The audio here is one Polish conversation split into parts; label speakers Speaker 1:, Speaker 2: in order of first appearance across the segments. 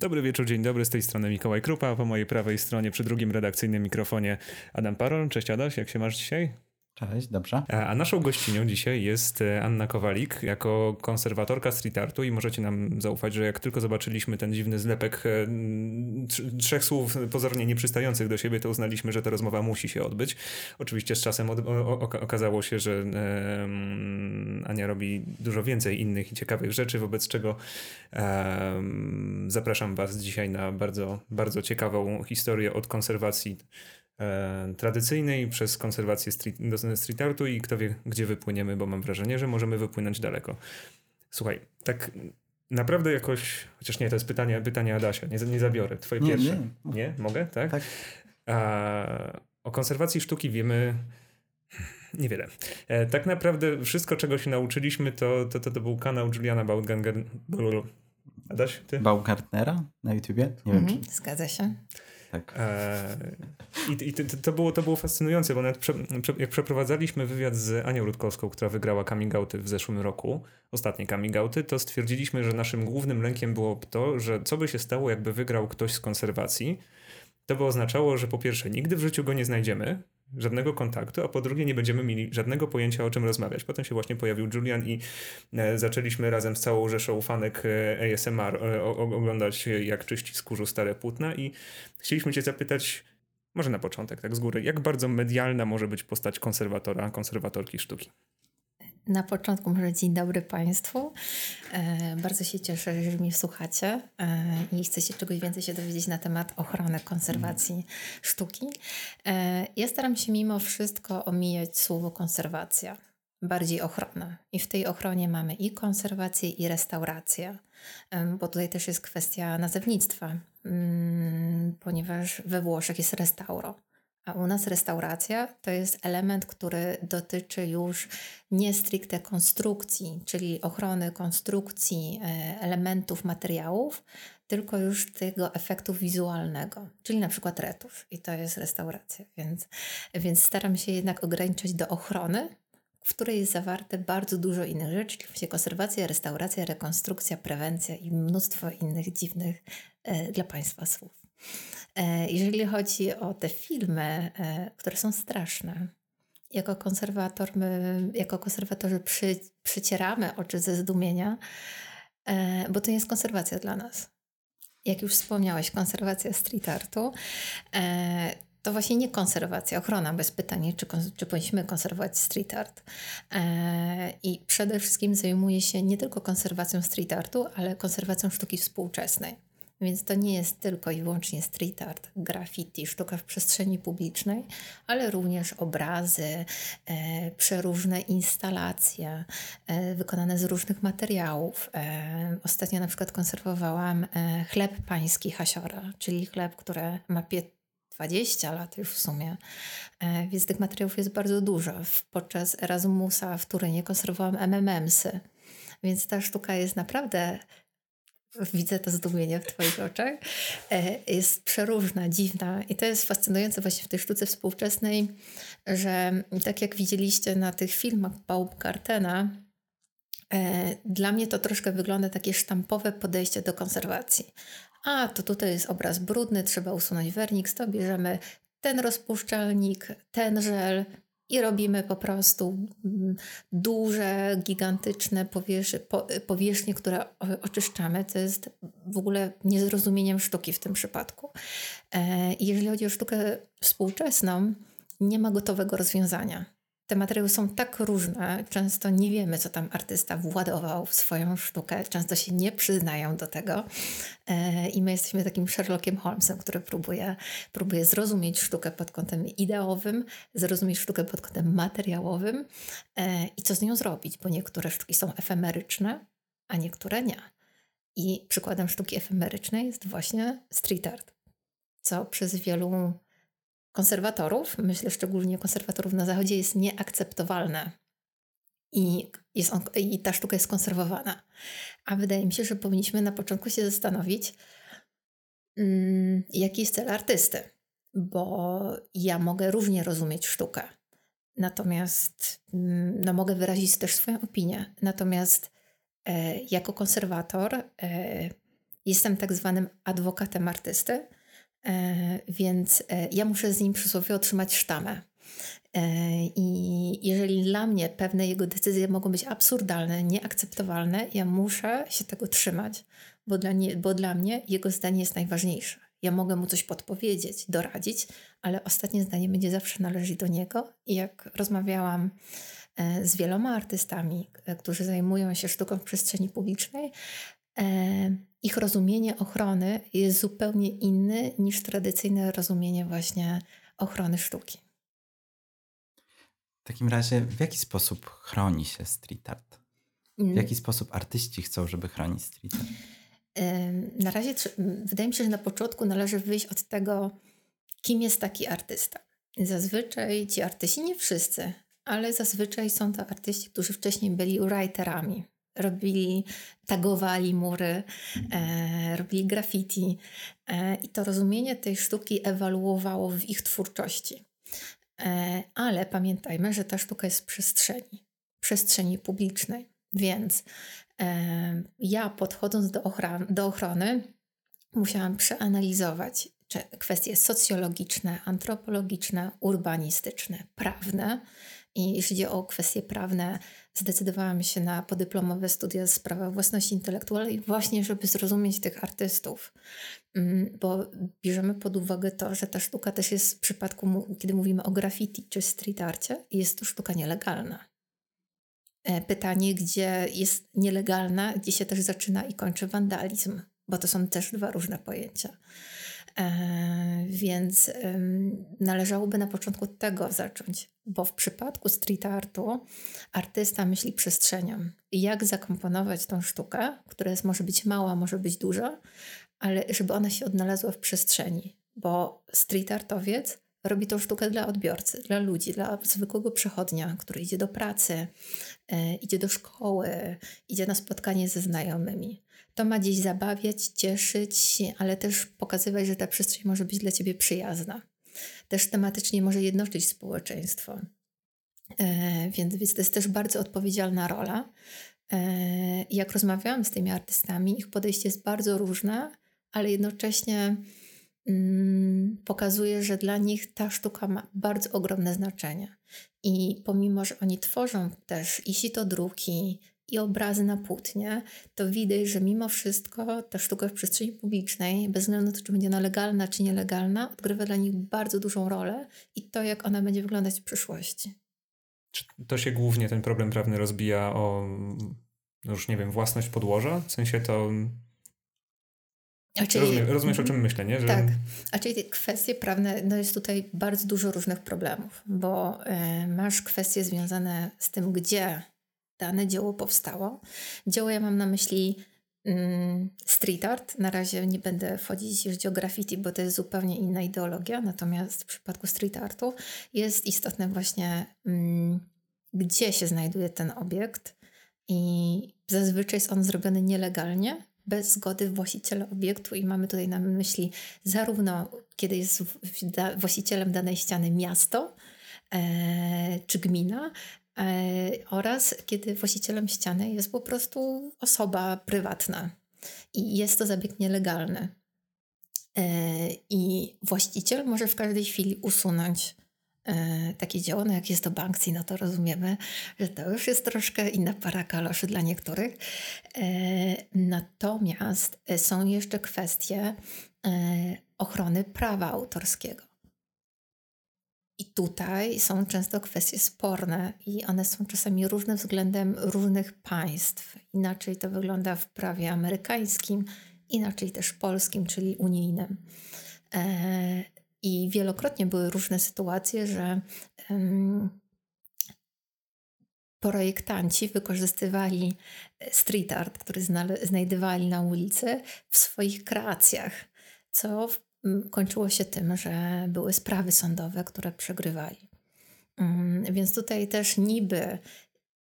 Speaker 1: Dobry wieczór, dzień dobry, z tej strony Mikołaj Krupa, po mojej prawej stronie przy drugim redakcyjnym mikrofonie Adam Parol. Cześć Adaś, jak się masz dzisiaj?
Speaker 2: Cześć, dobrze.
Speaker 1: A naszą gościnią dzisiaj jest e, Anna Kowalik jako konserwatorka street artu i możecie nam zaufać, że jak tylko zobaczyliśmy ten dziwny zlepek e, trzech słów pozornie nieprzystających do siebie, to uznaliśmy, że ta rozmowa musi się odbyć. Oczywiście z czasem okazało się, że Ania robi dużo więcej innych i ciekawych rzeczy, wobec czego zapraszam was dzisiaj na bardzo, bardzo ciekawą historię od konserwacji tradycyjnej przez konserwację street, street artu i kto wie, gdzie wypłyniemy, bo mam wrażenie, że możemy wypłynąć daleko. Słuchaj, tak naprawdę jakoś, chociaż nie, to jest pytanie, pytanie Adasia, nie, nie zabiorę, twoje nie, pierwsze. Nie. nie. Mogę? Tak?
Speaker 2: tak.
Speaker 1: A, o konserwacji sztuki wiemy niewiele. E, tak naprawdę wszystko, czego się nauczyliśmy, to, to, to, to był kanał Juliana Baumgartner. Adaś, ty?
Speaker 2: Baumgartnera na YouTubie?
Speaker 3: Nie wiem, mhm, czy... Zgadza się.
Speaker 1: Tak. E, I, i to, to, było, to było fascynujące, bo nawet prze, jak przeprowadzaliśmy wywiad z Anią Rutkowską, która wygrała coming outy w zeszłym roku, ostatnie coming outy, to stwierdziliśmy, że naszym głównym lękiem było to, że co by się stało, jakby wygrał ktoś z konserwacji, to by oznaczało, że po pierwsze nigdy w życiu go nie znajdziemy, żadnego kontaktu, a po drugie nie będziemy mieli żadnego pojęcia o czym rozmawiać. Potem się właśnie pojawił Julian i e, zaczęliśmy razem z całą rzeszą fanek e, ASMR e, oglądać jak czyści skórzu stare płótna i chcieliśmy cię zapytać, może na początek, tak z góry, jak bardzo medialna może być postać konserwatora, konserwatorki sztuki?
Speaker 3: Na początku może dzień dobry Państwu. E, bardzo się cieszę, że mnie słuchacie e, i chcecie czegoś więcej się dowiedzieć na temat ochrony, konserwacji sztuki. E, ja staram się mimo wszystko omijać słowo konserwacja, bardziej ochrona. I w tej ochronie mamy i konserwację, i restaurację, bo tutaj też jest kwestia nazewnictwa, mm, ponieważ we Włoszech jest restauro. A u nas restauracja to jest element, który dotyczy już nie stricte konstrukcji, czyli ochrony konstrukcji e, elementów, materiałów, tylko już tego efektu wizualnego, czyli na przykład retusz. I to jest restauracja. Więc, więc staram się jednak ograniczać do ochrony, w której jest zawarte bardzo dużo innych rzeczy, czyli konserwacja, restauracja, rekonstrukcja, prewencja i mnóstwo innych dziwnych e, dla Państwa słów. E, jeżeli chodzi o te filmy, e, które są straszne, jako konserwator, my, jako konserwatorzy przy, przycieramy oczy ze zdumienia, e, bo to jest konserwacja dla nas. Jak już wspomniałeś, konserwacja street artu to właśnie nie konserwacja, ochrona bez pytania, czy, czy powinniśmy konserwować street art. I przede wszystkim zajmuje się nie tylko konserwacją street artu, ale konserwacją sztuki współczesnej. Więc to nie jest tylko i wyłącznie street art, graffiti, sztuka w przestrzeni publicznej, ale również obrazy, e, przeróżne instalacje e, wykonane z różnych materiałów. E, ostatnio na przykład konserwowałam e, chleb pański Hasiora, czyli chleb, który ma 20 lat już w sumie, e, więc tych materiałów jest bardzo dużo. Podczas Erasmusa w Turynie konserwowałam MMMsy. Więc ta sztuka jest naprawdę Widzę to zdumienie w Twoich oczach. E, jest przeróżna, dziwna i to jest fascynujące właśnie w tej sztuce współczesnej, że tak jak widzieliście na tych filmach Baumgartena, e, dla mnie to troszkę wygląda takie sztampowe podejście do konserwacji. A, to tutaj jest obraz brudny, trzeba usunąć wernik, to bierzemy ten rozpuszczalnik, ten żel, i robimy po prostu mm, duże, gigantyczne powierzchnie, powierzchnie, które oczyszczamy. To jest w ogóle niezrozumieniem sztuki w tym przypadku. E, jeżeli chodzi o sztukę współczesną, nie ma gotowego rozwiązania te materiały są tak różne, często nie wiemy, co tam artysta władował w swoją sztukę, często się nie przyznają do tego. E, I my jesteśmy takim Sherlockiem Holmesem, który próbuje, próbuje zrozumieć sztukę pod kątem ideowym, zrozumieć sztukę pod kątem materiałowym e, i co z nią zrobić, bo niektóre sztuki są efemeryczne, a niektóre nie. I przykładem sztuki efemerycznej jest właśnie street art, co przez wielu konserwatorów, myślę szczególnie konserwatorów na Zachodzie, jest nieakceptowalne. I, jest on, I ta sztuka jest konserwowana. A wydaje mi się, że powinniśmy na początku się zastanowić, mm, jaki jest cel artysty. Bo ja mogę różnie rozumieć sztukę. Natomiast mm, no, mogę wyrazić też swoją opinię. Natomiast e, jako konserwator e, jestem tak zwanym adwokatem artysty, więc e, ja muszę z nim przysłowie otrzymać sztamę. I jeżeli dla mnie pewne jego decyzje mogą być absurdalne, nieakceptowalne, ja muszę się tego trzymać, bo dla, nie, bo dla mnie jego zdanie jest najważniejsze. Ja mogę mu coś podpowiedzieć, doradzić, ale ostatnie zdanie będzie zawsze należeć do niego. I jak rozmawiałam e, z wieloma artystami, e, którzy zajmują się sztuką w przestrzeni publicznej, e, ich rozumienie ochrony jest zupełnie inne niż tradycyjne rozumienie właśnie ochrony sztuki.
Speaker 2: W takim razie, w jaki sposób chroni się street art? W mm. jaki sposób artyści chcą, żeby chronić street art?
Speaker 3: Na razie wydaje mi się, że na początku należy wyjść od tego, kim jest taki artysta. Zazwyczaj ci artyści, nie wszyscy, ale zazwyczaj są to artyści, którzy wcześniej byli writerami. Robili, tagowali mury, e, robili graffiti e, i to rozumienie tej sztuki ewaluowało w ich twórczości. E, ale pamiętajmy, że ta sztuka jest w przestrzeni, przestrzeni publicznej. Więc ja podchodząc do, ochran- do ochrony, musiałam przeanalizować kwestie socjologiczne, antropologiczne, urbanistyczne, prawne. I jeśli chodzi o kwestie prawne, zdecydowałam się na podyplomowe studia z prawa własności intelektualnej, właśnie żeby zrozumieć tych artystów. Mm, bo bierzemy pod uwagę to, że ta sztuka też jest w przypadku, kiedy mówimy o graffiti czy street arcie, jest to sztuka nielegalna. E, pytanie, gdzie jest nielegalna, gdzie się też zaczyna i kończy wandalizm, bo to są też dwa różne pojęcia. E, więc należałoby na początku tego zacząć, bo w przypadku street artu artysta myśli przestrzenią. Jak zakomponować tą sztukę, która jest, może być mała, może być duża, ale żeby ona się odnalazła w przestrzeni, bo street artowiec robi tą sztukę dla odbiorcy, dla ludzi, dla zwykłego przechodnia, który idzie do pracy, e, idzie do szkoły, idzie na spotkanie ze znajomymi. To ma gdzieś zabawiać, cieszyć, ale też pokazywać, że ta przestrzeń może być dla ciebie przyjazna. Też tematycznie może jednoczyć społeczeństwo. E, więc, więc to jest też bardzo odpowiedzialna rola. E, jak rozmawiałam z tymi artystami, ich podejście jest bardzo różne, ale jednocześnie Mm, pokazuje, że dla nich ta sztuka ma bardzo ogromne znaczenie. I pomimo, że oni tworzą też i sito druki, i obrazy na płótnie, to widać, że mimo wszystko ta sztuka w przestrzeni publicznej, bez względu na to, czy będzie ona legalna, czy nielegalna, odgrywa dla nich bardzo dużą rolę i to, jak ona będzie wyglądać w przyszłości.
Speaker 1: To się głównie ten problem prawny rozbija o, no już nie wiem, własność podłoża? W sensie to Czyli, Rozumiem, rozumiesz, o czym mhm. myślę, nie?
Speaker 3: Że... Tak. A czyli kwestie prawne, no jest tutaj bardzo dużo różnych problemów, bo y, masz kwestie związane z tym, gdzie dane dzieło powstało. Dzieło ja mam na myśli y, street art. Na razie nie będę wchodzić już o graffiti, bo to jest zupełnie inna ideologia. Natomiast w przypadku street artu jest istotne właśnie, y, gdzie się znajduje ten obiekt. I zazwyczaj jest on zrobiony nielegalnie, bez zgody właściciela obiektu i mamy tutaj na myśli zarówno kiedy jest właścicielem danej ściany miasto e, czy gmina, oraz kiedy właścicielem ściany jest po prostu osoba prywatna i jest to zabieg nielegalny. E, I właściciel może w każdej chwili usunąć E, takie dzieło, no jak jest to Banksy, no to rozumiemy, że to już jest troszkę inna para kaloszy dla niektórych. E, natomiast e, są jeszcze kwestie ochrony prawa autorskiego. I tutaj są często kwestie sporne i one są czasami różne względem różnych państw. Inaczej to wygląda w prawie amerykańskim, inaczej też polskim, czyli unijnym. I wielokrotnie były różne sytuacje, że projektanci wykorzystywali e, street art, który znajdowali na ulicy, w swoich kreacjach, co kończyło się tym, że były sprawy sądowe, które przegrywali. Um, więc tutaj też niby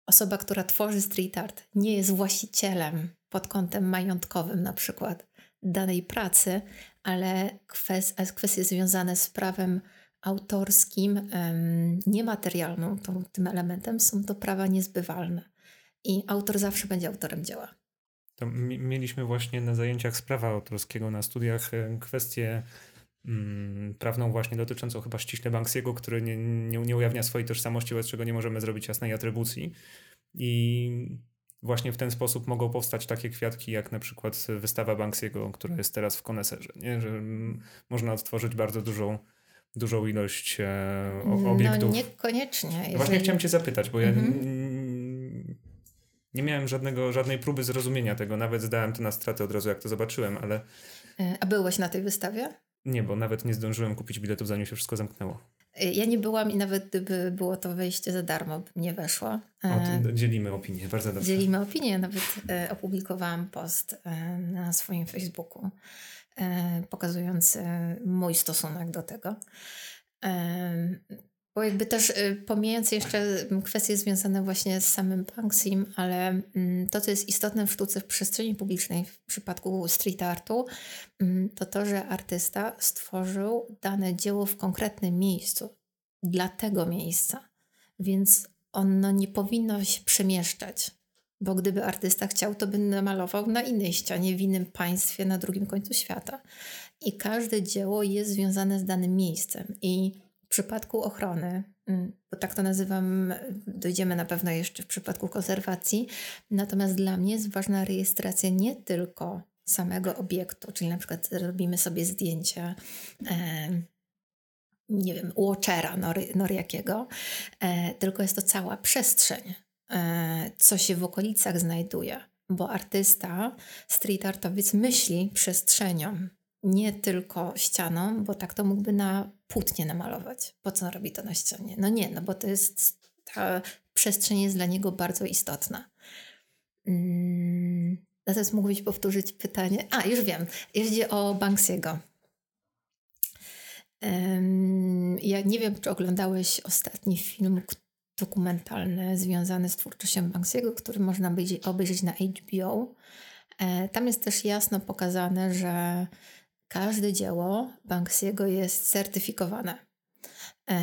Speaker 3: osoba, która tworzy street art, nie jest właścicielem pod kątem majątkowym na przykład danej pracy, ale kwestie związane z prawem autorskim, niematerialną, tym elementem, są to prawa niezbywalne. I autor zawsze będzie autorem dzieła.
Speaker 1: To mieliśmy właśnie na zajęciach z prawa autorskiego na studiach e, kwestię mm, prawną właśnie dotyczącą chyba ściśle Banksiego, który nie, nie, nie ujawnia swojej tożsamości, wobec czego nie możemy zrobić jasnej atrybucji. I właśnie w ten sposób mogą powstać takie kwiatki, jak na przykład wystawa Banksiego, która jest teraz w koneserze, nie? że mm, można odtworzyć bardzo dużą dużą ilość e,
Speaker 3: no,
Speaker 1: obiektów. No
Speaker 3: niekoniecznie.
Speaker 1: Jeżeli... Właśnie chciałem cię zapytać, bo mhm. Nie miałem żadnego, żadnej próby zrozumienia tego, nawet zdałem to na stratę od razu, jak to zobaczyłem, ale...
Speaker 3: E, a byłeś na tej wystawie?
Speaker 1: Nie, bo nawet nie zdążyłem kupić biletów, zanim się wszystko zamknęło.
Speaker 3: E, ja nie byłam i nawet gdyby było to wejście za darmo, bym nie weszła.
Speaker 1: O, dzielimy opinię, bardzo dobrze.
Speaker 3: Dzielimy opinię, nawet opublikowałam post na swoim Facebooku pokazujący mój stosunek do tego. Bo jakby też y, pomijając jeszcze kwestie związane właśnie z samym Banksim, ale mm, to, co jest istotne w sztuce w przestrzeni publicznej w przypadku street artu, mm, to to, że artysta stworzył dane dzieło w konkretnym miejscu dla tego miejsca. Więc ono nie powinno się przemieszczać. Bo gdyby artysta chciał, to by namalował na innej ścianie w innym państwie na drugim końcu świata. I każde dzieło jest związane z danym miejscem. I w przypadku ochrony, mm, bo tak to nazywam, dojdziemy na pewno jeszcze w przypadku konserwacji, natomiast dla mnie jest ważna rejestracja nie tylko samego obiektu, czyli na przykład robimy sobie zdjęcie nie wiem, watchera nor, noriakiego, e, tylko jest to cała przestrzeń, e, co się w okolicach znajduje, bo artysta, street artowiec myśli przestrzenią, nie tylko ścianą, bo tak to mógłby na płótnie namalować. Po co on robi to na ścianie? No nie, no bo to jest, ta przestrzeń jest dla niego bardzo istotna. Hmm, teraz mógłbyś powtórzyć pytanie. A, już wiem. Jeździ o Banksiego. Um, ja nie wiem, czy oglądałeś ostatni film dokumentalny związany z twórczością Banksiego, który można obejrzeć na HBO. E, tam jest też jasno pokazane, że każde dzieło Banksiego jest certyfikowane. E,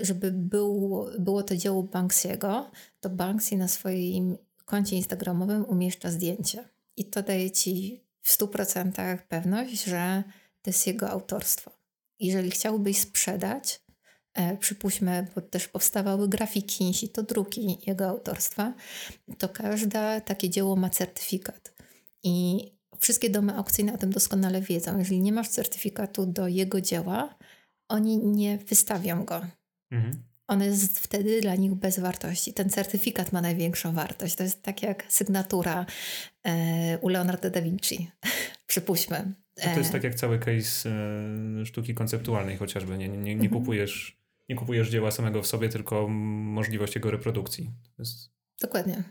Speaker 3: żeby był, było to dzieło Banksiego, to Banksy na swoim koncie Instagramowym umieszcza zdjęcie. I to daje ci w 100% pewność, że to jest jego autorstwo. Jeżeli chciałbyś sprzedać, e, przypuśćmy, bo też powstawały grafiki, to druki jego autorstwa, to każde takie dzieło ma certyfikat. I wszystkie domy aukcyjne o tym doskonale wiedzą. Jeżeli nie masz certyfikatu do jego dzieła, oni nie wystawią go. Mhm. On jest wtedy dla nich bez wartości. Ten certyfikat ma największą wartość. To jest tak jak sygnatura e, u Leonardo da Vinci. Przypuśćmy.
Speaker 1: to jest e, tak jak cały case e, sztuki konceptualnej chociażby. Nie, nie, nie, kupujesz, nie kupujesz dzieła samego w sobie, tylko możliwość jego reprodukcji. Jest...
Speaker 3: Dokładnie.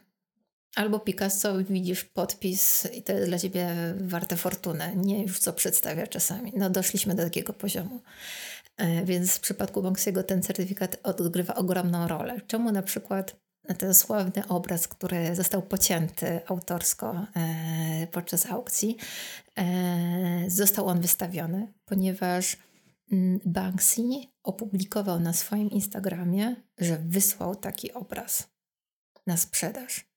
Speaker 3: Albo Picasso, widzisz podpis i to jest dla ciebie warte fortunę, nie już co przedstawia czasami. No doszliśmy do takiego poziomu. E, więc w przypadku Banksiego ten certyfikat odgrywa ogromną rolę. Czemu na przykład ten sławny obraz, który został pocięty autorsko e, podczas aukcji, e, został on wystawiony, ponieważ mm, Banksy opublikował na swoim Instagramie, że wysłał taki obraz na sprzedaż.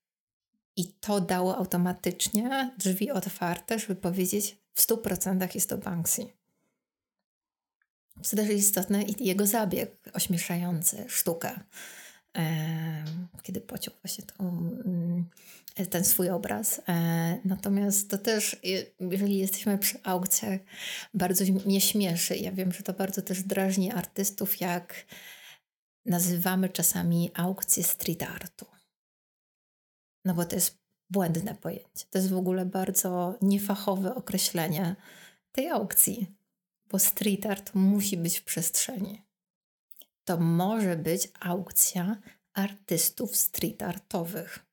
Speaker 3: I to dało automatycznie drzwi otwarte, żeby powiedzieć, w 100% jest to Banksy. Co też istotne i jego zabieg ośmieszający sztukę. Kiedy pociął właśnie tą, mm, ten swój obraz. E, natomiast to też, jeżeli jesteśmy przy aukcjach, bardzo mnie śmieszy. Ja wiem, że to bardzo też drażni artystów, jak nazywamy czasami aukcje street artu. No bo to jest błędne pojęcie. To jest w ogóle bardzo niefachowe określenie tej aukcji, bo street art musi być w przestrzeni. To może być aukcja artystów street artowych.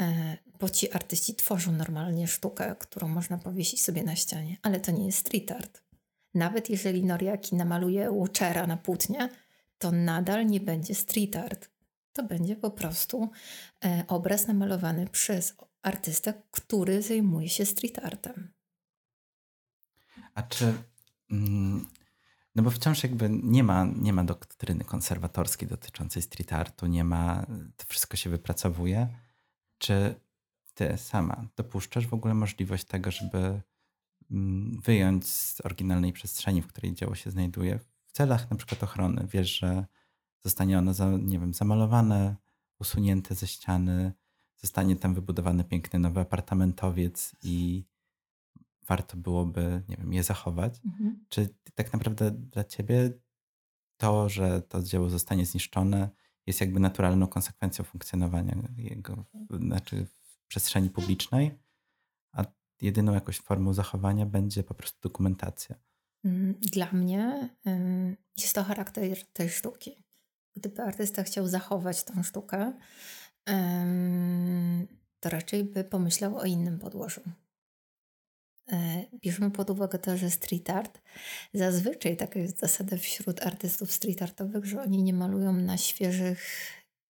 Speaker 3: E, bo ci artyści tworzą normalnie sztukę, którą można powiesić sobie na ścianie, ale to nie jest street art. Nawet jeżeli Noriaki namaluje Watchera na płótnie, to nadal nie będzie street art to będzie po prostu e, obraz namalowany przez artystę, który zajmuje się street artem.
Speaker 2: A czy. Mm, no bo wciąż jakby nie ma, nie ma doktryny konserwatorskiej dotyczącej street artu, nie ma, to wszystko się wypracowuje. Czy ty sama dopuszczasz w ogóle możliwość tego, żeby mm, wyjąć z oryginalnej przestrzeni, w której dzieło się znajduje, w celach na przykład ochrony. Wiesz, że zostanie ono, za, nie wiem, zamalowane, usunięte ze ściany, zostanie tam wybudowany piękny nowy apartamentowiec i warto byłoby, nie wiem, je zachować. Mhm. Czy tak naprawdę dla ciebie to, że to dzieło zostanie zniszczone, jest jakby naturalną konsekwencją funkcjonowania jego, znaczy w przestrzeni publicznej, a jedyną jakąś formą zachowania będzie po prostu dokumentacja.
Speaker 3: Mm, dla mnie jest to charakter tej sztuki. Gdyby artysta chciał zachować tą sztukę, to raczej by pomyślał o innym podłożu. E, bierzmy pod uwagę to, że street art zazwyczaj taka jest zasada wśród artystów street artowych, że oni nie malują na świeżych,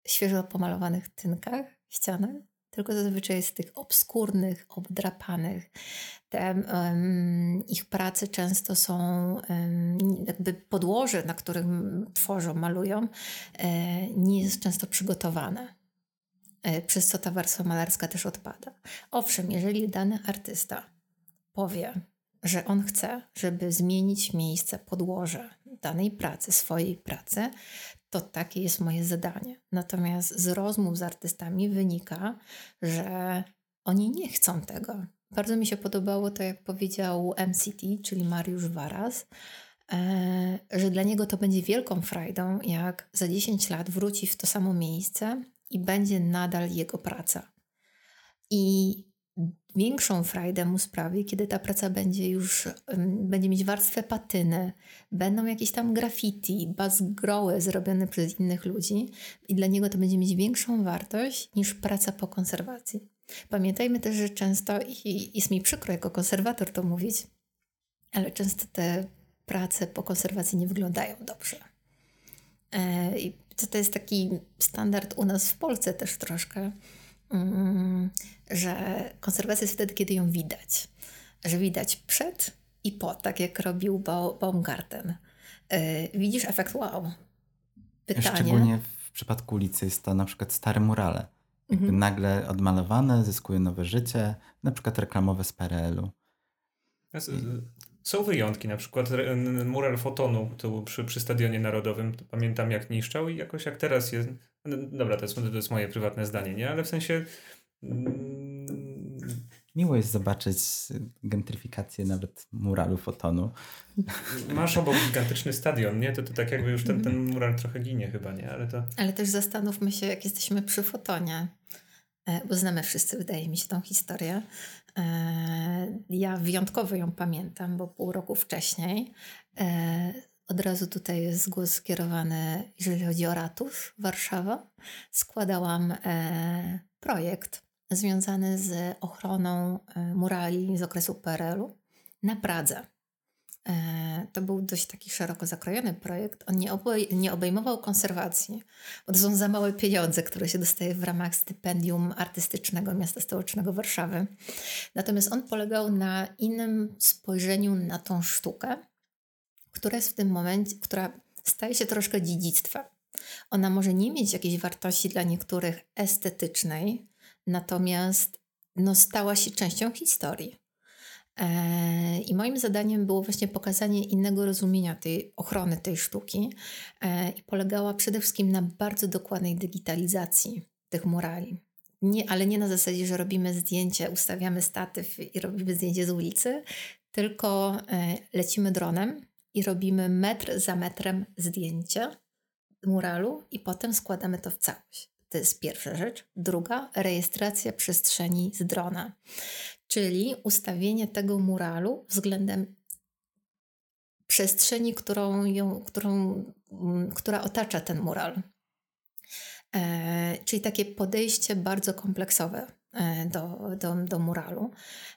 Speaker 3: świeżo pomalowanych tynkach ścianek, tylko zazwyczaj jest tych obskurnych, obdrapanych. Te, um, ich prace często są um, jakby podłoże, na którym tworzą, malują, e, nie jest często przygotowane. E, przez co ta warstwa malarska też odpada. Owszem, jeżeli dany artysta powie, że on chce, żeby zmienić miejsce, podłoże danej pracy, swojej pracy, to takie jest moje zadanie. Natomiast z rozmów z artystami wynika, że oni nie chcą tego. Bardzo mi się podobało to, jak powiedział MCT, czyli Mariusz Waras, e, że dla niego to będzie wielką frajdą, jak za 10 lat wróci w to samo miejsce i będzie nadal jego praca. I większą frajdę mu sprawi, kiedy ta praca będzie już, będzie mieć warstwę patyny, będą jakieś tam graffiti, bazgroły zrobione przez innych ludzi i dla niego to będzie mieć większą wartość niż praca po konserwacji. Pamiętajmy też, że często, i jest mi przykro jako konserwator to mówić, ale często te prace po konserwacji nie wyglądają dobrze. E, I to, jest taki standard u nas w Polsce też troszkę, że konserwacja jest wtedy, kiedy ją widać. Że widać przed i po, tak jak robił Baumgarten. E, widzisz efekt wow.
Speaker 2: Pytanie. Szczególnie w przypadku ulicy jest to na przykład stare murale. Mhm. Nagle odmalowane, zyskuje nowe życie, na przykład reklamowe z PRL-u.
Speaker 1: Są wyjątki, na przykład mural fotonu tu przy, przy Stadionie Narodowym, pamiętam jak niszczał i jakoś jak teraz jest, no, dobra, to jest, to jest moje prywatne zdanie, nie? Ale w sensie...
Speaker 2: Mm... Miło jest zobaczyć gentryfikację nawet muralu fotonu.
Speaker 1: Masz obok gigantyczny stadion, nie? To, to tak jakby już ten, ten mural trochę ginie chyba, nie? Ale, to...
Speaker 3: Ale też zastanówmy się, jak jesteśmy przy fotonie, e, bo znamy wszyscy, wydaje mi się, tą historię. E, ja wyjątkowo ją pamiętam, bo pół roku wcześniej e, od razu tutaj jest głos skierowany, jeżeli chodzi o ratusz Warszawa. Składałam e, projekt związany z ochroną murali z okresu PRL-u na Pradze. E, to był dość taki szeroko zakrojony projekt. On nie, obej- nie obejmował konserwacji, bo to są za małe pieniądze, które się dostaje w ramach stypendium artystycznego Miasta Stołecznego Warszawy. Natomiast on polegał na innym spojrzeniu na tą sztukę, która jest w tym momencie, która staje się troszkę dziedzictwem. Ona może nie mieć jakiejś wartości dla niektórych estetycznej, natomiast no, stała się częścią historii. E, I moim zadaniem było właśnie pokazanie innego rozumienia tej ochrony tej sztuki e, i polegała przede wszystkim na bardzo dokładnej digitalizacji tych murali. Nie, ale nie na zasadzie, że robimy zdjęcie, ustawiamy statyw i robimy zdjęcie z ulicy, tylko e, lecimy dronem i robimy metr za metrem zdjęcie muralu i potem składamy to w całość. To jest pierwsza rzecz. Druga, rejestracja przestrzeni z drona czyli ustawienie tego muralu względem przestrzeni, którą, ją, którą, mm, która otacza ten mural. E, czyli takie podejście bardzo kompleksowe do, do, do muralu.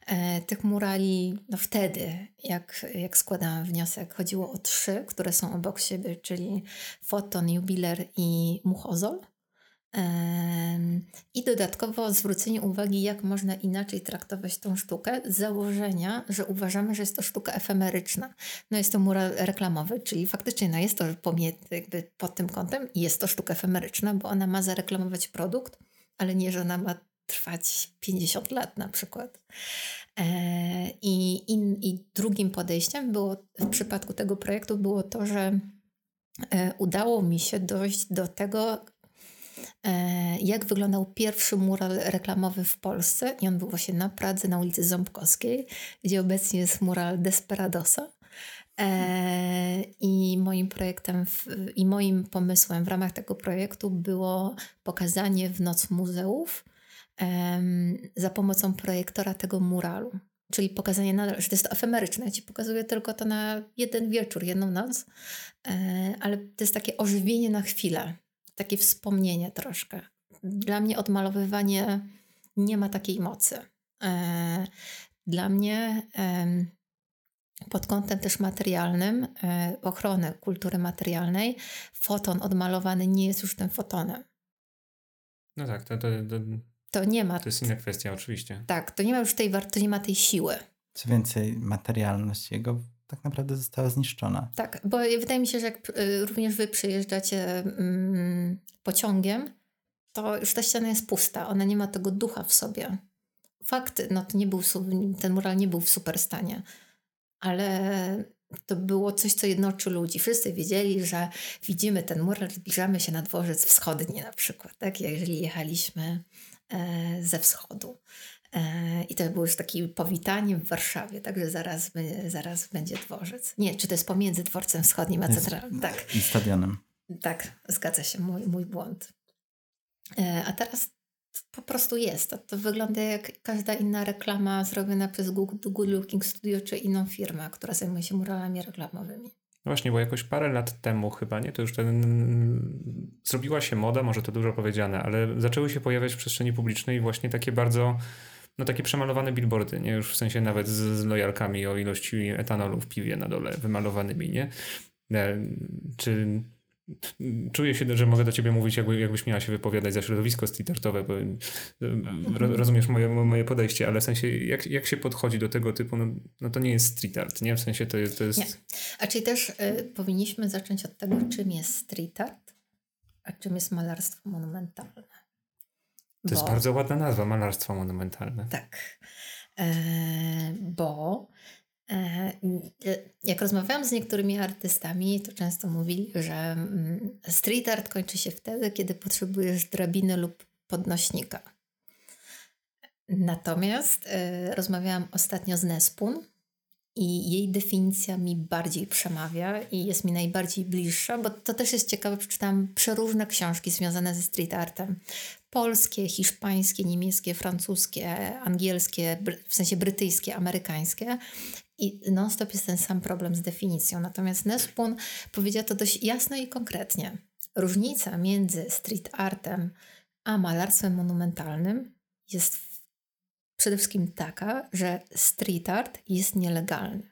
Speaker 3: E, tych murali no wtedy, jak, jak składałam wniosek, chodziło o trzy, które są obok siebie, czyli Foton, Jubiler i Muchozol. I dodatkowo zwrócenie uwagi, jak można inaczej traktować tą sztukę z założenia, że uważamy, że jest to sztuka efemeryczna. No jest to mural reklamowy, czyli faktycznie no jest to jakby pod tym kątem jest to sztuka efemeryczna, bo ona ma zareklamować produkt, ale nie, że ona ma trwać 50 lat na przykład. E, I, i, I drugim podejściem było w przypadku tego projektu było to, że e, udało mi się dojść do tego, e, jak wyglądał pierwszy mural reklamowy w Polsce. I on był właśnie na Pradze, na ulicy Ząbkowskiej, gdzie obecnie jest mural Desperadosa. I moim projektem w, i moim pomysłem w ramach tego projektu było pokazanie w Noc Muzeów za pomocą projektora tego muralu. Czyli pokazanie, nadal, że to jest efemeryczne. Ja ci pokazuję tylko to na jeden wieczór, jedną noc, e, ale to jest takie ożywienie na chwilę, takie wspomnienie troszkę. Dla mnie odmalowywanie nie ma takiej mocy. E, dla mnie pod kątem też materialnym, e, ochrony kultury materialnej, foton odmalowany nie jest już tym fotonem.
Speaker 1: No tak, to, to, to
Speaker 3: to nie ma.
Speaker 1: To jest inna kwestia, oczywiście.
Speaker 3: Tak, to nie ma już tej wartości, nie ma tej siły.
Speaker 2: Co więcej, materialność jego tak naprawdę została zniszczona.
Speaker 3: Tak, bo wydaje mi się, że jak y, również wy przyjeżdżacie mm, pociągiem, to już ta ściana jest pusta, ona nie ma tego ducha w sobie. Fakt, no to nie był, ten mural nie był w super stanie, ale to było coś, co jednoczy ludzi. Wszyscy wiedzieli, że widzimy ten mural, zbliżamy się na dworzec wschodni na przykład, tak? Jeżeli jechaliśmy ze wschodu. E, I to było już takie powitanie w Warszawie, także zaraz, zaraz będzie dworzec. Nie, czy to jest pomiędzy dworcem wschodnim a centralnym? Tak.
Speaker 2: I stadionem.
Speaker 3: Tak, zgadza się, mój, mój błąd. E, a teraz po prostu jest. To, to wygląda jak każda inna reklama zrobiona przez Google, Google Looking Studio czy inną firmę, która zajmuje się muralami reklamowymi.
Speaker 1: No właśnie, bo jakoś parę lat temu chyba, nie? To już ten... Zrobiła się moda, może to dużo powiedziane, ale zaczęły się pojawiać w przestrzeni publicznej właśnie takie bardzo no takie przemalowane billboardy, nie? Już w sensie nawet z, z lojalkami o ilości etanolu w piwie na dole wymalowanymi, nie? E, czy Czuję się, że mogę do ciebie mówić, jakby, jakbyś miała się wypowiadać za środowisko streetartowe, bo e, rozumiesz moje, moje podejście, ale w sensie jak, jak się podchodzi do tego typu, no, no to nie jest street art, nie? W sensie to jest... To jest... Nie.
Speaker 3: A czyli też y, powinniśmy zacząć od tego, czym jest street art, a czym jest malarstwo monumentalne. To
Speaker 1: bo... jest bardzo ładna nazwa, malarstwo monumentalne.
Speaker 3: Tak, e, bo jak rozmawiałam z niektórymi artystami, to często mówili, że mm, street art kończy się wtedy, kiedy potrzebujesz drabiny lub podnośnika. Natomiast e, rozmawiałam ostatnio z Nespun i jej definicja mi bardziej przemawia i jest mi najbardziej bliższa, bo to też jest ciekawe. Przeczytałam przeróżne książki związane ze street artem. Polskie, hiszpańskie, niemieckie, francuskie, angielskie, w sensie brytyjskie, amerykańskie. I non-stop jest ten sam problem z definicją. Natomiast Nespun powiedział to dość jasno i konkretnie. Różnica między street artem a malarstwem monumentalnym jest przede wszystkim taka, że street art jest nielegalny,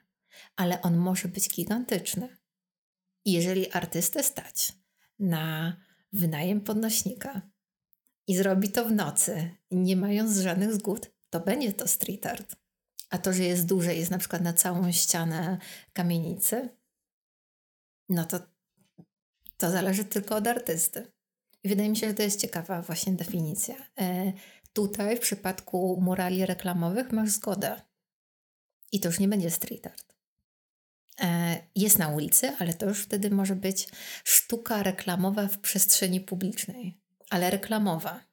Speaker 3: ale on może być gigantyczny. Jeżeli artystę stać na wynajem podnośnika i zrobi to w nocy, nie mając żadnych zgód, to będzie to street art. A to, że jest duże, jest na przykład na całą ścianę kamienicy, no to to zależy tylko od artysty. I wydaje mi się, że to jest ciekawa właśnie definicja. Tutaj w przypadku murali reklamowych masz zgodę. I to już nie będzie street art. E, jest na ulicy, ale to już wtedy może być sztuka reklamowa w przestrzeni publicznej, ale reklamowa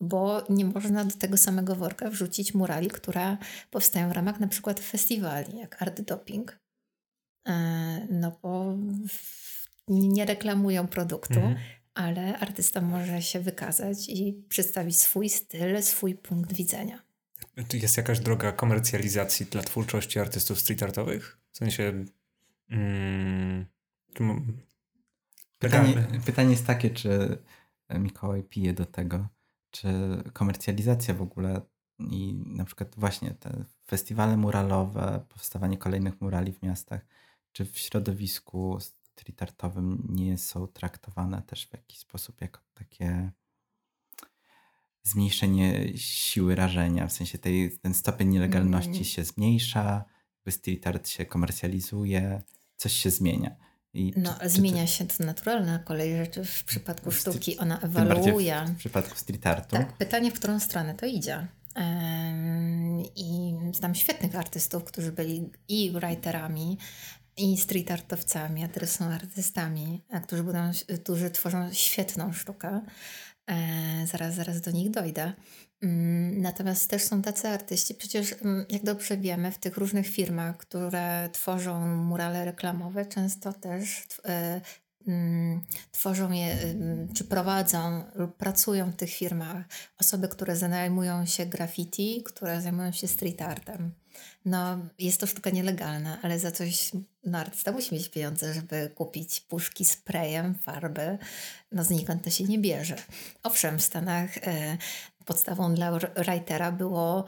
Speaker 3: bo nie można do tego samego worka wrzucić murali, które powstają w ramach na przykład festiwali, jak Art Doping. E, no bo nie reklamują produktu, mhm. Ale artysta może się wykazać i przedstawić swój styl, swój punkt widzenia.
Speaker 1: Czy jest jakaś droga komercjalizacji dla twórczości artystów street artowych? W sensie... Mm,
Speaker 2: pytanie, pytanie jest takie, czy Mikołaj pije do tego, czy komercjalizacja w ogóle i na przykład właśnie te festiwale muralowe, powstawanie kolejnych murali w miastach, czy w środowisku street artowym nie są traktowane też w jakiś sposób jako takie zmniejszenie siły rażenia, w sensie tej, ten stopień nielegalności mm. się zmniejsza, street art się komercjalizuje, coś się zmienia. I
Speaker 3: no,
Speaker 2: czy,
Speaker 3: zmienia
Speaker 2: czy,
Speaker 3: się to naturalna kolej rzeczy w przypadku sztuki. Ona ewoluuje.
Speaker 2: W, w przypadku street artu.
Speaker 3: Tak, pytanie, w którą stronę to idzie. I znam świetnych artystów, którzy byli i writerami, i street artowcami, a teraz są artystami, którzy, budą, którzy tworzą świetną sztukę. E, zaraz, zaraz do nich dojdę. Mm, Natomiast też są tacy artyści, przecież mm, jak dobrze wiemy, w tych różnych firmach, które tworzą murale reklamowe, często też e, mm, tworzą je, ym, czy prowadzą lub pracują w tych firmach osoby, które zajmują się graffiti, które zajmują się street artem. No, jest to sztuka nielegalna, ale za coś no, artysta musi mieć pieniądze, żeby kupić puszki sprayem, farby. No, znikąd to się nie bierze. Owszem, w Stanach e, podstawą dla writera było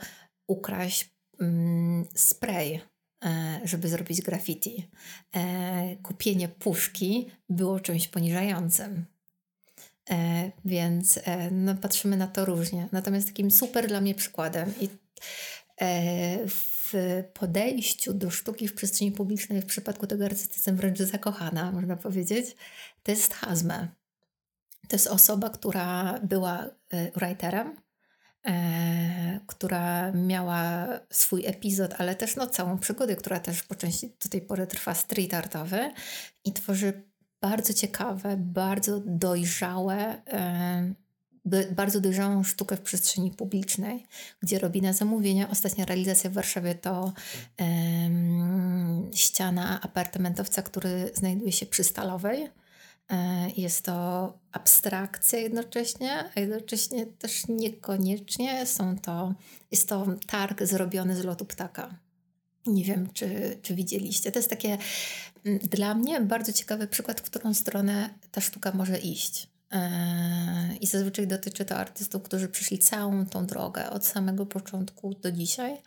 Speaker 3: ukraść mm, spray, e, żeby zrobić graffiti. E, kupienie puszki było czymś poniżającym. E, więc no, patrzymy na to różnie. Natomiast takim super dla mnie przykładem i e, w podejściu do sztuki w przestrzeni publicznej, w przypadku tego artysty jestem wręcz zakochana, można powiedzieć, to jest Hazme. To jest osoba, która była e, writerem, e, która miała swój epizod, ale też no, całą przygodę, która też po części do tej pory trwa street artowy i tworzy bardzo ciekawe, bardzo dojrzałe, e, bardzo dojrzałą sztukę w przestrzeni publicznej, gdzie robi na zamówienia. Ostatnia realizacja w Warszawie to em, ściana apartamentowca, który znajduje się przy Stalowej. E, Jest to abstrakcja jednocześnie, a jednocześnie też niekoniecznie są to, jest to targ zrobiony z lotu ptaka. Nie wiem, czy, czy widzieliście. To jest takie mm, dla mnie bardzo ciekawy przykład, w którą stronę ta sztuka może iść. Eee, I zazwyczaj dotyczy to artystów, którzy przeszli całą tą drogę od samego początku do dzisiaj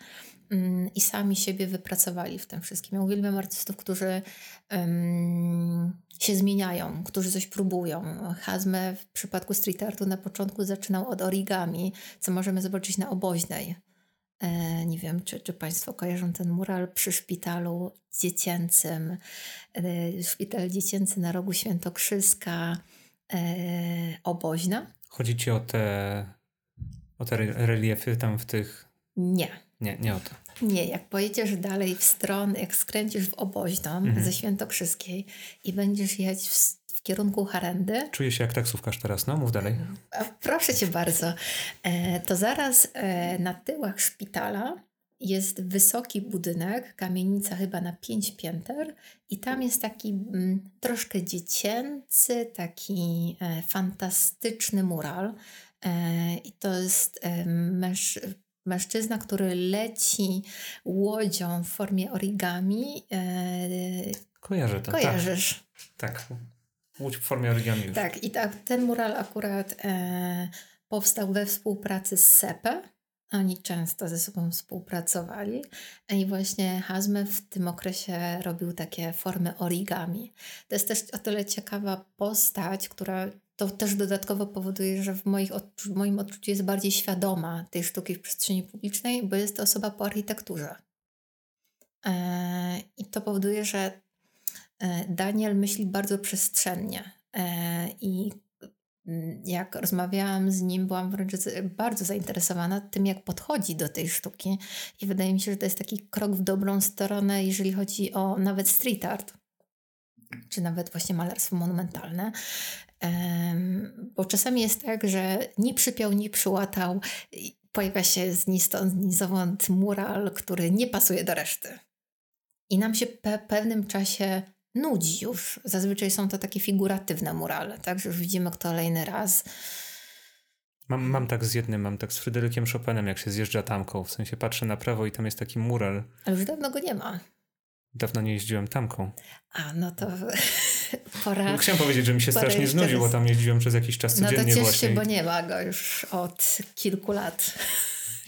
Speaker 3: mm, i sami siebie wypracowali w tym wszystkim. Ja uwielbiam artystów, którzy em, się zmieniają, którzy coś próbują. Hazme w przypadku street artu na początku zaczynał od origami, co możemy zobaczyć na oboźnej. E, nie wiem, czy, czy Państwo kojarzą ten mural przy szpitalu dziecięcym. E, szpital dziecięcy na rogu Świętokrzyska, e, oboźna?
Speaker 1: Chodzi ci o te, o te re- reliefy tam w tych...
Speaker 3: Nie.
Speaker 1: Nie, nie o to.
Speaker 3: Nie, jak pojedziesz dalej w stronę, jak skręcisz w oboźną ze Świętokrzyskiej i będziesz jechać w, w kierunku Harendy,
Speaker 1: Czuję się jak taksówkarz teraz, no mów dalej.
Speaker 3: A, Proszę cię bardzo. E, To zaraz e, na tyłach szpitala jest wysoki budynek, kamienica chyba na pięć pięter i tam jest taki mm, troszkę dziecięcy, taki e, fantastyczny mural. E, I to jest e, męż, mężczyzna, który leci łodzią w formie origami. E,
Speaker 1: Kojarzę to.
Speaker 3: kojarzysz?
Speaker 1: Tak. tak. Łódź w formie origami już.
Speaker 3: Tak, i tak, ten mural akurat e, powstał we współpracy z SEPE. Oni często ze sobą współpracowali i właśnie Hazme w tym okresie robił takie formy origami. To jest też o tyle ciekawa postać, która to też dodatkowo powoduje, że w, moich odczu- w moim odczuciu jest bardziej świadoma tej sztuki w przestrzeni publicznej, bo jest to osoba po architekturze. E, I to powoduje, że e, Daniel myśli bardzo przestrzennie. E, I jak rozmawiałam z nim, byłam wręcz bardzo zainteresowana tym, jak podchodzi do tej sztuki. I wydaje mi się, że to jest taki krok w dobrą stronę, jeżeli chodzi o nawet street art, czy nawet właśnie malarstwo monumentalne. Bo czasami jest tak, że ni przypiął, ni przyłatał. Pojawia się z ni stąd, ni zowąd mural, który nie pasuje do reszty. I nam się pe pewnym czasie nudzi już. Zazwyczaj są to takie figuratywne murale, tak? Że już widzimy kolejny raz.
Speaker 1: Mam, mam tak z jednym, mam tak z Fryderykiem Chopinem, jak się zjeżdża tamką. W sensie patrzę na prawo i tam jest taki mural.
Speaker 3: Ale już dawno go nie ma.
Speaker 1: Dawno nie jeździłem tamką.
Speaker 3: A, no to pora...
Speaker 1: Chciałem powiedzieć, że mi się strasznie
Speaker 3: jeszcze
Speaker 1: znudził, bo tam jeździłem przez jakiś czas
Speaker 3: No to
Speaker 1: codziennie
Speaker 3: ciesz
Speaker 1: właśnie.
Speaker 3: się, bo nie ma go już od kilku lat.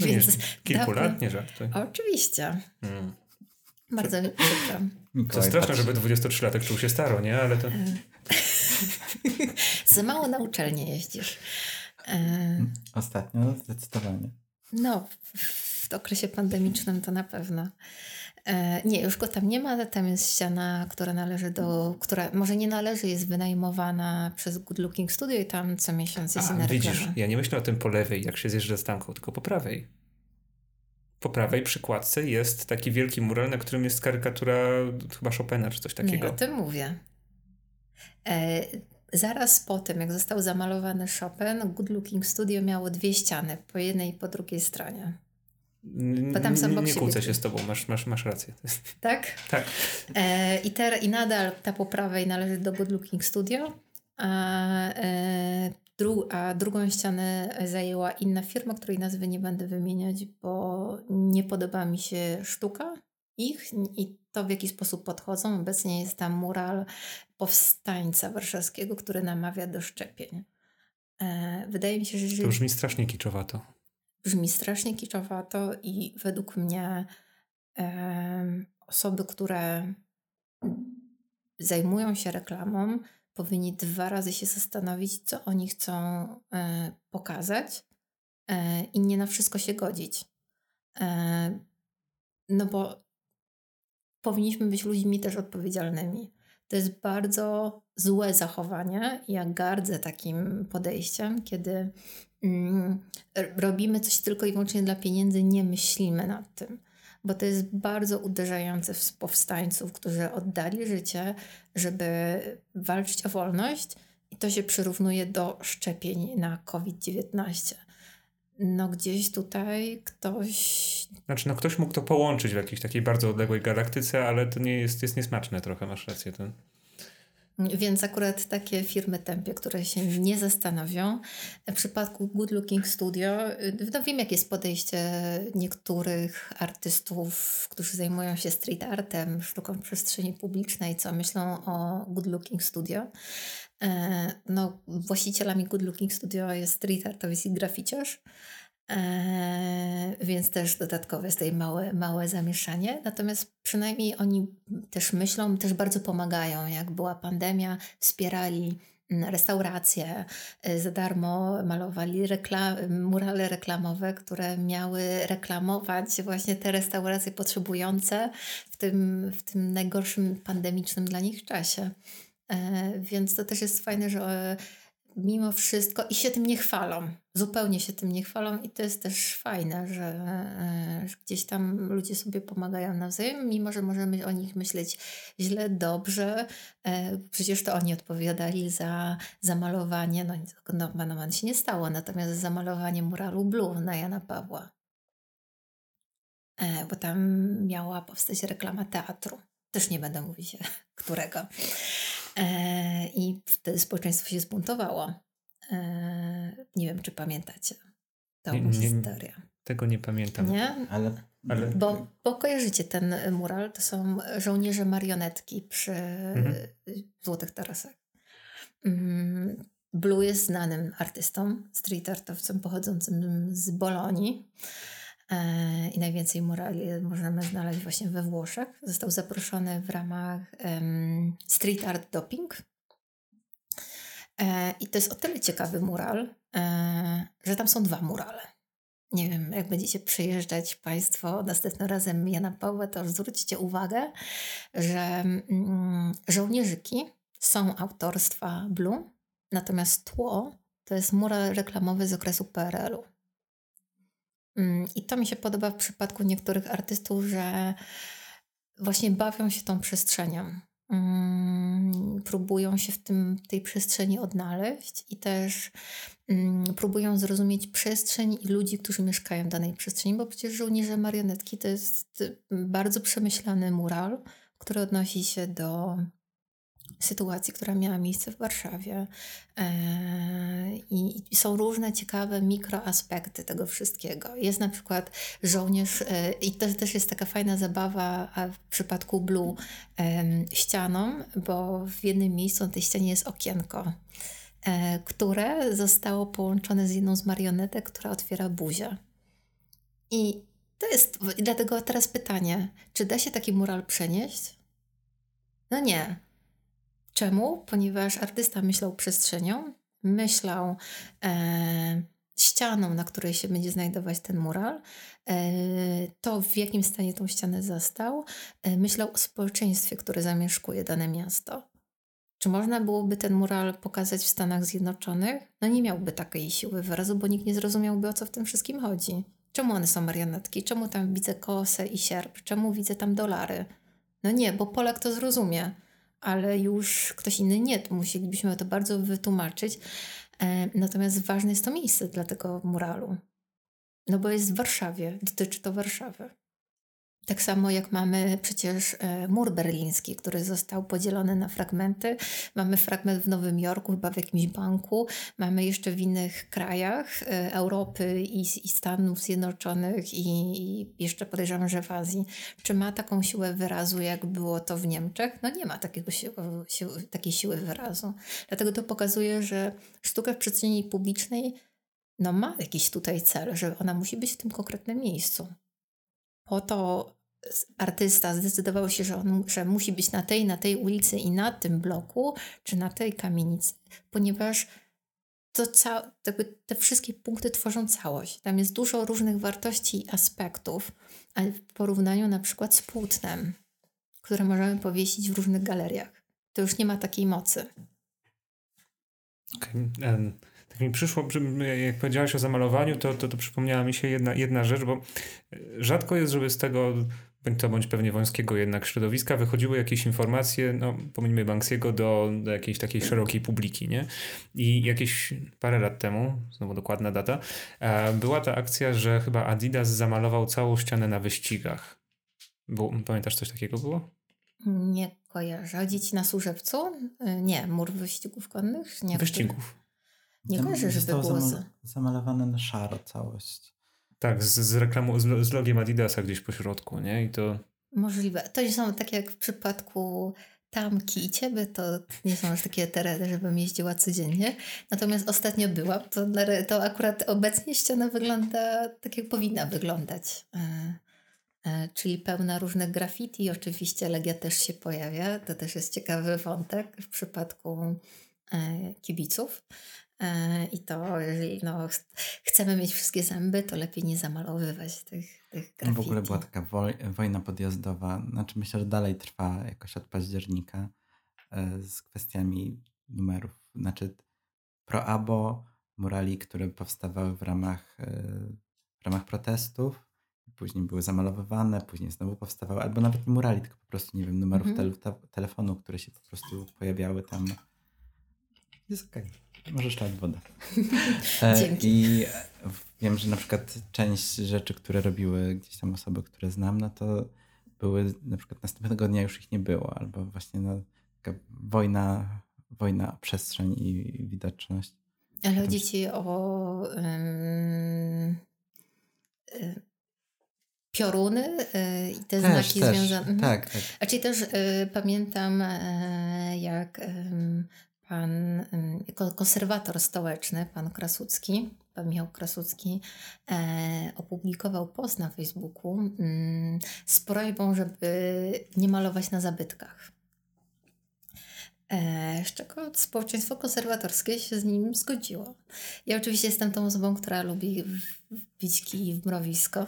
Speaker 1: No nie,
Speaker 3: Więc
Speaker 1: kilku
Speaker 3: dawno-
Speaker 1: lat? Nie żartuj.
Speaker 3: Oczywiście.
Speaker 1: Mm.
Speaker 3: Bardzo mi przykro.
Speaker 1: To straszne, żeby 23-latek czuł się staro, nie? Ale to...
Speaker 3: Za mało na uczelnię jeździsz. E,
Speaker 2: Ostatnio zdecydowanie.
Speaker 3: No, w, okresie pandemicznym to na pewno. E, nie, już go tam nie ma, ale tam jest ściana, która należy do, która może nie należy, jest wynajmowana przez Good Looking Studio i tam co miesiąc jest
Speaker 1: A,
Speaker 3: inna
Speaker 1: widzisz,
Speaker 3: reklama.
Speaker 1: ja nie myślę o tym po lewej, jak się zjeżdża z tanką, tylko po prawej. Po prawej przykładce jest taki wielki mural, na którym jest karykatura chyba Chopina czy coś takiego.
Speaker 3: Nie, o tym mówię. E, zaraz po tym, jak został zamalowany Chopin, Good Looking Studio miało dwie ściany, po jednej i po drugiej stronie. Bo tam są
Speaker 1: nie, kłócę się z tobą, masz, masz, masz rację.
Speaker 3: Tak?
Speaker 1: tak.
Speaker 3: E, i, ter, I nadal ta po prawej należy do Good Looking Studio, a, e, dru, a drugą ścianę zajęła inna firma, której nazwy nie będę wymieniać, bo nie podoba mi się sztuka ich i to, w jaki sposób podchodzą. Obecnie jest tam mural powstańca warszawskiego, który namawia do szczepień. E, wydaje mi się, że
Speaker 1: To brzmi strasznie kiczowato.
Speaker 3: brzmi strasznie kiczowato i według mnie em, osoby, które zajmują się reklamą, powinni dwa razy się zastanowić, co oni chcą e, pokazać e, i nie na wszystko się godzić. E, no bo powinniśmy być ludźmi też odpowiedzialnymi. To jest bardzo złe zachowanie. Ja gardzę takim podejściem, kiedy mm, robimy coś tylko i wyłącznie dla pieniędzy, nie myślimy nad tym. Bo to jest bardzo uderzające w powstańców, którzy oddali życie, żeby walczyć o wolność, i to się przyrównuje do szczepień na COVID-19. No, gdzieś tutaj ktoś
Speaker 1: Znaczy, no ktoś mógł to połączyć w jakiejś takiej bardzo odległej galaktyce, ale to nie jest, jest niesmaczne trochę, masz rację. Ten.
Speaker 3: Więc akurat takie firmy tempie, które się nie zastanowią. W przypadku Good Looking Studio, y, no wiem, jakie jest podejście niektórych artystów, którzy zajmują się street artem, sztuką przestrzeni publicznej, co myślą o Good Looking Studio. E, No, właścicielami Good Looking Studio jest street artowiec i graficiarz. E, więc też dodatkowe jest tutaj małe, małe zamieszanie. Natomiast przynajmniej oni też myślą, też bardzo pomagają. Jak była pandemia, wspierali mm, restauracje, y, za darmo malowali murale reklamowe, które miały reklamować właśnie te restauracje potrzebujące w tym, w tym najgorszym pandemicznym dla nich czasie. E, Więc to też jest fajne, że e, mimo wszystko i się tym nie chwalą. Zupełnie się tym nie chwalą i to jest też fajne, że, e, że gdzieś tam ludzie sobie pomagają nawzajem, mimo że możemy o nich myśleć źle, dobrze. E, Przecież to oni odpowiadali za zamalowanie, no, no, no, no się nie stało, natomiast za zamalowanie muralu Blue na Jana Pawła. E, Bo tam miała powstać reklama teatru. Też nie będę mówić którego. I wtedy społeczeństwo się zbuntowało. E, nie wiem, czy pamiętacie tą
Speaker 1: Nie- nie-
Speaker 3: historię.
Speaker 1: Tego nie pamiętam.
Speaker 3: Nie?
Speaker 2: Ale,
Speaker 1: Ale-
Speaker 3: Bo, bo kojarzycie ten mural, to są żołnierze marionetki przy
Speaker 1: Mhm.
Speaker 3: Złotych Tarasach. Mm, Blue jest znanym artystą, street artowcem pochodzącym z Bolonii. E, I najwięcej murali możemy znaleźć właśnie we Włoszech. Został zaproszony w ramach em, Street Art Doping. E, I to jest o tyle ciekawy mural, e, że tam są dwa murale. Nie wiem, jak będziecie przyjeżdżać Państwo następnym razem Jana Pawła, to zwróćcie uwagę, że mm, żołnierzyki są autorstwa Blue, natomiast tło to jest mural reklamowy z okresu PRL-u. Mm, I to mi się podoba w przypadku niektórych artystów, że właśnie bawią się tą przestrzenią. Mm, próbują się w tym, tej przestrzeni odnaleźć i też mm, próbują zrozumieć przestrzeń i ludzi, którzy mieszkają w danej przestrzeni, bo przecież żołnierze marionetki to jest bardzo przemyślany mural, który odnosi się do sytuacji, która miała miejsce w Warszawie. Eee, I, są różne ciekawe mikroaspekty tego wszystkiego. Jest na przykład żołnierz, e, i to też jest taka fajna zabawa w przypadku Blue ścianą, bo w jednym miejscu na tej ścianie jest okienko, e, które zostało połączone z jedną z marionetek, która otwiera buzię. I to jest, dlatego teraz pytanie, czy da się taki mural przenieść? No nie. Czemu? Ponieważ artysta myślał przestrzenią, myślał e, ścianą, na której się będzie znajdować ten mural, e, to w jakim stanie tą ścianę zastał, e, myślał o społeczeństwie, które zamieszkuje dane miasto. Czy można byłoby ten mural pokazać w Stanach Zjednoczonych? No nie miałby takiej siły wyrazu, bo nikt nie zrozumiałby o co w tym wszystkim chodzi. Czemu one są marionetki? Czemu tam widzę kosę i sierp? Czemu widzę tam dolary? No nie, bo Polak to zrozumie, ale już ktoś inny nie. Musielibyśmy to bardzo wytłumaczyć. E, natomiast ważne jest to miejsce dla tego muralu. No bo jest w Warszawie, dotyczy to Warszawy. Tak samo jak mamy przecież e, mur berliński, który został podzielony na fragmenty. Mamy fragment w Nowym Jorku, chyba w jakimś banku. Mamy jeszcze w innych krajach e, Europy i, i Stanów Zjednoczonych i, i, jeszcze podejrzewam, że w Azji. Czy ma taką siłę wyrazu, jak było to w Niemczech? No nie ma takiego takiej siły wyrazu. Dlatego to pokazuje, że sztuka w przestrzeni publicznej no ma jakiś tutaj cel, że ona musi być w tym konkretnym miejscu po to artysta zdecydował się, że, on, że musi być na tej, na tej ulicy i na tym bloku, czy na tej kamienicy, ponieważ to ca- te wszystkie punkty tworzą całość. Tam jest dużo różnych wartości i aspektów, ale w porównaniu na przykład z płótnem, które możemy powiesić w różnych galeriach, to już nie ma takiej mocy.
Speaker 1: Okay. Um, tak mi przyszło, jak powiedziałaś o zamalowaniu, to, to, to przypomniała mi się jedna, jedna rzecz, bo rzadko jest, żeby z tego bądź to bądź pewnie wąskiego jednak środowiska, wychodziły jakieś informacje, no pomijmy Banksiego, do, do jakiejś takiej szerokiej publiki, nie? I jakieś parę lat temu, znowu dokładna data, e, była ta akcja, że chyba Adidas zamalował całą ścianę na wyścigach. Było, pamiętasz, coś takiego było?
Speaker 3: Nie kojarzę. Dzieci na Służewcu? E, nie. Mur wyścigów konnych? Nie.
Speaker 1: Wyścigów.
Speaker 3: Nie kojarzę, żeby było...
Speaker 2: zamalowane na szaro całość.
Speaker 1: Tak, z, z reklamą, z, z logiem Adidasa gdzieś po środku, nie? I to...
Speaker 3: Możliwe. To nie są tak jak w przypadku Tamki i Ciebie, to nie są już takie tereny, żebym jeździła codziennie. Natomiast ostatnio byłam, to, to akurat obecnie ściana wygląda tak, jak powinna wyglądać. E, e, czyli pełna różnych graffiti. Oczywiście Legia też się pojawia. To też jest ciekawy wątek w przypadku e, kibiców. E, I to, jeżeli no, chcemy mieć wszystkie zęby, to lepiej nie zamalowywać tych, tych graffiti.
Speaker 2: No w ogóle była taka woj wojna podjazdowa. Znaczy myślę, że dalej trwa jakoś od października e, z kwestiami numerów. Znaczy pro-abo, murali, które powstawały w ramach, e, w ramach protestów. Później były zamalowywane, później znowu powstawały, albo nawet nie murali, tylko po prostu, nie wiem, numerów mm te telefonu, które się po prostu pojawiały tam. Jest okej. Okay. Możesz dać wodę.
Speaker 3: E, Dzięki.
Speaker 2: I wiem, że na przykład część rzeczy, które robiły gdzieś tam osoby, które znam, no to były na przykład następnego dnia już ich nie było, albo właśnie no, taka wojna, wojna o przestrzeń i widoczność.
Speaker 3: Ale chodzi ci o um, pioruny y, i te też, znaki też. związane. Mhm.
Speaker 2: Tak, tak.
Speaker 3: A czyli też y, pamiętam, y, jak pan konserwator stołeczny, pan Krasucki, pan Michał Krasucki, e, opublikował post na Facebooku mm, z prośbą, żeby nie malować na zabytkach. E, z czego społeczeństwo konserwatorskie się z nim zgodziło. Ja oczywiście jestem tą osobą, która lubi wbić kij w mrowisko.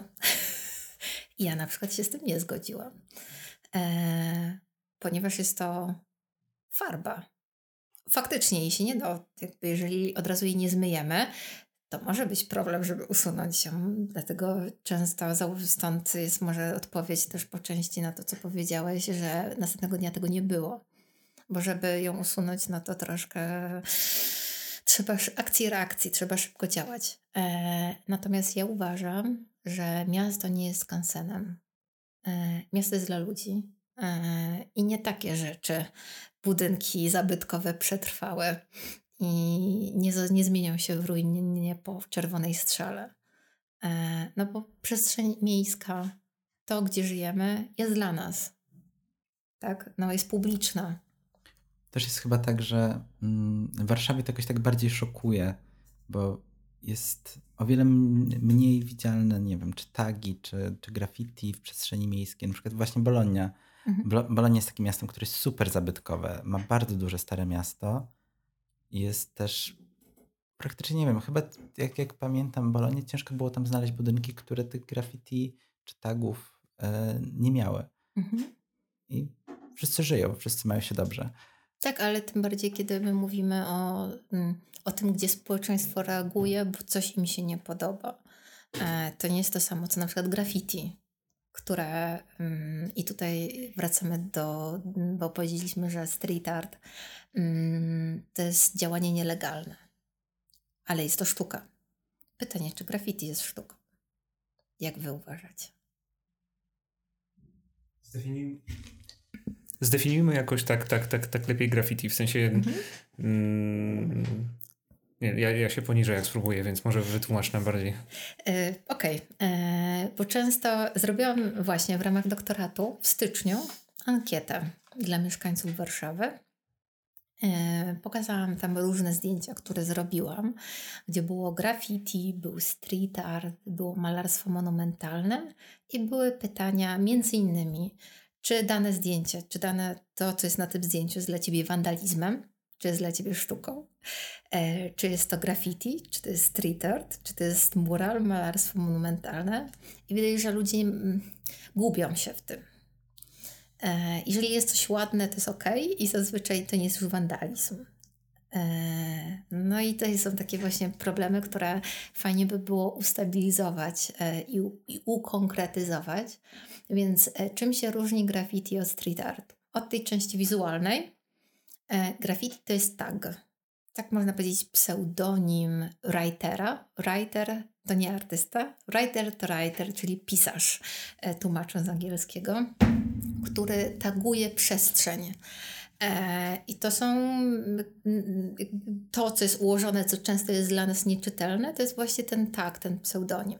Speaker 3: ja na przykład się z tym nie zgodziłam. E, ponieważ jest to farba faktycznie jej się nie da, jakby jeżeli od razu jej nie zmyjemy, to może być problem, żeby usunąć ją. Dlatego często stąd jest może odpowiedź też po części na to, co powiedziałeś, że następnego dnia tego nie było. Bo żeby ją usunąć, no to troszkę trzeba akcji reakcji, trzeba szybko działać. E, natomiast ja uważam, że miasto nie jest kansenem. E, miasto jest dla ludzi. E, I nie takie rzeczy budynki zabytkowe przetrwałe i nie, nie zmienią się w ruinie po czerwonej strzale. E, no bo przestrzeń miejska, to gdzie żyjemy, jest dla nas. Tak? No jest publiczna.
Speaker 2: Też jest chyba tak, że mm, w Warszawie to jakoś tak bardziej szokuje, bo jest o wiele mniej widzialne, nie wiem, czy tagi, czy, czy graffiti w przestrzeni miejskiej. Na przykład właśnie Bologna Mhm. Bolonia jest takim miastem, które jest super zabytkowe. Ma bardzo duże stare miasto. Jest też praktycznie nie wiem. Chyba jak, jak pamiętam Bolonie, ciężko było tam znaleźć budynki, które tych graffiti czy tagów e, nie miały. Mhm. I wszyscy żyją, wszyscy mają się dobrze.
Speaker 3: Tak, ale tym bardziej, kiedy my mówimy o, mm, o tym, gdzie społeczeństwo reaguje, bo coś im się nie podoba. E, to nie jest to samo, co na przykład graffiti, które mm, i tutaj wracamy do, bo powiedzieliśmy, że street art mm, to jest działanie nielegalne, ale jest to sztuka. Pytanie, czy graffiti jest sztuką? Jak wy uważacie?
Speaker 1: Zdefiniuj... Zdefiniujmy jakoś tak, tak, tak, tak lepiej graffiti, w sensie mhm. mm, nie, ja, ja się poniżę, jak spróbuję, więc może wytłumacz nam bardziej.
Speaker 3: E, Okej, okay. E, bo często zrobiłam właśnie w ramach doktoratu w styczniu ankietę dla mieszkańców Warszawy. E, pokazałam tam różne zdjęcia, które zrobiłam, gdzie było graffiti, był street art, było malarstwo monumentalne i były pytania między innymi, czy dane zdjęcie, czy dane to, co jest na tym zdjęciu, jest dla Ciebie wandalizmem, czy jest dla Ciebie sztuką, e, czy jest to graffiti, czy to jest street art, czy to jest mural, malarstwo monumentalne. I widać, że ludzie mm, gubią się w tym. E, jeżeli jest coś ładne, to jest ok i zazwyczaj to nie jest już wandalizm. E, no i to są takie właśnie problemy, które fajnie by było ustabilizować e, i, i ukonkretyzować. Więc e, czym się różni graffiti od street art? Od tej części wizualnej, graffiti to jest tag. Tak można powiedzieć pseudonim writera. Writer to nie artysta. Writer to writer, czyli pisarz, e, tłumacząc z angielskiego, który taguje przestrzeń. E, I to są to, co jest ułożone, co często jest dla nas nieczytelne, to jest właśnie ten tak, ten pseudonim.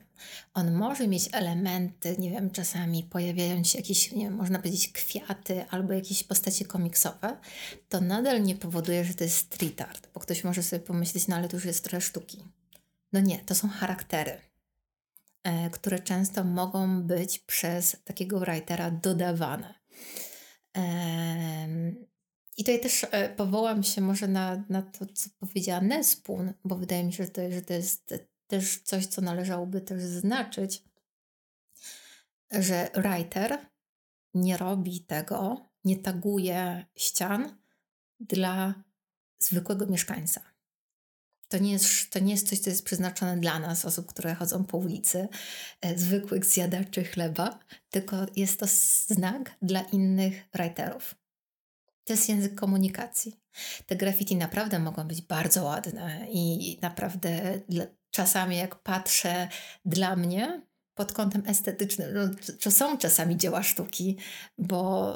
Speaker 3: On może mieć elementy, nie wiem, czasami pojawiają się jakieś, nie wiem, można powiedzieć kwiaty albo jakieś postacie komiksowe. To nadal nie powoduje, że to jest street art, bo ktoś może sobie pomyśleć, no ale to już jest trochę sztuki. No nie, to są charaktery, e, które często mogą być przez takiego writera dodawane. I tutaj też e, powołam się może na, na to, co powiedziała Nespun, bo wydaje mi się, że to, że to jest też coś, co należałoby też zaznaczyć, że writer nie robi tego, nie taguje ścian dla zwykłego mieszkańca. To nie, jest, to nie jest coś, co jest przeznaczone dla nas, osób, które chodzą po ulicy, e, zwykłych zjadaczy chleba, tylko jest to znak dla innych writerów. To jest język komunikacji. Te graffiti naprawdę mogą być bardzo ładne i naprawdę czasami jak patrzę dla mnie pod kątem estetycznym, no, to są czasami dzieła sztuki, bo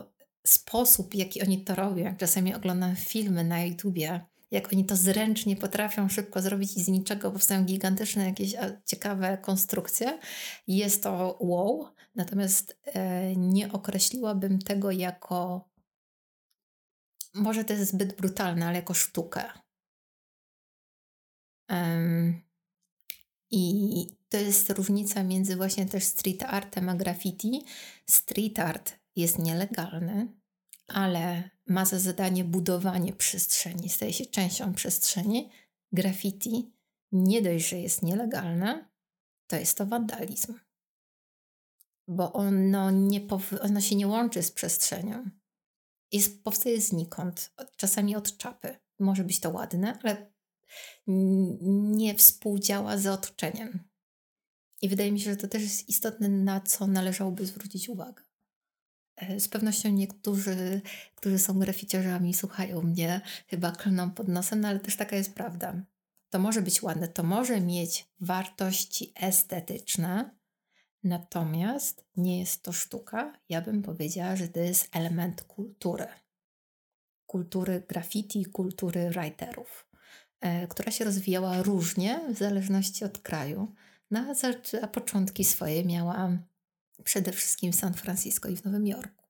Speaker 3: sposób, jaki oni to robią, jak czasami oglądam filmy na YouTubie, jak oni to zręcznie potrafią szybko zrobić i z niczego powstają gigantyczne jakieś ciekawe konstrukcje, jest to wow. Natomiast e, nie określiłabym tego jako może to jest zbyt brutalne, ale jako sztukę. Um, I to jest różnica między właśnie też street artem a graffiti. Street art jest nielegalny, ale ma za zadanie budowanie przestrzeni, staje się częścią przestrzeni. Graffiti nie dość, że jest nielegalne, to jest to wandalizm. Bo ono, nie ono się nie łączy z przestrzenią jest, powstaje znikąd, czasami od czapy. Może być to ładne, ale nie współdziała z otoczeniem. I wydaje mi się, że to też jest istotne, na co należałoby zwrócić uwagę. E, z pewnością niektórzy, którzy są graficiarzami, słuchają mnie, chyba klną pod nosem, no ale też taka jest prawda. To może być ładne, to może mieć wartości estetyczne, Natomiast nie jest to sztuka. Ja bym powiedziała, że to jest element kultury. Kultury graffiti, kultury writerów, e, która się rozwijała różnie w zależności od kraju. No, a, początki swoje miała przede wszystkim w San Francisco i w Nowym Jorku.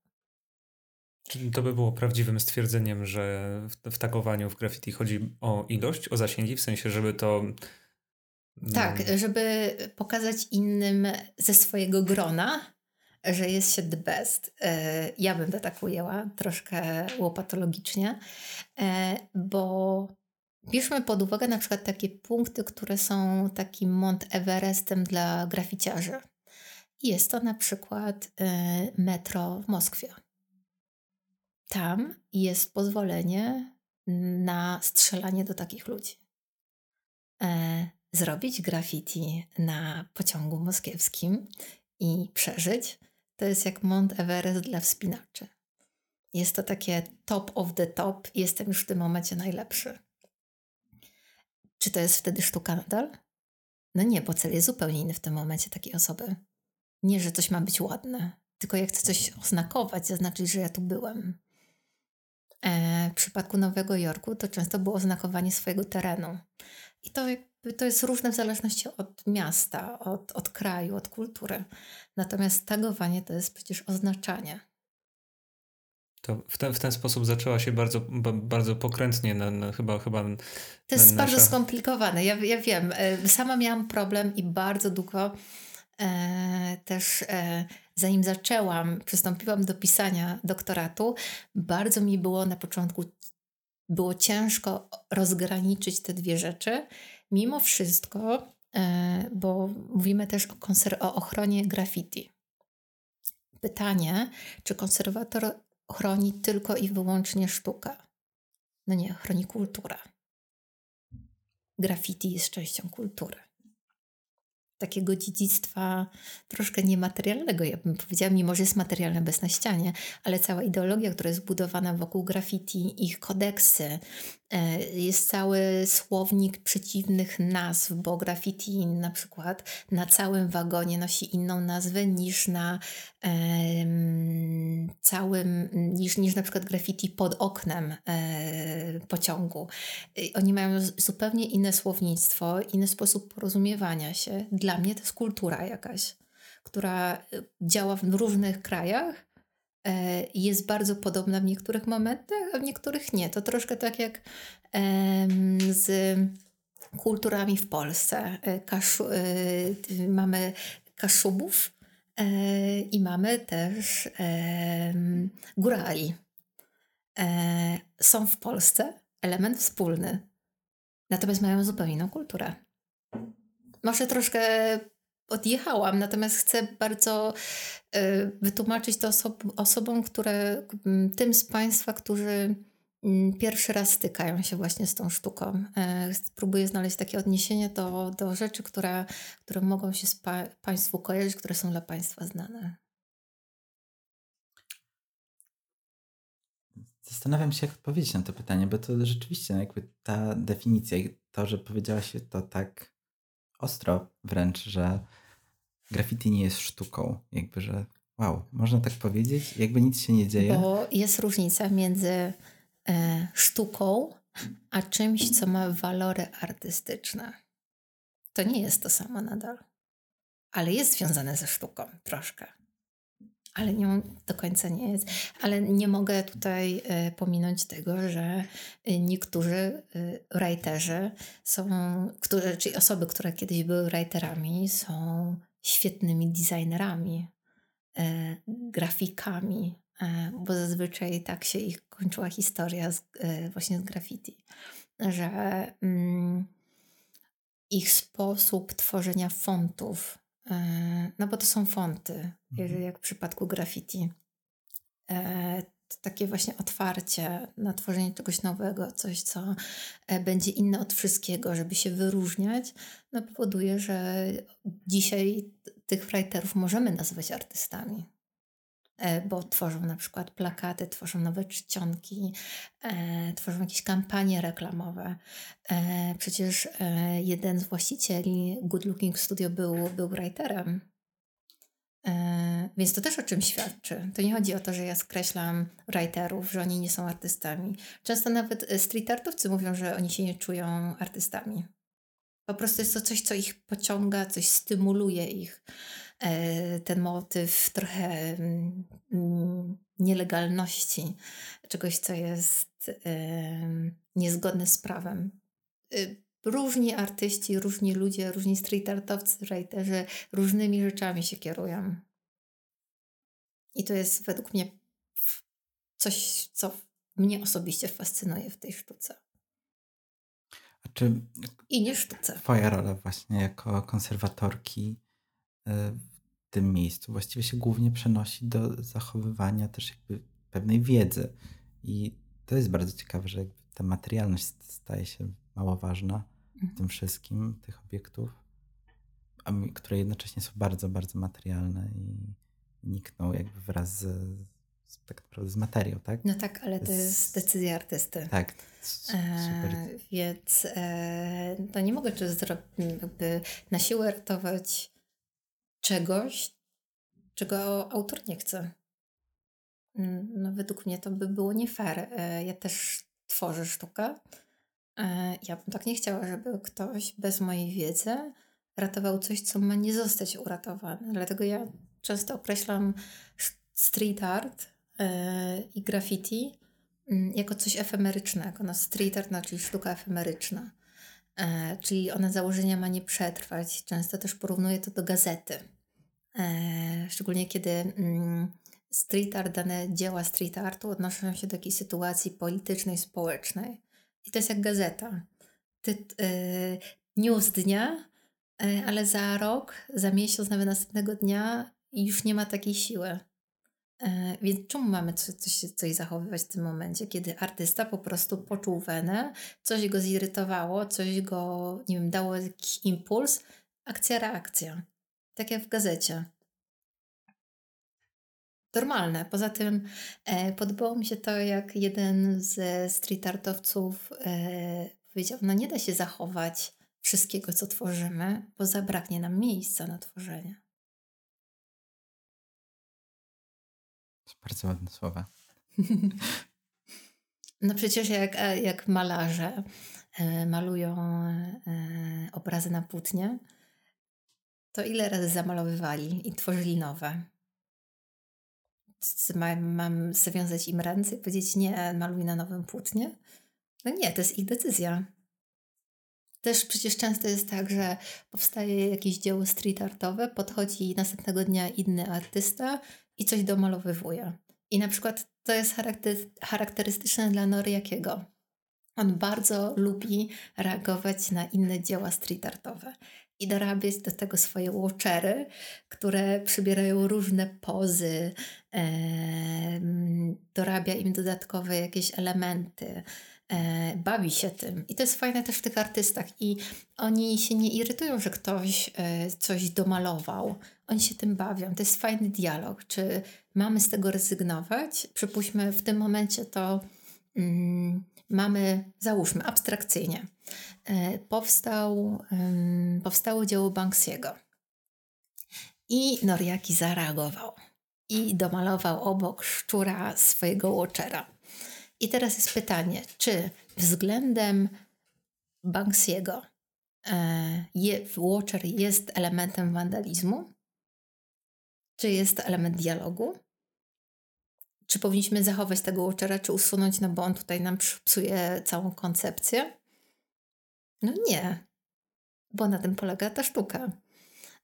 Speaker 1: Czyli to by było prawdziwym stwierdzeniem, że w, w tagowaniu w graffiti chodzi o ilość, o zasięgi, w sensie, żeby to
Speaker 3: tak, no. żeby pokazać innym ze swojego grona, że jest się the best. E, ja bym to tak ujęła, troszkę łopatologicznie, e, bo bierzmy pod uwagę na przykład takie punkty, które są takim Mont Everestem dla graficiarzy. Jest to na przykład y, metro w Moskwie. Tam jest pozwolenie na strzelanie do takich ludzi. Zrobić graffiti na pociągu moskiewskim i przeżyć, to jest jak Mont Everest dla wspinaczy. Jest to takie top of the top jestem już w tym momencie najlepszy. Czy to jest wtedy sztuka nadal? No nie, bo cel jest zupełnie inny w tym momencie takiej osoby. Nie, że coś ma być ładne, tylko jak chcę coś oznakować, zaznaczyć, że ja tu byłem. E, w przypadku Nowego Jorku to często było oznakowanie swojego terenu. I to, to jest różne w zależności od miasta, od, od kraju, od kultury. Natomiast tagowanie to jest przecież oznaczanie.
Speaker 1: To w ten, w ten sposób zaczęła się bardzo, bardzo pokrętnie, na, na, chyba, chyba.
Speaker 3: To jest nasza... bardzo skomplikowane. Ja, ja wiem. E, sama miałam problem i bardzo długo e, też e, zanim zaczęłam, przystąpiłam do pisania doktoratu, bardzo mi było na początku było ciężko rozgraniczyć te dwie rzeczy. Mimo wszystko, e, bo mówimy też o, o ochronie graffiti. Pytanie, czy konserwator chroni tylko i wyłącznie sztukę? No nie, chroni kulturę. Graffiti jest częścią kultury takiego dziedzictwa troszkę niematerialnego, ja bym powiedziała, mimo że jest materialne bez na ścianie, ale cała ideologia, która jest budowana wokół graffiti, ich kodeksy, jest cały słownik przeciwnych nazw, bo graffiti na przykład na całym wagonie nosi inną nazwę niż na um, całym, niż, niż na przykład graffiti pod oknem e, pociągu. Oni mają zupełnie inne słownictwo, inny sposób porozumiewania się. Dla mnie to jest kultura jakaś, która działa w różnych krajach e, jest bardzo podobna w niektórych momentach, a w niektórych nie. To troszkę tak jak z kulturami w Polsce. E, kaszu, e, mamy kaszubów i mamy też górali. Są w Polsce element wspólny, natomiast mają zupełnie inną kulturę może troszkę odjechałam, natomiast chcę bardzo y, wytłumaczyć to osob osobom, które, tym z Państwa, którzy pierwszy raz stykają się właśnie z tą sztuką. E, spróbuję znaleźć takie odniesienie do, do rzeczy, które, które mogą się pa Państwu kojarzyć, które są dla Państwa znane.
Speaker 2: Zastanawiam się, jak odpowiedzieć na to pytanie, bo to rzeczywiście no jakby ta definicja i to, że powiedziałaś to tak ostro wręcz, że graffiti nie jest sztuką. Jakby, że wow, można tak powiedzieć, jakby nic się nie dzieje.
Speaker 3: Bo jest różnica między e, sztuką a czymś, co ma walory artystyczne. To nie jest to samo nadal, ale jest związane ze sztuką troszkę ale nie, do końca nie jest. Ale nie mogę tutaj y, pominąć tego, że y, niektórzy y, writerzy są, którzy, czyli osoby, które kiedyś były writerami, są świetnymi designerami, grafikami, bo zazwyczaj tak się ich kończyła historia z, właśnie z graffiti, że mm, ich sposób tworzenia fontów E, no bo to są fonty, mhm. jak w przypadku graffiti. E, to takie właśnie otwarcie na tworzenie czegoś nowego, coś, co e, będzie inne od wszystkiego, żeby się wyróżniać, no powoduje, że dzisiaj tych writerów możemy nazwać artystami. E, bo tworzą na przykład plakaty, tworzą nowe czcionki, e, tworzą jakieś kampanie reklamowe. E, przecież jeden z właścicieli Good Looking Studio był, był writerem. Więc to też o czym świadczy. To nie chodzi o to, że ja skreślam writerów, że oni nie są artystami. Często nawet street artowcy mówią, że oni się nie czują artystami. Po prostu jest to coś, co ich pociąga, coś stymuluje ich. E, ten motyw trochę mm, nielegalności, czegoś, co jest niezgodne z prawem. Y, różni artyści, różni ludzie, różni street artowcy, writerzy różnymi rzeczami się kierują. I to jest według mnie coś, co mnie osobiście fascynuje w tej sztuce.
Speaker 2: czy
Speaker 3: I nie sztuce.
Speaker 2: Twoja rola właśnie jako konserwatorki y, tym miejscu właściwie się głównie przenosi do zachowywania też jakby pewnej wiedzy. I to jest bardzo ciekawe, że ta materialność staje się mało ważna w tym
Speaker 3: Mhm.
Speaker 2: wszystkim, tych obiektów, które jednocześnie są bardzo, bardzo materialne i nikną jakby wraz z, z, tak naprawdę z materią, tak?
Speaker 3: No tak, ale to
Speaker 2: Z-
Speaker 3: jest decyzja artysty.
Speaker 2: Tak, s- super.
Speaker 3: E, więc e, to nie mogę czy jakby na siłę ratować czegoś, czego autor nie chce. Mm, No, według mnie to by było nie fair. E, ja też tworzę sztukę. E, ja bym tak nie chciała, żeby ktoś bez mojej wiedzy ratował coś, co ma nie zostać uratowane. Dlatego ja często określam street art e, i graffiti mm, jako coś efemerycznego. No, street art, no, czyli sztuka efemeryczna. Czyli ona założenia ma nie przetrwać. Często też porównuję to do gazety. E, szczególnie kiedy mm, street art, dane dzieła street artu odnoszą się do jakiejś sytuacji politycznej, społecznej. I to jest jak gazeta. Ty, e, news dnia, e, ale za rok, za miesiąc, nawet następnego dnia już nie ma takiej siły. Więc czemu mamy coś, coś, coś zachowywać w tym momencie, kiedy artysta po prostu poczuł wenę, coś go zirytowało, coś go, nie wiem, dało jakiś impuls, akcja, reakcja. Tak jak w gazecie. Normalne. Poza tym e, podobało mi się to, jak jeden ze street artowców e, powiedział, no nie da się zachować wszystkiego, co tworzymy, bo zabraknie nam miejsca na tworzenie.
Speaker 2: Bardzo ładne słowa.
Speaker 3: No przecież jak, e, jak malarze e, malują e, obrazy na płótnie, to ile razy zamalowywali i tworzyli nowe? Mam, mam zawiązać im ręce i powiedzieć nie, maluj na nowym płótnie? No nie, to jest ich decyzja. Też przecież często jest tak, że powstaje jakieś dzieło street artowe, podchodzi następnego dnia inny artysta i coś domalowywuje. I na przykład to jest charakter, charakterystyczne dla Noriakiego. On bardzo lubi reagować na inne dzieła street artowe i dorabiać do tego swoje watchery, które przybierają różne pozy, em, dorabia im dodatkowe jakieś elementy, e, bawi się tym. I to jest fajne też w tych artystach. I oni się nie irytują, że ktoś e, coś domalował. Oni się tym bawią. To jest fajny dialog. Czy mamy z tego rezygnować? Przypuśćmy, w tym momencie to mamy, załóżmy, abstrakcyjnie. E, powstał, powstało dzieło Banksiego. I Noriaki zareagował. I domalował obok szczura swojego watchera. I teraz jest pytanie, czy względem Banksiego e, je, jest elementem wandalizmu? Czy jest element dialogu? Czy powinniśmy zachować tego Watchera, czy usunąć, no bo on tutaj nam psuje całą koncepcję? No nie, bo na tym polega ta sztuka.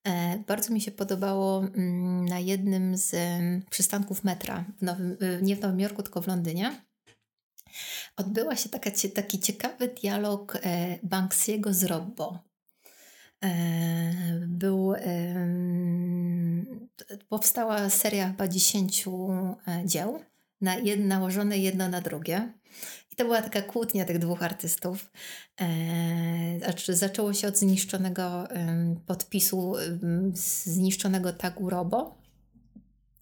Speaker 3: E, bardzo mi się podobało mm, na jednym z em, przystanków metra, w Nowym, y, nie w Nowym Jorku, tylko w Londynie. Odbyła się taka, taki ciekawy dialog e, Banksiego z Robbo. E, był, powstała seria chyba 10 e, dzieł, na jed, nałożone jedno na drugie. I to była taka kłótnia tych dwóch artystów. Znaczy zaczęło się od zniszczonego podpisu, zniszczonego tagu Robo,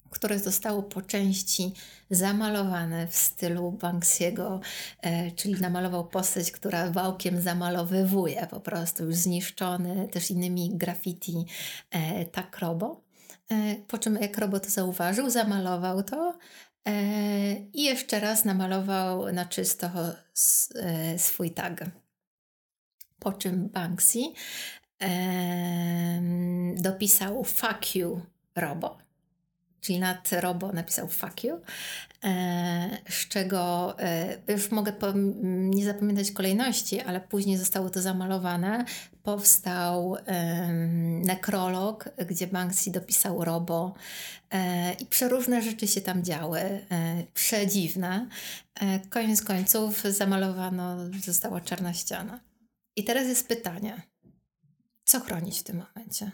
Speaker 3: które zostało po części zamalowane w stylu Banksiego, e, czyli namalował postać, która wałkiem zamalowywuje po prostu już zniszczony też innymi graffiti e, tak Robo. E, po czym jak Robo to zauważył, zamalował to i jeszcze raz namalował na czysto swój tag. Po czym Banksy dopisał fuck you Robo czyli nad Robo napisał fuck you, e, z czego e, już mogę nie zapamiętać kolejności, ale później zostało to zamalowane. Powstał nekrolog, gdzie Banksy dopisał Robo e, i przeróżne rzeczy się tam działy, przedziwne. Koniec końców zamalowano, została czarna ściana. I teraz jest pytanie, co chronić w tym momencie?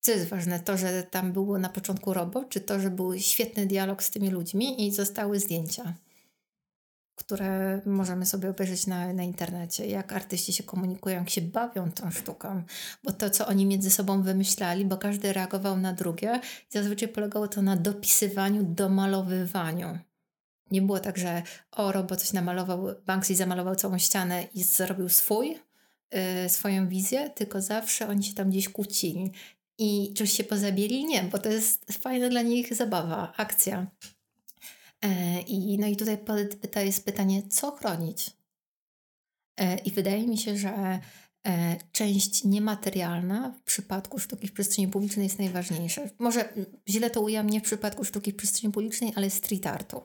Speaker 3: Co jest ważne? To, że tam było na początku robot, czy to, że był świetny dialog z tymi ludźmi i zostały zdjęcia? które możemy sobie obejrzeć na, na internecie, jak artyści się komunikują, jak się bawią tą sztuką, bo to, co oni między sobą wymyślali, bo każdy reagował na drugie, zazwyczaj polegało to na dopisywaniu, domalowywaniu. Nie było tak, że o, robot coś namalował, Banksy zamalował całą ścianę i zrobił swój, yy, swoją wizję, tylko zawsze oni się tam gdzieś kłócili. I czy się pozabili? Nie, bo to jest fajna dla nich zabawa, akcja. E, I, no i tutaj pyta, jest pytanie, co chronić? E, I wydaje mi się, że e, część niematerialna w przypadku sztuki w przestrzeni publicznej jest najważniejsza. Może źle to ujawnię w przypadku sztuki w przestrzeni publicznej, ale street artu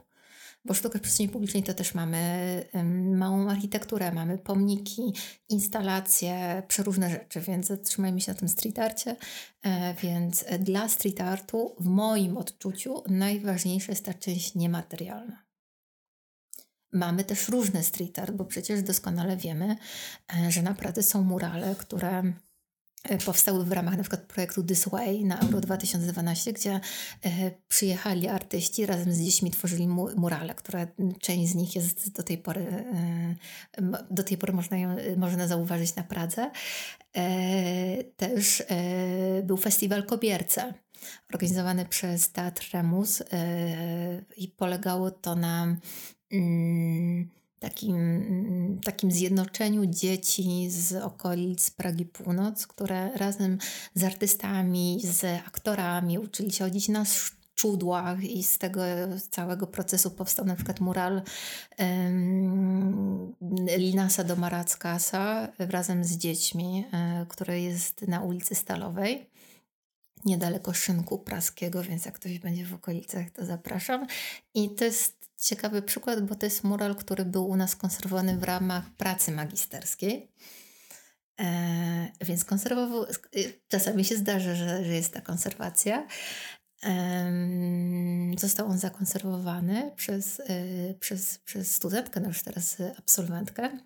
Speaker 3: bo sztukę w przestrzeni publicznej to też mamy małą architekturę, mamy pomniki, instalacje, przeróżne rzeczy, więc zatrzymajmy się na tym street arcie. E, więc dla street artu w moim odczuciu najważniejsza jest ta część niematerialna. Mamy też różne street art, bo przecież doskonale wiemy, e, że naprawdę są murale, które E, powstały w ramach na przykład projektu This Way na Euro 2012, gdzie e, przyjechali artyści razem z dziećmi tworzyli murale, które część z nich jest do tej pory, e, do tej pory można, można zauważyć na Pradze. Też był festiwal Kobierce organizowany przez Teatr Remus i polegało to na mm, takim, takim zjednoczeniu dzieci z okolic Pragi Północ, które razem z artystami, z aktorami uczyli się chodzić na czudłach i z tego całego procesu powstał na przykład mural um, Linasa do Marackasa razem z dziećmi, um, który jest na ulicy Stalowej niedaleko Szynku Praskiego, więc jak ktoś będzie w okolicach, to zapraszam. I to jest ciekawy przykład, bo to jest mural, który był u nas konserwowany w ramach pracy magisterskiej. E, więc konserwował, czasami się zdarza, że, że jest ta konserwacja. E, został on zakonserwowany przez, e, przez, przez studentkę, no już teraz absolwentkę.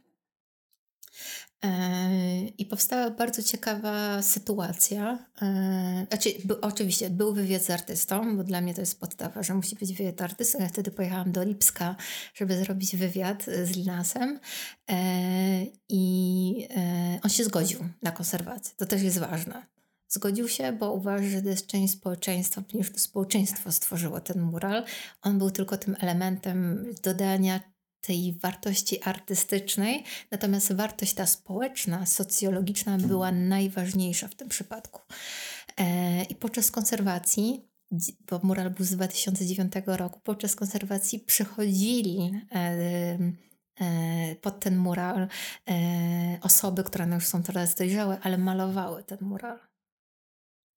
Speaker 3: E, I powstała bardzo ciekawa sytuacja. E, znaczy, by, oczywiście był wywiad z artystą, bo dla mnie to jest podstawa, że musi być wywiad artystą. Ja wtedy pojechałam do Lipska, żeby zrobić wywiad z Linasem e, i on się zgodził na konserwację. To też jest ważne. Zgodził się, bo uważa, że to jest część społeczeństwa, ponieważ to społeczeństwo stworzyło ten mural. On był tylko tym elementem dodania tej wartości artystycznej, natomiast wartość ta społeczna, socjologiczna była najważniejsza w tym przypadku. E, I podczas konserwacji, bo mural był z 2009 roku, podczas konserwacji przychodzili e, e, pod ten mural osoby, które no już są teraz dojrzałe, ale malowały ten mural.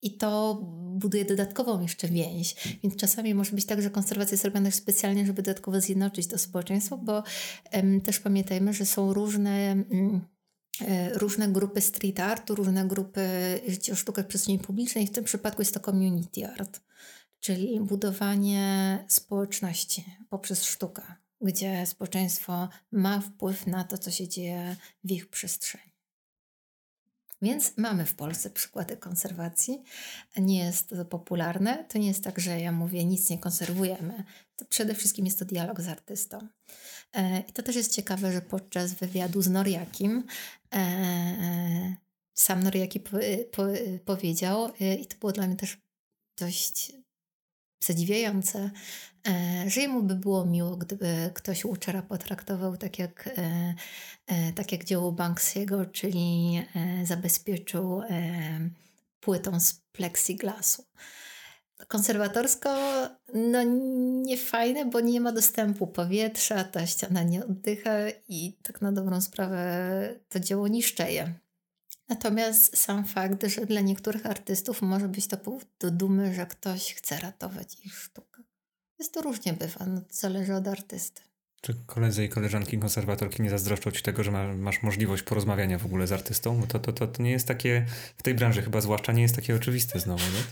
Speaker 3: I to buduje dodatkową jeszcze więź. Więc czasami może być tak, że konserwacja jest robiona specjalnie, żeby dodatkowo zjednoczyć to społeczeństwo, bo um, też pamiętajmy, że są różne. Um, różne grupy street artu, różne grupy, o sztukę w przestrzeni publicznej, w tym przypadku jest to community art, czyli budowanie społeczności poprzez sztukę, gdzie społeczeństwo ma wpływ na to, co się dzieje w ich przestrzeni. Więc mamy w Polsce przykłady konserwacji. Nie jest to popularne. To nie jest tak, że ja mówię, nic nie konserwujemy. To przede wszystkim jest to dialog z artystą. E, I to też jest ciekawe, że podczas wywiadu z Noriakim e, sam Noriaki po, po, powiedział, e, i to było dla mnie też dość zadziwiające, e, że jemu by było miło, gdyby ktoś Łuczera potraktował tak jak, e, e, tak jak dzieło Banksiego, czyli zabezpieczył płytą z plexiglasu. Konserwatorsko, no nie fajne, bo nie ma dostępu powietrza, ta ściana nie oddycha i tak na dobrą sprawę to dzieło niszczeje. Natomiast sam fakt, że dla niektórych artystów może być to powód do dumy, że ktoś chce ratować ich sztukę. Jest to różnie bywa, no to zależy od artysty.
Speaker 1: Czy koledzy i koleżanki konserwatorki nie zazdroszczą ci tego, że ma, masz możliwość porozmawiania w ogóle z artystą? Bo to, to, to, to nie jest takie, w tej branży chyba zwłaszcza nie jest takie oczywiste znowu, nie?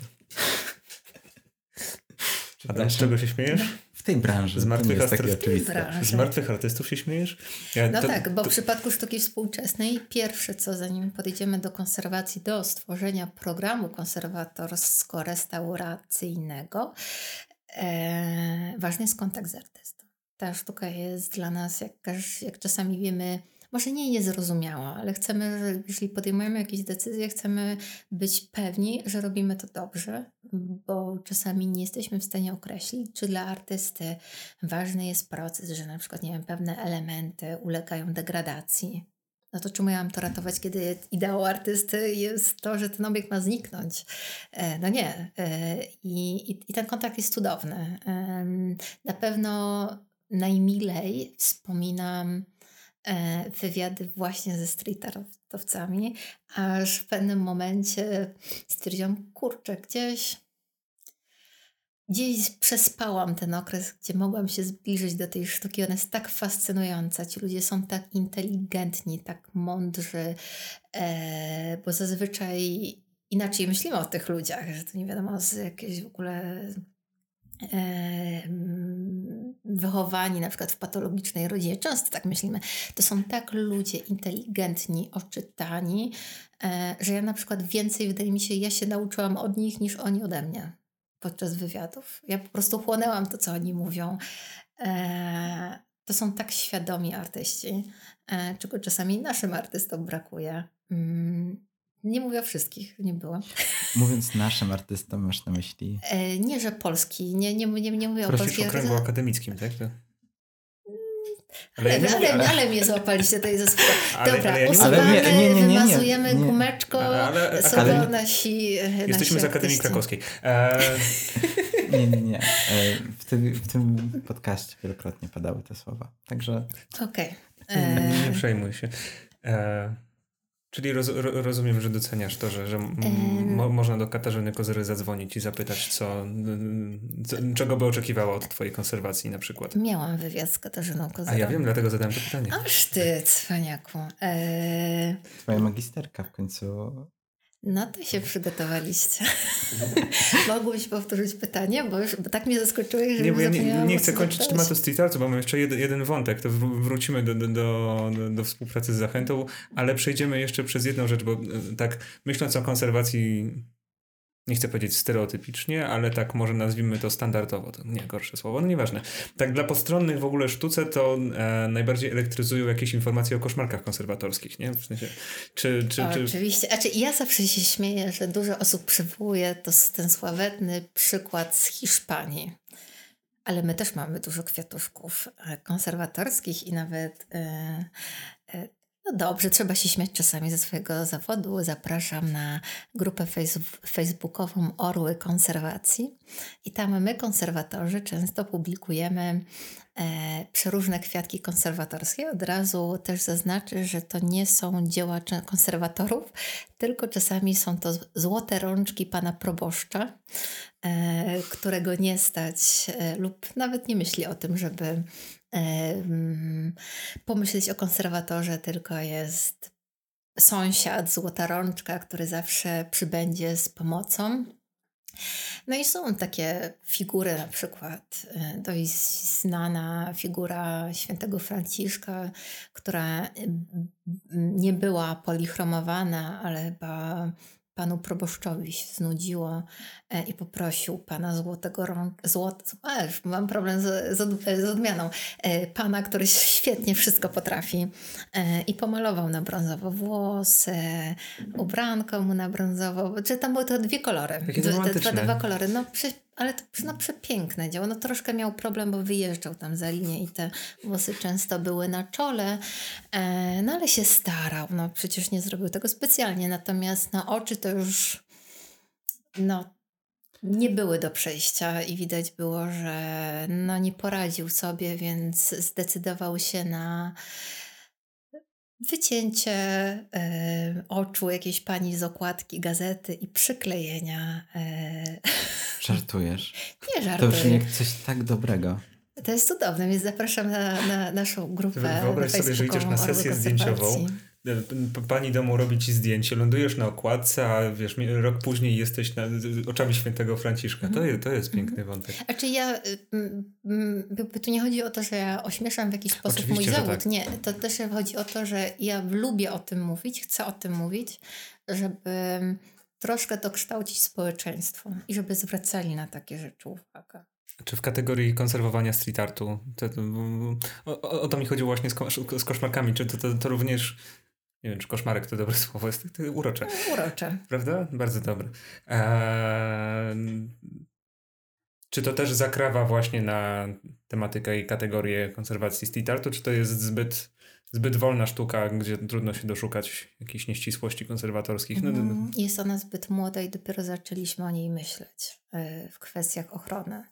Speaker 1: Adam, z czego się śmiejesz?
Speaker 2: tej branży.
Speaker 1: Z martwych,
Speaker 2: jest
Speaker 1: artystów,
Speaker 2: oczywiste.
Speaker 1: z martwych artystów się śmiejesz?
Speaker 3: Ja, no to, tak, bo to... w przypadku sztuki współczesnej pierwsze co, zanim podejdziemy do konserwacji, do stworzenia programu konserwatorsko-restauracyjnego, e, ważny jest kontakt z artystą. Ta sztuka jest dla nas, jak, jak czasami wiemy, może nie niezrozumiała, ale chcemy, że jeśli podejmujemy jakieś decyzje, chcemy być pewni, że robimy to dobrze, bo czasami nie jesteśmy w stanie określić, czy dla artysty ważny jest proces, że na przykład, nie wiem, pewne elementy ulegają degradacji. No to czemu ja mam to ratować, kiedy ideał artysty jest to, że ten obiekt ma zniknąć? E, no nie. E, I, i, I ten kontakt jest cudowny. Na pewno najmilej wspominam E, wywiady właśnie ze street artowcami, aż w pewnym momencie stwierdziłam, kurczę, gdzieś gdzieś przespałam ten okres, gdzie mogłam się zbliżyć do tej sztuki. Ona jest tak fascynująca. Ci ludzie są tak inteligentni, tak mądrzy, e, bo zazwyczaj inaczej myślimy o tych ludziach, że to nie wiadomo, z jakiejś w ogóle wychowani na przykład w patologicznej rodzinie, często tak myślimy, to są tak ludzie inteligentni, oczytani, e, że ja na przykład więcej, wydaje mi się, ja się nauczyłam od nich niż oni ode mnie podczas wywiadów. Ja po prostu chłonęłam to, co oni mówią. E, to są tak świadomi artyści, e, czego czasami naszym artystom brakuje. Mm, nie mówię o wszystkich, nie było.
Speaker 2: Mówiąc naszym artystom, masz na myśli?
Speaker 3: E, nie, że polski. Nie, nie, nie, nie mówię
Speaker 1: Prosisz
Speaker 3: o polskich.
Speaker 1: o kręgu akademickim, tak?
Speaker 3: Ale, ale, ale, ale, ale mnie złapaliście tutaj ze Dobra,
Speaker 1: ale ja
Speaker 3: usuwamy, nie, nie, nie, wymazujemy gumeczko, ale, są ale, nasi
Speaker 1: Jesteśmy
Speaker 3: nasi
Speaker 1: z Akademii Krakowskiej. E...
Speaker 2: nie, nie, nie. E, w tym, w tym podcaście wielokrotnie padały te słowa. Także...
Speaker 3: Okej.
Speaker 1: Okay. E... Nie, nie przejmuj się. E... Czyli roz, rozumiem, że doceniasz to, że, że mo, można do Katarzyny Kozery zadzwonić i zapytać, co, co, czego by oczekiwała od twojej konserwacji na przykład.
Speaker 3: Miałam wywiad z Katarzyną Kozerą.
Speaker 1: A ja wiem, dlatego zadałem to pytanie.
Speaker 3: Aż ty, cwaniaku. Eee...
Speaker 2: Twoja magisterka w końcu
Speaker 3: no to się przygotowaliście. Mogłeś powtórzyć pytanie, bo, już, bo tak mnie zaskoczyłeś, że
Speaker 1: Nie, bo ja nie, nie chcę kończyć tematu street artu, bo mamy jeszcze jeden, jeden wątek, to wrócimy do, do, do, do, współpracy z Zachętą, ale przejdziemy jeszcze przez jedną rzecz, bo e, tak myśląc o konserwacji nie chcę powiedzieć stereotypicznie, ale tak może nazwijmy to standardowo, to nie gorsze słowo, no nieważne. Tak dla postronnych w ogóle sztuce to e, najbardziej elektryzują jakieś informacje o koszmarkach konserwatorskich, nie? W sensie, czy, czy,
Speaker 3: czy... Oczywiście, znaczy ja zawsze się śmieję, że dużo osób przywołuje to ten sławetny przykład z Hiszpanii. Ale my też mamy dużo kwiatuszków e, konserwatorskich i nawet e, no dobrze, trzeba się śmiać czasami ze swojego zawodu. Zapraszam na grupę facebookową Orły Konserwacji i tam my, konserwatorzy, często publikujemy e, przeróżne kwiatki konserwatorskie. Od razu też zaznaczę, że to nie są dzieła konserwatorów, tylko czasami są to złote rączki pana proboszcza, e, którego nie stać e, lub nawet nie myśli o tym, żeby pomyśleć o konserwatorze, tylko jest sąsiad, złota rączka, który zawsze przybędzie z pomocą. No i są takie figury, na przykład e, dość znana figura świętego Franciszka, która nie była polichromowana, ale chyba panu proboszczowi się znudziło e, i poprosił pana złotego rąk, złot, aż mam problem z, z, z, odmianą, e, pana, który świetnie wszystko potrafi e, i pomalował na brązowo włosy, ubranko mu na brązowo, czy tam były to dwie kolory,
Speaker 1: dwa,
Speaker 3: dwa, dwa kolory, no ale to no, przepiękne dzieło. No troszkę miał problem, bo wyjeżdżał tam za linię i te włosy często były na czole, e, no ale się starał. No przecież nie zrobił tego specjalnie, natomiast na oczy to już no nie były do przejścia i widać było, że no nie poradził sobie, więc zdecydował się na wycięcie e, oczu jakiejś pani z okładki gazety i przyklejenia. E...
Speaker 2: Żartujesz?
Speaker 3: Nie żartuję.
Speaker 2: To brzmi jak coś tak dobrego.
Speaker 3: To jest cudowne, więc zapraszam na, na naszą grupę.
Speaker 1: Wyobraź sobie, że idziesz na sesję zdjęciową pani domu robi ci zdjęcie, lądujesz na okładce, a wiesz, rok później jesteś na, oczami świętego Franciszka. To, mhm. jest, to jest piękny mhm. wątek.
Speaker 3: A czy ja, y, by tu nie chodzi o to, że ja ośmieszam w jakiś sposób Oczywiście, mój zawód. Tak. Nie, to też chodzi o to, że ja lubię o tym mówić, chcę o tym mówić, żeby troszkę dokształcić społeczeństwo i żeby zwracali na takie rzeczy uwagę.
Speaker 1: Czy w kategorii konserwowania street artu, to, to, o, o, to mi chodziło właśnie z, z koszmarkami, czy to, to, to, również, nie wiem, czy koszmarek to dobre słowo, jest to, urocze.
Speaker 3: Urocze.
Speaker 1: Prawda? Bardzo dobre. Eee, czy to też zakrawa właśnie na tematykę i kategorię konserwacji street artu, czy to jest zbyt, zbyt wolna sztuka, gdzie trudno się doszukać jakichś nieścisłości konserwatorskich? No,
Speaker 3: mm, jest ona zbyt młoda i dopiero zaczęliśmy o niej myśleć e, w kwestiach ochrony.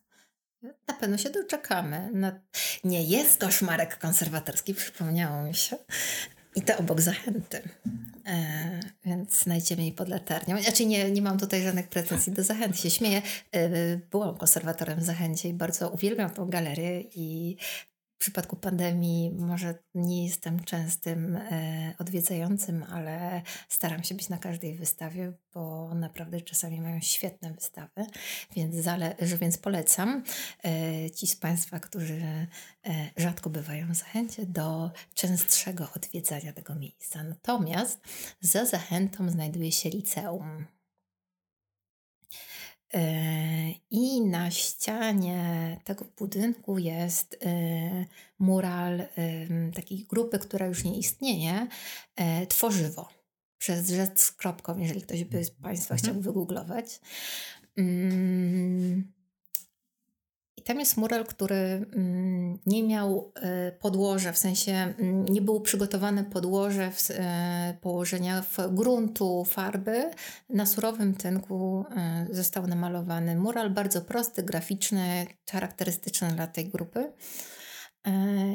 Speaker 3: Na pewno się doczekamy. No, nie jest koszmarek konserwatorski, przypomniało mi się. I to obok zachęty. E, więc znajdziemy jej pod latarnią. Znaczy nie, nie mam tutaj żadnych pretensji do zachęty. Się śmieję. E, byłam konserwatorem w zachęcie i bardzo uwielbiam tą galerię i w przypadku pandemii może nie jestem częstym e, odwiedzającym, ale staram się być na każdej wystawie, bo naprawdę czasami mają świetne wystawy, więc, zale, więc polecam e, ci z Państwa, którzy e, rzadko bywają w Zachęcie, do częstszego odwiedzania tego miejsca. Natomiast za Zachętą znajduje się liceum. E, I na ścianie tego budynku jest e, mural takiej grupy, która już nie istnieje, e, Tworzywo. Przez rzecz z kropką, jeżeli ktoś by z Państwa mhm. chciał wygooglować. Mm, tam jest mural, który mm, nie miał e, podłoża, w sensie mm, nie było przygotowane podłoże e, położenia gruntu, farby. Na surowym tynku e, został namalowany mural, bardzo prosty, graficzny, charakterystyczny dla tej grupy.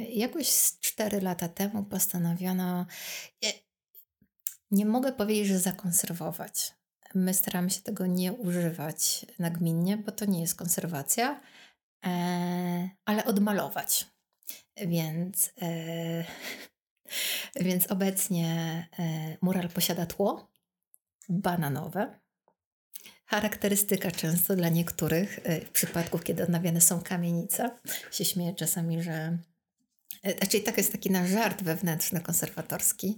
Speaker 3: Jakoś z 4 lata temu postanowiono, nie mogę powiedzieć, że zakonserwować. My staramy się tego nie używać nagminnie, bo to nie jest konserwacja ale odmalować. Więc, e, więc obecnie e, mural posiada tło bananowe. Charakterystyka często dla niektórych, e, w przypadku kiedy odnawiane są kamienice, się śmieję czasami, że e, Znaczy, tak jest taki nasz żart wewnętrzny, konserwatorski,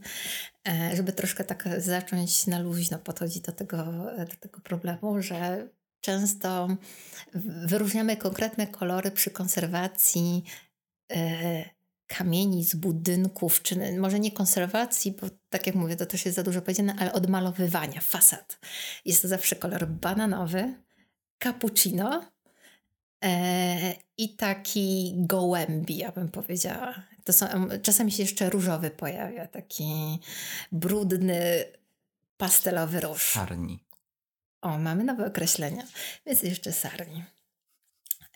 Speaker 3: e, żeby troszkę tak zacząć na luźno podchodzić do tego, do tego problemu, że często wyróżniamy konkretne kolory przy konserwacji e, kamieni z budynków, czy może nie konserwacji, bo tak jak mówię, to też jest za dużo powiedziane, ale odmalowywania fasad. Jest to zawsze kolor bananowy, cappuccino e, i taki gołębi, ja bym powiedziała. To są, czasami się jeszcze różowy pojawia, taki brudny, pastelowy róż.
Speaker 2: Czarni.
Speaker 3: O, mamy nowe określenia, więc jeszcze sarni.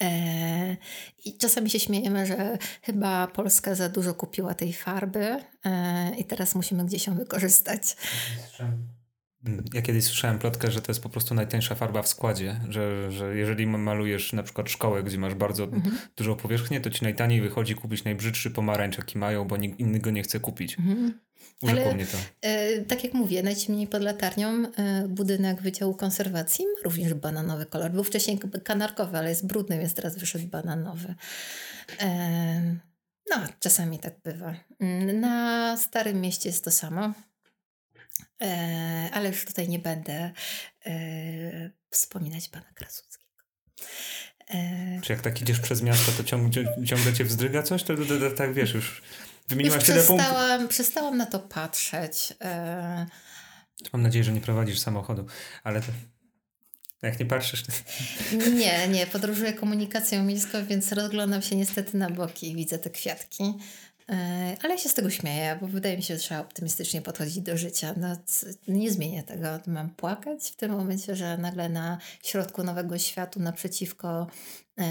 Speaker 3: E, I czasami się śmiejemy, że chyba Polska za dużo kupiła tej farby e, i teraz musimy gdzieś ją wykorzystać.
Speaker 1: Ja kiedyś słyszałem plotkę, że to jest po prostu najtańsza farba w składzie, że, że jeżeli malujesz na przykład szkołę, gdzie masz bardzo mhm. dużą powierzchnię, to ci najtaniej wychodzi kupić najbrzydszy pomarańcz, jaki mają, bo nikt inny go nie chce kupić. Mhm.
Speaker 3: Ale, mnie to. E, tak jak mówię, najciemniej pod latarnią e, budynek Wydziału Konserwacji ma również bananowy kolor. Był wcześniej kanarkowy, ale jest brudny, więc teraz wyszedł bananowy. E, no, czasami tak bywa. Mm, na Starym Mieście jest to samo. E, ale już tutaj nie będę e, wspominać pana Krasuckiego.
Speaker 1: E, Czy jak tak idziesz przez miasto, to ciągle, ciągle cię wzdryga coś? To, to, tak wiesz, już wymieniłaś
Speaker 3: tyle punktów. Przestałam na to patrzeć.
Speaker 1: Mam nadzieję, że nie prowadzisz samochodu, ale to... Jak nie patrzysz.
Speaker 3: Nie, nie. Podróżuję komunikacją miejską, więc rozglądam się niestety na boki i widzę te kwiatki. E, ale ja się z tego śmieję, bo wydaje mi się, że trzeba optymistycznie podchodzić do życia. No, nie zmienię tego. Mam płakać w tym momencie, że nagle na środku nowego światu, naprzeciwko e,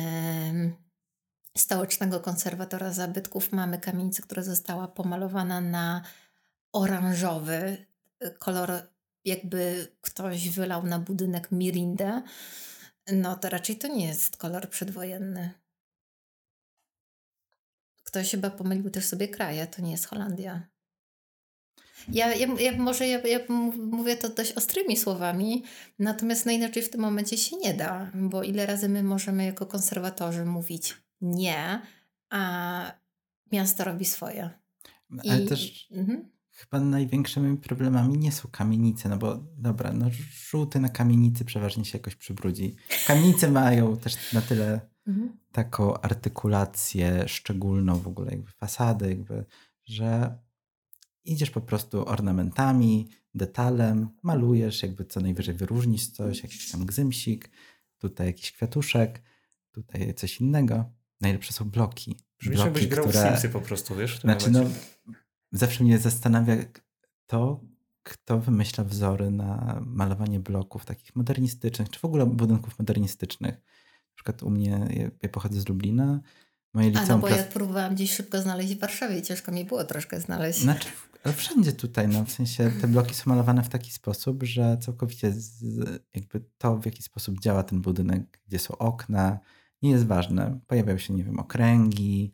Speaker 3: stołecznego konserwatora zabytków, mamy kamienicę, która została pomalowana na oranżowy kolor, jakby ktoś wylał na budynek mirindę. No to raczej to nie jest kolor przedwojenny. Ktoś chyba pomylił też sobie kraje, to nie jest Holandia. Ja, ja, ja może ja, ja mówię to dość ostrymi słowami, natomiast no inaczej w tym momencie się nie da, bo ile razy my możemy jako konserwatorzy mówić nie, a miasto robi swoje.
Speaker 2: Ale I, też mhm. chyba największymi problemami nie są kamienice, no bo dobra, no żółty na kamienicy przeważnie się jakoś przybrudzi. Kamienice mają też na tyle mhm. taką artykulację szczególną w ogóle, jakby fasady, jakby, że idziesz po prostu ornamentami, detalem, malujesz, jakby co najwyżej wyróżnisz coś, jakiś tam gzymsik, tutaj jakiś kwiatuszek, tutaj coś innego. Najlepsze są bloki.
Speaker 1: Brzmi, bloki, grał które... Simsy po prostu, wiesz?
Speaker 2: Znaczy, no, zawsze mnie zastanawia to, kto wymyśla wzory na malowanie bloków takich modernistycznych, czy w ogóle budynków modernistycznych. Na przykład u mnie, ja pochodzę z Lublina,
Speaker 3: moje liceum... A no bo ja próbowałam gdzieś szybko znaleźć w Warszawie i ciężko mi było troszkę znaleźć.
Speaker 2: Znaczy, ale wszędzie tutaj, no w sensie te bloki są malowane w taki sposób, że całkowicie z, jakby to, w jaki sposób działa ten budynek, gdzie są okna, nie jest ważne. Pojawiają się, nie wiem, okręgi,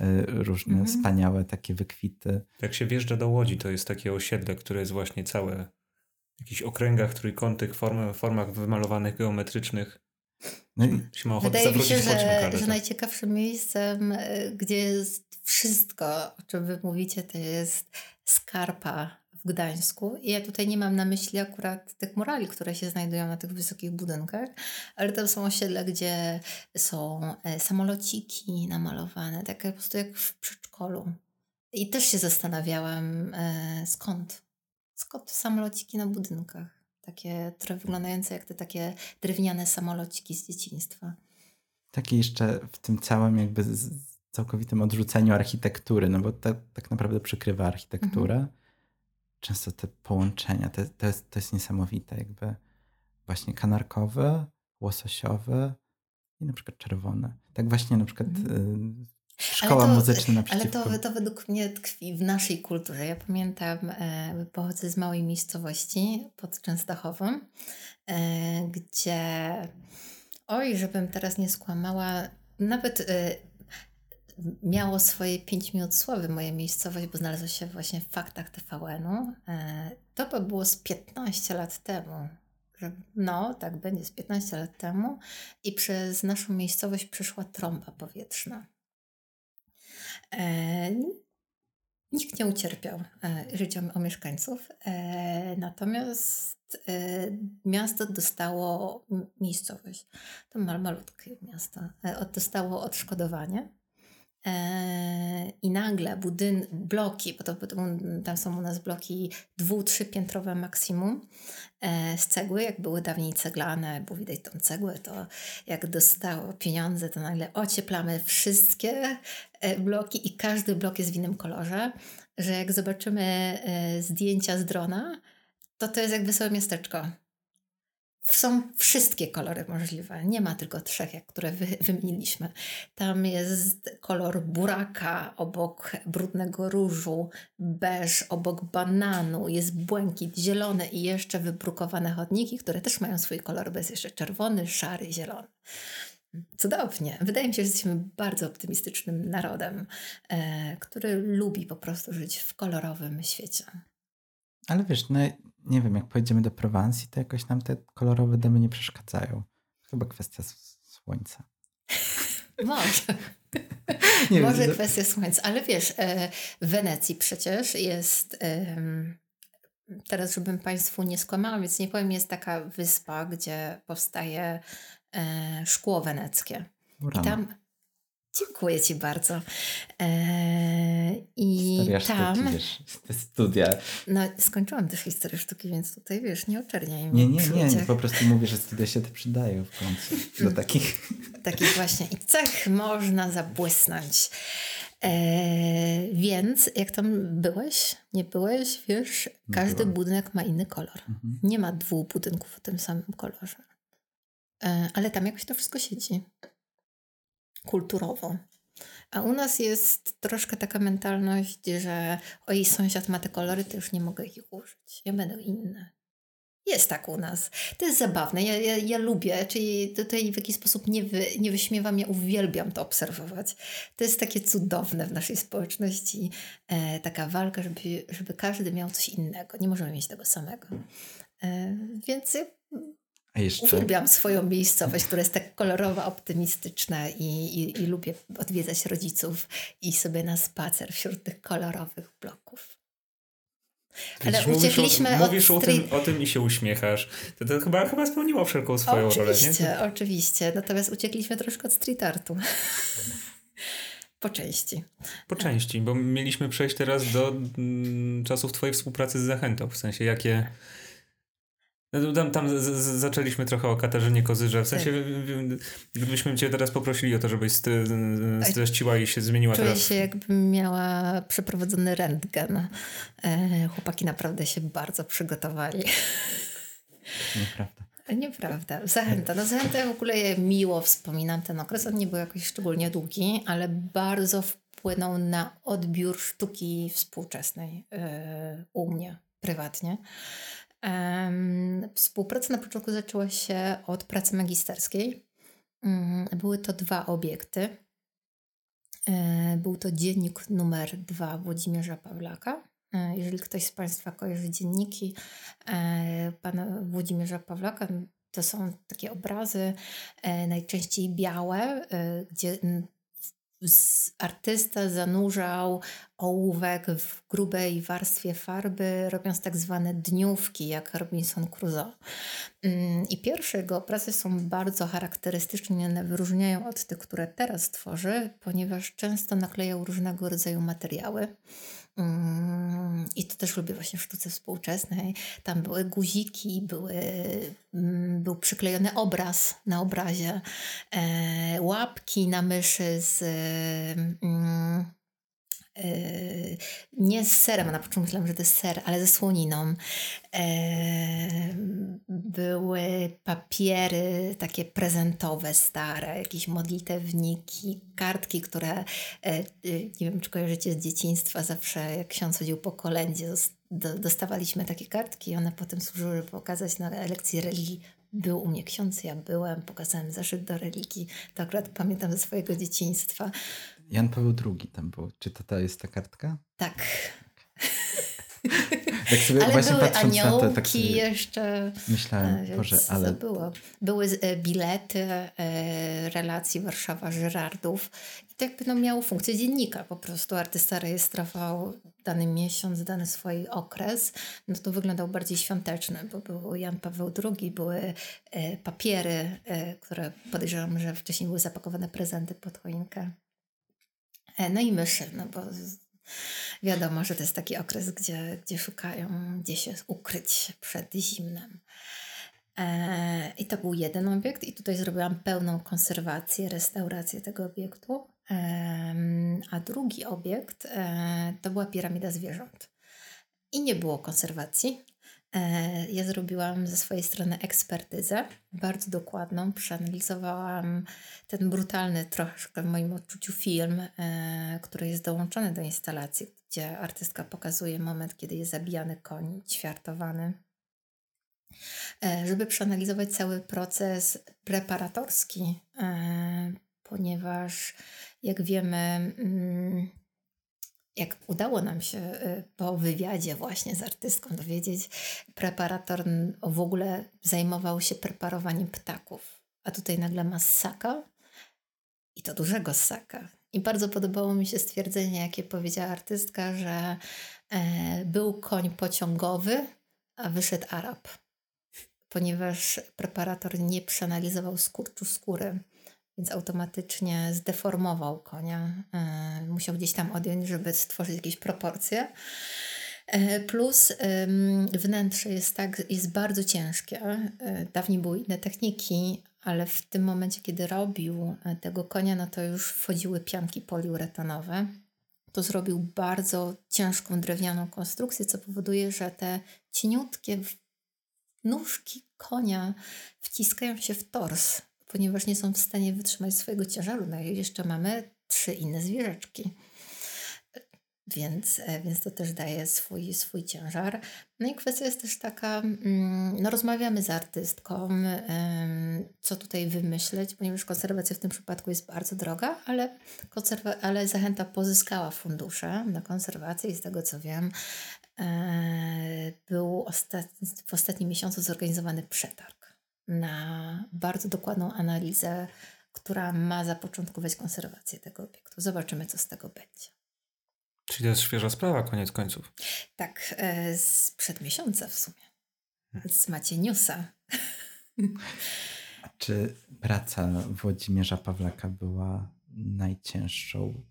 Speaker 2: y, różne mhm. wspaniałe takie wykwity.
Speaker 1: Jak się wjeżdża do Łodzi, to jest takie osiedle, które jest właśnie całe w jakichś okręgach trójkątych, form, formach wymalowanych geometrycznych. No i
Speaker 3: Wydaje mi się, że, że najciekawszym miejscem, y, gdzie jest wszystko, o czym wy mówicie, to jest Skarpa w Gdańsku. I ja tutaj nie mam na myśli akurat tych murali, które się znajdują na tych wysokich budynkach, ale tam są osiedle, gdzie są e, samolociki namalowane, takie po prostu jak w przedszkolu. I też się zastanawiałam, e, skąd? Skąd samolociki na budynkach? Takie, które wyglądające jak te takie drewniane samolociki z dzieciństwa.
Speaker 2: Takie jeszcze w tym całym jakby całkowitym odrzuceniu architektury, no bo to tak naprawdę przykrywa architekturę. Mhm. Często te połączenia, to, to, jest, to jest niesamowite, jakby właśnie kanarkowy, łososiowy i na przykład czerwony. Tak właśnie na przykład mhm. Szkoła to, muzyczna naprzeciwko.
Speaker 3: Ale to, to według mnie tkwi w naszej kulturze. Ja pamiętam, e, pochodzę z małej miejscowości pod Częstochową, e, gdzie oj, żebym teraz nie skłamała, nawet e, miało swoje 5 minut sławy moja miejscowość, bo znalazło się właśnie w faktach TVN-u. E, to by było z 15 lat temu. No, tak będzie, z 15 lat temu. I przez naszą miejscowość przyszła trąba powietrzna. E, nikt nie ucierpiał e, życiem o mieszkańców, natomiast miasto dostało, miejscowość, to malutkie miasto, dostało odszkodowanie. E, I nagle budyn, bloki, bo to, tam są u nas bloki dwu, trzypiętrowe maksimum e, z cegły, jak były dawniej ceglane, bo widać tą cegłę, to jak dostało pieniądze, to nagle ocieplamy wszystkie e, bloki i każdy blok jest w innym kolorze, że jak zobaczymy zdjęcia z drona, to to jest jak wesołe miasteczko są wszystkie kolory możliwe. Nie ma tylko trzech, jak które wy, wymieniliśmy. Tam jest kolor buraka obok brudnego różu, beż obok bananu, jest błękit, zielony i jeszcze wybrukowane chodniki, które też mają swój kolor, jest jeszcze czerwony, szary, zielony. Cudownie. Wydaje mi się, że jesteśmy bardzo optymistycznym narodem, e, który lubi po prostu żyć w kolorowym świecie.
Speaker 2: Ale wiesz, no, nie wiem, jak pojedziemy do Prowansji, to jakoś nam te kolorowe domy nie przeszkadzają. Chyba kwestia słońca.
Speaker 3: Może. nie Może wiem, kwestia słońca, ale wiesz, e, w Wenecji przecież jest. Teraz, żebym Państwu nie skłamała, więc nie powiem, jest taka wyspa, gdzie powstaje e, szkło weneckie. I tam Dziękuję Ci bardzo. Eee, I Historia tam. Sztuki,
Speaker 2: wiesz, te studia.
Speaker 3: No, skończyłam też historię sztuki, więc tutaj wiesz, nie oczerniaj
Speaker 2: mnie. Nie, nie, nie, po prostu mówię, że studia się te przydają w końcu do takich.
Speaker 3: takich właśnie i cech można zabłysnąć. Eee, więc jak tam byłeś, nie byłeś, wiesz, każdy Byłem. budynek ma inny kolor. Mhm. Nie ma dwóch budynków o tym samym kolorze. Eee, ale tam jakoś to wszystko siedzi kulturowo. A u nas jest troszkę taka mentalność, że o jej sąsiad ma te kolory, to już nie mogę ich użyć. Ja będę inne. Jest tak u nas. To jest zabawne. Ja, ja, ja lubię, czyli tutaj w jakiś sposób nie, wy, nie wyśmiewam, ja uwielbiam to obserwować. To jest takie cudowne w naszej społeczności. E, taka walka, żeby, żeby każdy miał coś innego. Nie możemy mieć tego samego. E, więc
Speaker 2: A jeszcze...
Speaker 3: uwielbiam swoją miejscowość, która jest tak kolorowa, optymistyczna i, i, i lubię odwiedzać rodziców i sobie na spacer wśród tych kolorowych bloków. Ale
Speaker 1: Widzisz, mówisz,
Speaker 3: uciekliśmy
Speaker 1: o,
Speaker 3: od
Speaker 1: mówisz o, tym, o tym i się uśmiechasz. To, to chyba, chyba spełniło wszelką swoją rolę,
Speaker 3: Oczywiście, oczywiście. Natomiast uciekliśmy troszkę od street artu. po części.
Speaker 1: Po części, bo mieliśmy przejść teraz do mm, czasów twojej współpracy z Zachętą, w sensie jakie... No, Tam, tam z, z, zaczęliśmy trochę o Katarzynie Kozyrze, w sensie
Speaker 3: Tak.
Speaker 1: gdybyśmy cię teraz poprosili o to, żebyś stre, streściła i się zmieniła
Speaker 3: Czuję
Speaker 1: teraz.
Speaker 3: się jakbym miała przeprowadzony rentgen. E, chłopaki naprawdę się bardzo przygotowali.
Speaker 2: Nieprawda.
Speaker 3: Nieprawda. Zachęta. No zachęta w ogóle miło wspominam ten okres. On nie był jakoś szczególnie długi, ale bardzo wpłynął na odbiór sztuki współczesnej yy, u mnie prywatnie. Współpraca na początku zaczęła się od pracy magisterskiej. Mm, Były to dwa obiekty. E, Był to dziennik numer dwa Włodzimierza Pawlaka. E, Jeżeli ktoś z Państwa kojarzy dzienniki e, pana Włodzimierza Pawlaka, to są takie obrazy, najczęściej białe, gdzie artysta zanurzał ołówek w grubej warstwie farby, robiąc tak zwane dniówki, jak Robinson Crusoe. Mm, I pierwsze jego obrazy są bardzo charakterystyczne, one wyróżniają od tych, które teraz tworzy, ponieważ często naklejał różnego rodzaju materiały. Mm, I to też lubię właśnie w sztuce współczesnej. Tam były guziki, były, mm, był przyklejony obraz na obrazie, e, łapki na myszy z. E, nie z serem, na początku myślałam, że to jest ser, ale ze słoniną. E, były papiery takie prezentowe, stare, jakieś modlitewniki, kartki, które e, e, nie wiem, czy kojarzycie z dzieciństwa, zawsze jak ksiądz chodził po kolędzie, dos- do- dostawaliśmy takie kartki i one potem służyły pokazać na lekcji religii. Był u mnie ksiądz, ja byłem, pokazałem zeszyt do religii. To akurat pamiętam ze swojego dzieciństwa.
Speaker 2: Jan Paweł II tam był. Czy to, to jest ta kartka?
Speaker 3: Tak.
Speaker 2: Tak sobie
Speaker 3: Ale
Speaker 2: właśnie
Speaker 3: były
Speaker 2: patrząc na to,
Speaker 3: aniołki
Speaker 2: tak sobie
Speaker 3: jeszcze.
Speaker 2: myślałem, Boże, ale
Speaker 3: Było. Były e, bilety e, relacji Warszawa-Żyrardów i to jakby no, miało funkcję dziennika. Po prostu artysta rejestrował dany miesiąc, dany swój okres. No to wyglądał bardziej świąteczny, bo był Jan Paweł II, były e, papiery, e, które podejrzewam, że wcześniej były zapakowane prezenty pod choinkę. E, no i myszy, no bo wiadomo, że to jest taki okres, gdzie, gdzie szukają, gdzie się ukryć przed zimnem. E, I to był jeden obiekt, i tutaj zrobiłam pełną konserwację, restaurację tego obiektu. Em, a drugi obiekt e, to była piramida zwierząt. I nie było konserwacji. E, Ja zrobiłam ze swojej strony ekspertyzę, bardzo dokładną. Przeanalizowałam ten brutalny troszkę w moim odczuciu film, e, który jest dołączony do instalacji, gdzie artystka pokazuje moment, kiedy jest zabijany koń, ćwiartowany. E, Żeby przeanalizować cały proces preparatorski, ponieważ jak wiemy, mm, jak udało nam się y, po wywiadzie właśnie z artystką dowiedzieć, preparator w ogóle zajmował się preparowaniem ptaków. A tutaj nagle ma ssaka i to dużego ssaka. I bardzo podobało mi się stwierdzenie, jakie powiedziała artystka, że e, był koń pociągowy, a wyszedł Arab. Ponieważ preparator nie przeanalizował skurczu skóry, więc automatycznie zdeformował konia. E, musiał gdzieś tam odjąć, żeby stworzyć jakieś proporcje. E, Plus wnętrze jest tak, jest bardzo ciężkie. E, Dawniej były inne techniki, ale w tym momencie, kiedy robił tego konia, no to już wchodziły pianki poliuretanowe. To zrobił bardzo ciężką drewnianą konstrukcję, co powoduje, że te cieniutkie nóżki konia wciskają się w tors, ponieważ nie są w stanie wytrzymać swojego ciężaru. No i jeszcze mamy trzy inne zwierzeczki. Więc, e, więc to też daje swój, swój ciężar. No i kwestia jest też taka, mm, no rozmawiamy z artystką, co tutaj wymyśleć, ponieważ konserwacja w tym przypadku jest bardzo droga, ale, konserwa- ale Zachęta pozyskała fundusze na konserwację i z tego co wiem, e, był ostatni, w ostatnim miesiącu zorganizowany przetarg na bardzo dokładną analizę, która ma zapoczątkować konserwację tego obiektu. Zobaczymy, co z tego będzie.
Speaker 1: Czyli to jest świeża sprawa, koniec końców.
Speaker 3: Tak, e, sprzed miesiąca w sumie. Z macie newsa.
Speaker 2: A czy praca Włodzimierza Pawlaka była najcięższą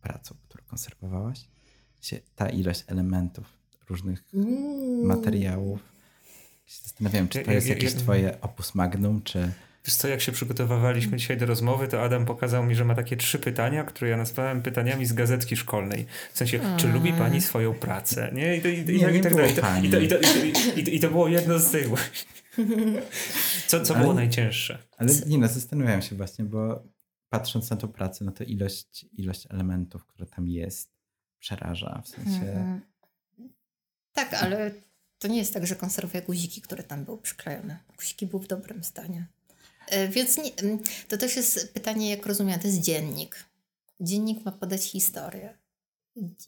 Speaker 2: pracą, którą konserwowałaś? Ta ilość elementów, różnych mm. materiałów. Zastanawiam, czy to jest jakieś twoje opus magnum, czy
Speaker 1: Wiesz co, jak się przygotowywaliśmy dzisiaj do rozmowy, to Adam pokazał mi, że ma takie trzy pytania, które ja nazwałem pytaniami z gazetki szkolnej. W sensie, czy lubi pani swoją pracę? Nie? I to, i, i,
Speaker 2: nie,
Speaker 1: i,
Speaker 2: tak dalej.
Speaker 1: I to, i, to, i, to, było jedno z tych. Co, co ale, było najcięższe?
Speaker 2: Ale nie no, zastanawiałem się właśnie, bo patrząc na tą pracę, no to ilość, ilość elementów, które tam jest, przeraża. W sensie... Mhm.
Speaker 3: Tak, ale to nie jest tak, że konserwuję guziki, które tam były przyklejone. Guziki były w dobrym stanie. E, więc nie, to też jest pytanie, jak rozumiem, to jest dziennik. Dziennik ma podać historię.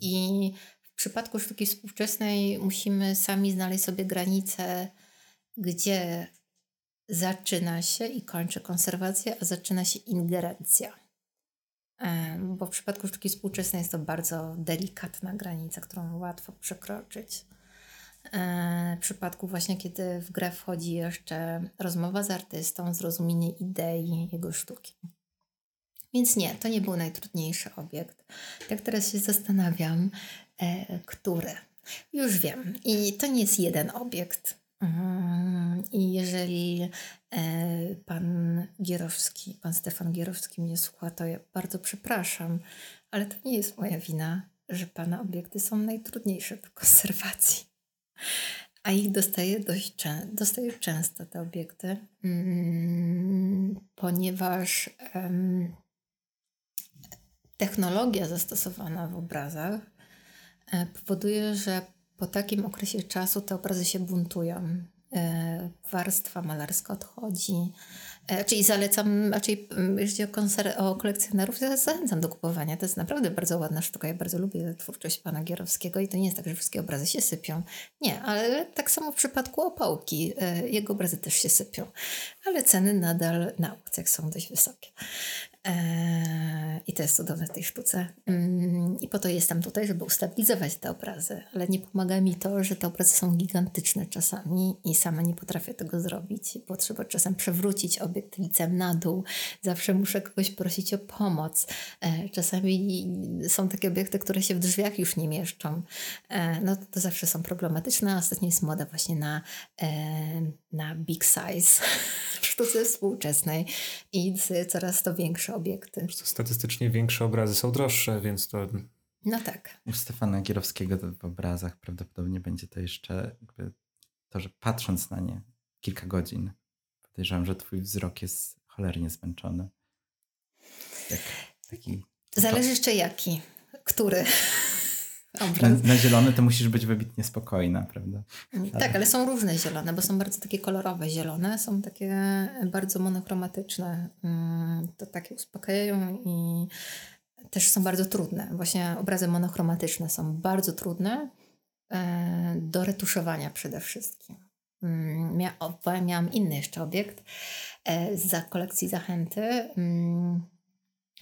Speaker 3: I w przypadku sztuki współczesnej musimy sami znaleźć sobie granice, gdzie zaczyna się i kończy konserwacja, a zaczyna się ingerencja. E, bo w przypadku sztuki współczesnej jest to bardzo delikatna granica, którą łatwo przekroczyć. E, w przypadku właśnie, kiedy w grę wchodzi jeszcze rozmowa z artystą, zrozumienie idei jego sztuki. Więc nie, to nie był najtrudniejszy obiekt. Tak teraz się zastanawiam, e, który. Już wiem. I to nie jest jeden obiekt. Mm, I jeżeli e, pan Gierowski, pan Stefan Gierowski mnie słucha, to ja bardzo przepraszam, ale to nie jest moja wina, że pana obiekty są najtrudniejsze do konserwacji. A ich dostaję dość często, dostaję często te obiekty, mm, ponieważ technologia zastosowana w obrazach e, powoduje, że po takim okresie czasu te obrazy się buntują. E, warstwa malarska odchodzi, czyli zalecam, raczej mm, jeśli konser- o kolekcjonerów, to zachęcam do kupowania. To jest naprawdę bardzo ładna sztuka. Ja bardzo lubię twórczość pana Gierowskiego i to nie jest tak, że wszystkie obrazy się sypią. Nie, ale tak samo w przypadku opałki. E, jego obrazy też się sypią. Ale ceny nadal na aukcjach są dość wysokie. Eee, I to jest cudowne w tej sztuce. Mm, I po to jestem tutaj, żeby ustabilizować te obrazy, ale nie pomaga mi to, że te obrazy są gigantyczne czasami i sama nie potrafię tego zrobić, bo trzeba czasem przewrócić obiekt licem na dół. Zawsze muszę kogoś prosić o pomoc. Eee, czasami są takie obiekty, które się w drzwiach już nie mieszczą. Eee, no to zawsze są problematyczne. Ostatnio jest moda właśnie na, na big size w sztuce współczesnej i coraz to większe obiekty.
Speaker 1: Statystycznie większe obrazy są droższe, więc to...
Speaker 3: No tak.
Speaker 2: U Stefana Gierowskiego w obrazach prawdopodobnie będzie to jeszcze to, że patrząc na nie kilka godzin, podejrzewam, że twój wzrok jest cholernie zmęczony.
Speaker 3: Tak, taki... Zależy jeszcze jaki. Który?
Speaker 2: Na, na, zielony to musisz być wybitnie spokojna, prawda?
Speaker 3: Ale... Tak, ale są różne zielone, bo są bardzo takie kolorowe zielone, są takie bardzo monochromatyczne. Mm, to takie uspokajają i też są bardzo trudne. Właśnie obrazy monochromatyczne są bardzo trudne e, do retuszowania przede wszystkim. Mm, Mia miałam inny jeszcze obiekt e, z kolekcji Zachęty mm,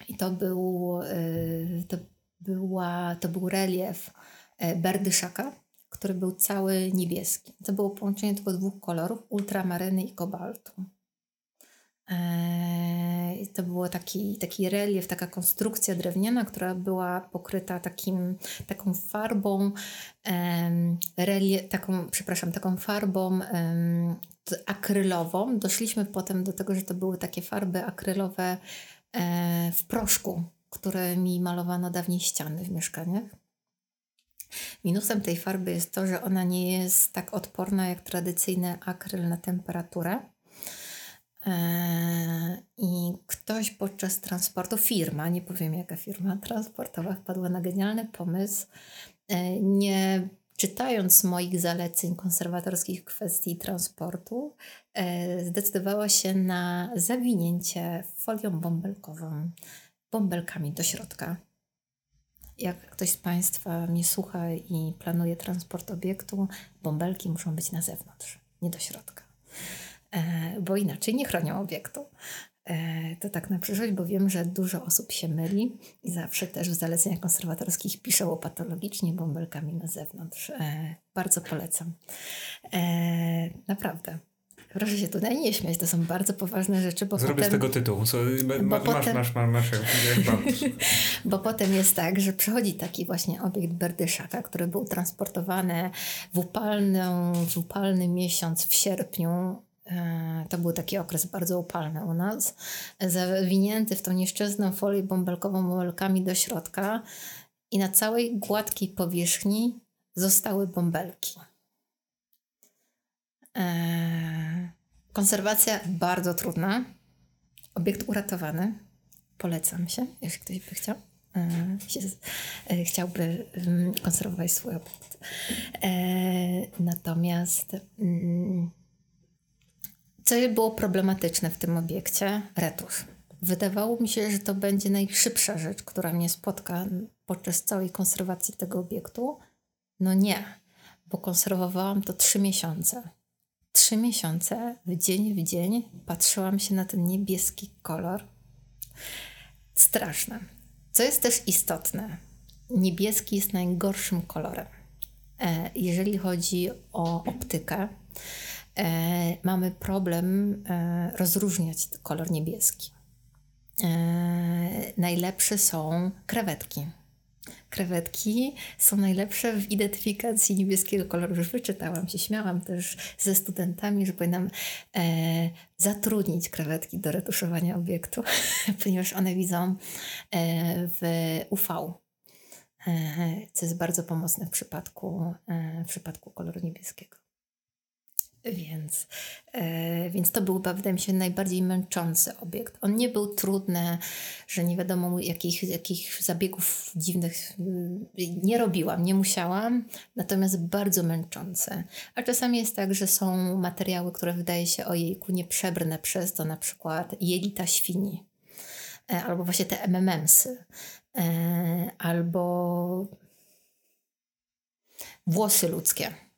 Speaker 3: i to był, e, to była, to był relief e, Berdyszaka, który był cały niebieski. To było połączenie tylko dwóch kolorów, ultramaryny i kobaltu. E, to było taki, taki relief, taka konstrukcja drewniana, która była pokryta takim, taką farbą, relief, taką, przepraszam, taką farbą akrylową. Doszliśmy potem do tego, że to były takie farby akrylowe e, w proszku, którymi malowano dawniej ściany w mieszkaniach. Minusem tej farby jest to, że ona nie jest tak odporna jak tradycyjny akryl na temperaturę. I ktoś podczas transportu, firma, nie powiem jaka firma transportowa, wpadła na genialny pomysł, nie czytając moich zaleceń konserwatorskich kwestii transportu, zdecydowała się na zawinięcie folią bąbelkową, bąbelkami do środka. Jak ktoś z Państwa mnie słucha i planuje transport obiektu, bąbelki muszą być na zewnątrz, nie do środka, e, bo inaczej nie chronią obiektu. E, to tak na przyszłość, bo wiem, że dużo osób się myli i zawsze też w zaleceniach konserwatorskich piszą o patologicznie bąbelkami na zewnątrz. E, bardzo polecam. Naprawdę. Proszę się tutaj nie śmiać, to są bardzo poważne rzeczy, bo
Speaker 1: Zrobię
Speaker 3: potem...
Speaker 1: z tego tytuł. So, ma, masz, potem... masz, masz, masz, masz,
Speaker 3: Bo potem jest tak, że przychodzi taki właśnie obiekt Berdyszaka, który był transportowany w, upalną, w upalny miesiąc w sierpniu e, to był taki okres bardzo upalny u nas, zawinięty w tą nieszczęsną folię bąbelkową bąbelkami do środka i na całej gładkiej powierzchni zostały bąbelki. Eee, konserwacja bardzo trudna. Obiekt uratowany. Polecam się, jeśli ktoś by chciał. Eee, się, e, chciałby konserwować swój obiekt. Natomiast um, co było problematyczne w tym obiekcie? Retusz. Wydawało mi się, że to będzie najszybsza rzecz, która mnie spotka podczas całej konserwacji tego obiektu. No nie, bo konserwowałam to trzy miesiące trzy miesiące, w dzień w dzień, patrzyłam się na ten niebieski kolor. Straszne. Co jest też istotne, niebieski jest najgorszym kolorem. E, jeżeli chodzi o optykę, e, mamy problem e, rozróżniać kolor niebieski. Najlepsze są krewetki Krewetki są najlepsze w identyfikacji niebieskiego koloru. Już wyczytałam się, śmiałam też ze studentami, że powinnam e, zatrudnić krewetki do retuszowania obiektu, ponieważ one widzą e, w UV, e, co jest bardzo pomocne w przypadku, e, w przypadku koloru niebieskiego. Więc, e, więc to był, wydaje mi się, najbardziej męczący obiekt. On nie był trudny, że nie wiadomo jakich, jakich zabiegów dziwnych mm, nie robiłam, nie musiałam, natomiast bardzo męczący. A czasami jest tak, że są materiały, które wydaje się ojejku nieprzebrne przez to, na przykład jelita świni, e, albo właśnie te MMMsy, e, albo włosy ludzkie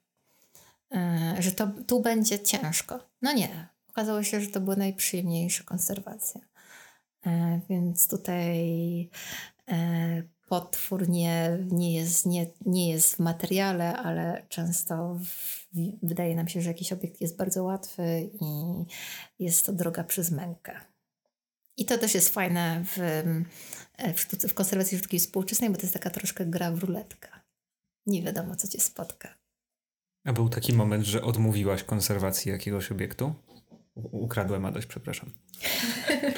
Speaker 3: że to tu będzie ciężko. No nie, okazało się, że to była najprzyjemniejsza konserwacja. E, więc tutaj e, potwór nie, nie, jest, nie, nie jest w materiale, ale często w, wydaje nam się, że jakiś obiekt jest bardzo łatwy i jest to droga przez mękę. I to też jest fajne w, w, sztuce, w konserwacji sztuki współczesnej, bo to jest taka troszkę gra w ruletkę. Nie wiadomo, co cię spotka.
Speaker 1: A był taki moment, że odmówiłaś konserwacji jakiegoś obiektu? Ukradłem Adaś, przepraszam.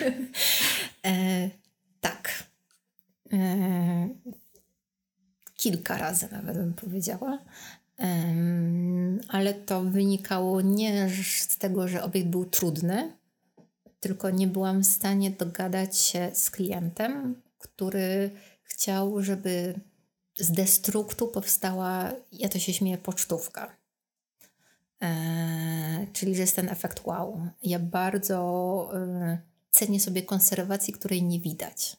Speaker 3: e, tak. E, kilka razy nawet bym powiedziała. E, ale to wynikało nie z tego, że obiekt był trudny, tylko nie byłam w stanie dogadać się z klientem, który chciał, żeby z destruktu powstała, ja to się śmieję, pocztówka. Eee, czyli, jest ten efekt wow. Ja bardzo e, cenię sobie konserwacji, której nie widać.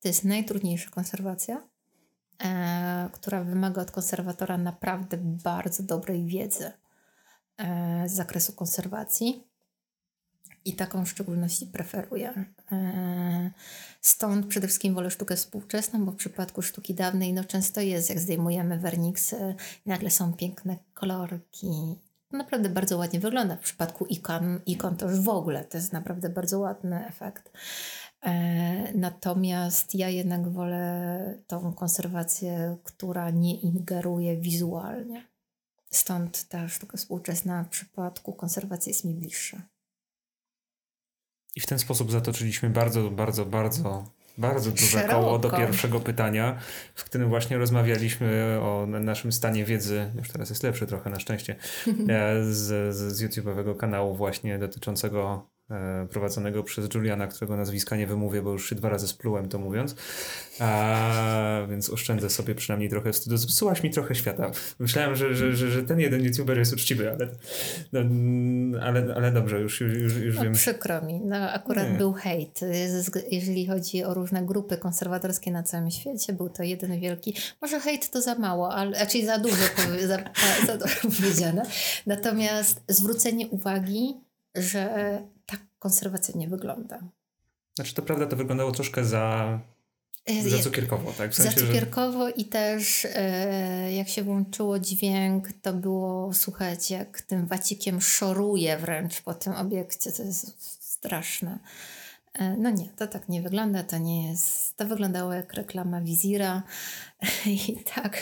Speaker 3: To jest najtrudniejsza konserwacja, e, która wymaga od konserwatora naprawdę bardzo dobrej wiedzy e, z zakresu konserwacji. I taką w szczególności preferuję. Stąd przede wszystkim wolę sztukę współczesną, bo w przypadku sztuki dawnej no często jest, jak zdejmujemy werniksy, nagle są piękne kolorki. Naprawdę bardzo ładnie wygląda. W przypadku ikon, ikon to już w ogóle to jest naprawdę bardzo ładny efekt. E, natomiast ja jednak wolę tą konserwację, która nie ingeruje wizualnie. Stąd ta sztuka współczesna w przypadku konserwacji jest mi bliższa.
Speaker 1: I w ten sposób zatoczyliśmy bardzo, bardzo, bardzo, bardzo duże Szeroko. koło do pierwszego pytania, w którym właśnie rozmawialiśmy o naszym stanie wiedzy, już teraz jest lepszy trochę na szczęście, e, z, z YouTube'owego kanału właśnie dotyczącego prowadzonego przez Juliana, którego nazwiska nie wymówię, bo już się dwa razy splułem to mówiąc. A, więc oszczędzę sobie przynajmniej trochę wstydu. Zepsułaś mi trochę świata. Myślałem, że, że, że, że ten jeden youtuber jest uczciwy, ale, no, ale, ale dobrze, już, już, już
Speaker 3: no,
Speaker 1: wiem.
Speaker 3: Przykro mi. No, akurat nie. był hejt. Jeżeli chodzi o różne grupy konserwatorskie na całym świecie, był to jeden wielki. Może hejt to za mało, ale, raczej za dużo, za, za dużo powiedziane. Natomiast zwrócenie uwagi, że konserwacyjnie wygląda.
Speaker 1: Znaczy, to prawda, to wyglądało troszkę za za cukierkowo, tak?
Speaker 3: W sensie, za cukierkowo że... i też e, jak się włączyło dźwięk, to było słuchać jak tym wacikiem szoruje wręcz po tym obiekcie. To jest straszne. E, no nie, to tak nie wygląda, to nie jest. To wyglądało jak reklama wizira i tak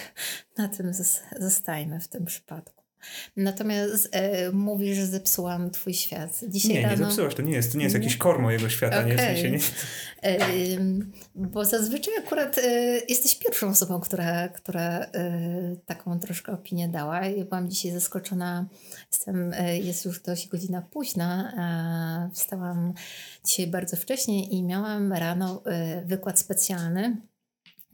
Speaker 3: na tym zostajmy w tym przypadku. Natomiast e, mówisz, że zepsułam twój świat.
Speaker 1: Dzisiaj nie, rano... nie zepsułaś, to nie jest, to nie jest jakiś kor mojego świata, okay. nie, w sensie nie... E,
Speaker 3: bo zazwyczaj akurat e, jesteś pierwszą osobą, która, która e, taką troszkę opinię dała. Ja byłam dzisiaj zaskoczona, jestem, e, jest już dość godzina późna, wstałam dzisiaj bardzo wcześnie i miałam rano e, wykład specjalny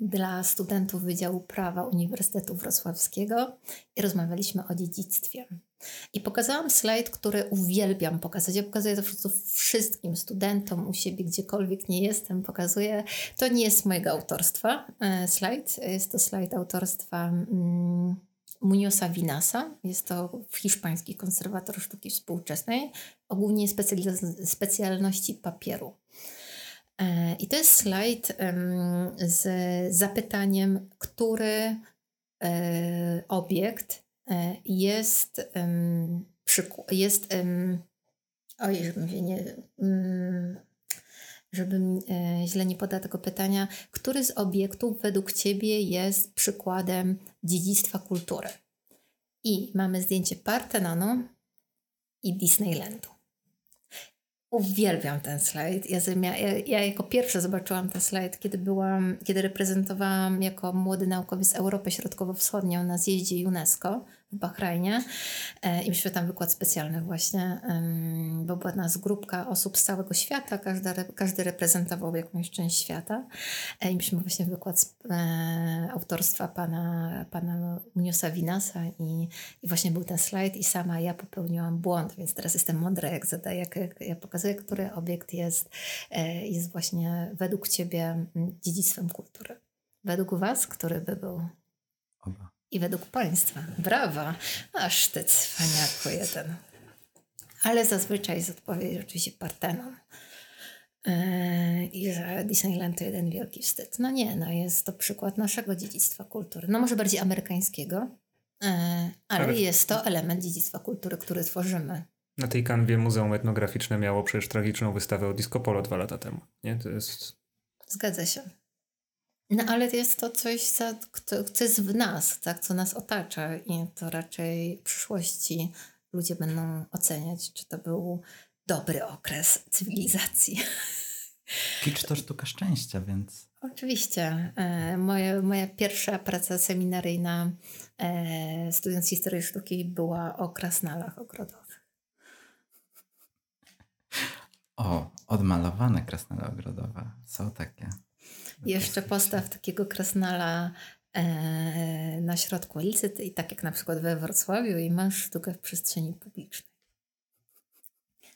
Speaker 3: dla studentów Wydziału Prawa Uniwersytetu Wrocławskiego i rozmawialiśmy o dziedzictwie. I pokazałam slajd, który uwielbiam pokazać. Ja pokazuję to po prostu wszystkim studentom u siebie, gdziekolwiek nie jestem, pokazuję. To nie jest mojego autorstwa e, slajd, jest to slajd autorstwa mm, Muniosa Vinasa. Jest to hiszpański konserwator sztuki współczesnej, ogólnie specjalności papieru. E, I to jest slajd z zapytaniem, który e, obiekt e, jest, jest oj, żebym nie, mm, żebym źle nie podała tego pytania, który z obiektów według Ciebie jest przykładem dziedzictwa kultury? I mamy zdjęcie Partenonu i Disneylandu. Uwielbiam ten slajd. Ja, ja, ja, jako pierwsza zobaczyłam ten slajd, kiedy byłam, kiedy reprezentowałam jako młody naukowiec Europę Środkowo-Wschodnią na zjeździe UNESCO w Bahrajnie e, i mieliśmy tam wykład specjalny właśnie, bo była nas grupka osób z całego świata, każda, każdy reprezentował jakąś część świata e, i mieliśmy właśnie wykład e, autorstwa pana, pana Muniosa Winasa i, i właśnie był ten slajd i sama ja popełniłam błąd, więc teraz jestem mądra, jak zadaję, jak, jak ja pokazuję, który obiekt jest, jest właśnie według Ciebie dziedzictwem kultury. Według Was, który by był?
Speaker 2: Oba
Speaker 3: i według państwa. Brawa! Aż ty cwaniaku jeden. Ale zazwyczaj jest odpowiedź oczywiście Partenon. Yy, I że Disneyland to jeden wielki wstyd. No nie, no jest to przykład naszego dziedzictwa kultury. No może bardziej amerykańskiego, yy, ale, ale jest to element dziedzictwa kultury, który tworzymy.
Speaker 1: Na tej kanwie Muzeum Etnograficzne miało przecież tragiczną wystawę o Disco Polo dwa lata temu. Nie? To jest...
Speaker 3: Zgadza się. No ale jest to coś, co, jest w nas, tak, co nas otacza i to raczej w przyszłości ludzie będą oceniać, czy to był dobry okres cywilizacji.
Speaker 2: Kicz to sztuka szczęścia, więc...
Speaker 3: Oczywiście. E, moja, moja pierwsza praca seminaryjna e, studiując historię sztuki była o krasnalach ogrodowych.
Speaker 2: O, odmalowane krasnale ogrodowe. Są takie.
Speaker 3: Jeszcze postaw takiego krasnala e, na środku ulicy, i tak jak na przykład we Wrocławiu i masz sztukę w przestrzeni publicznej.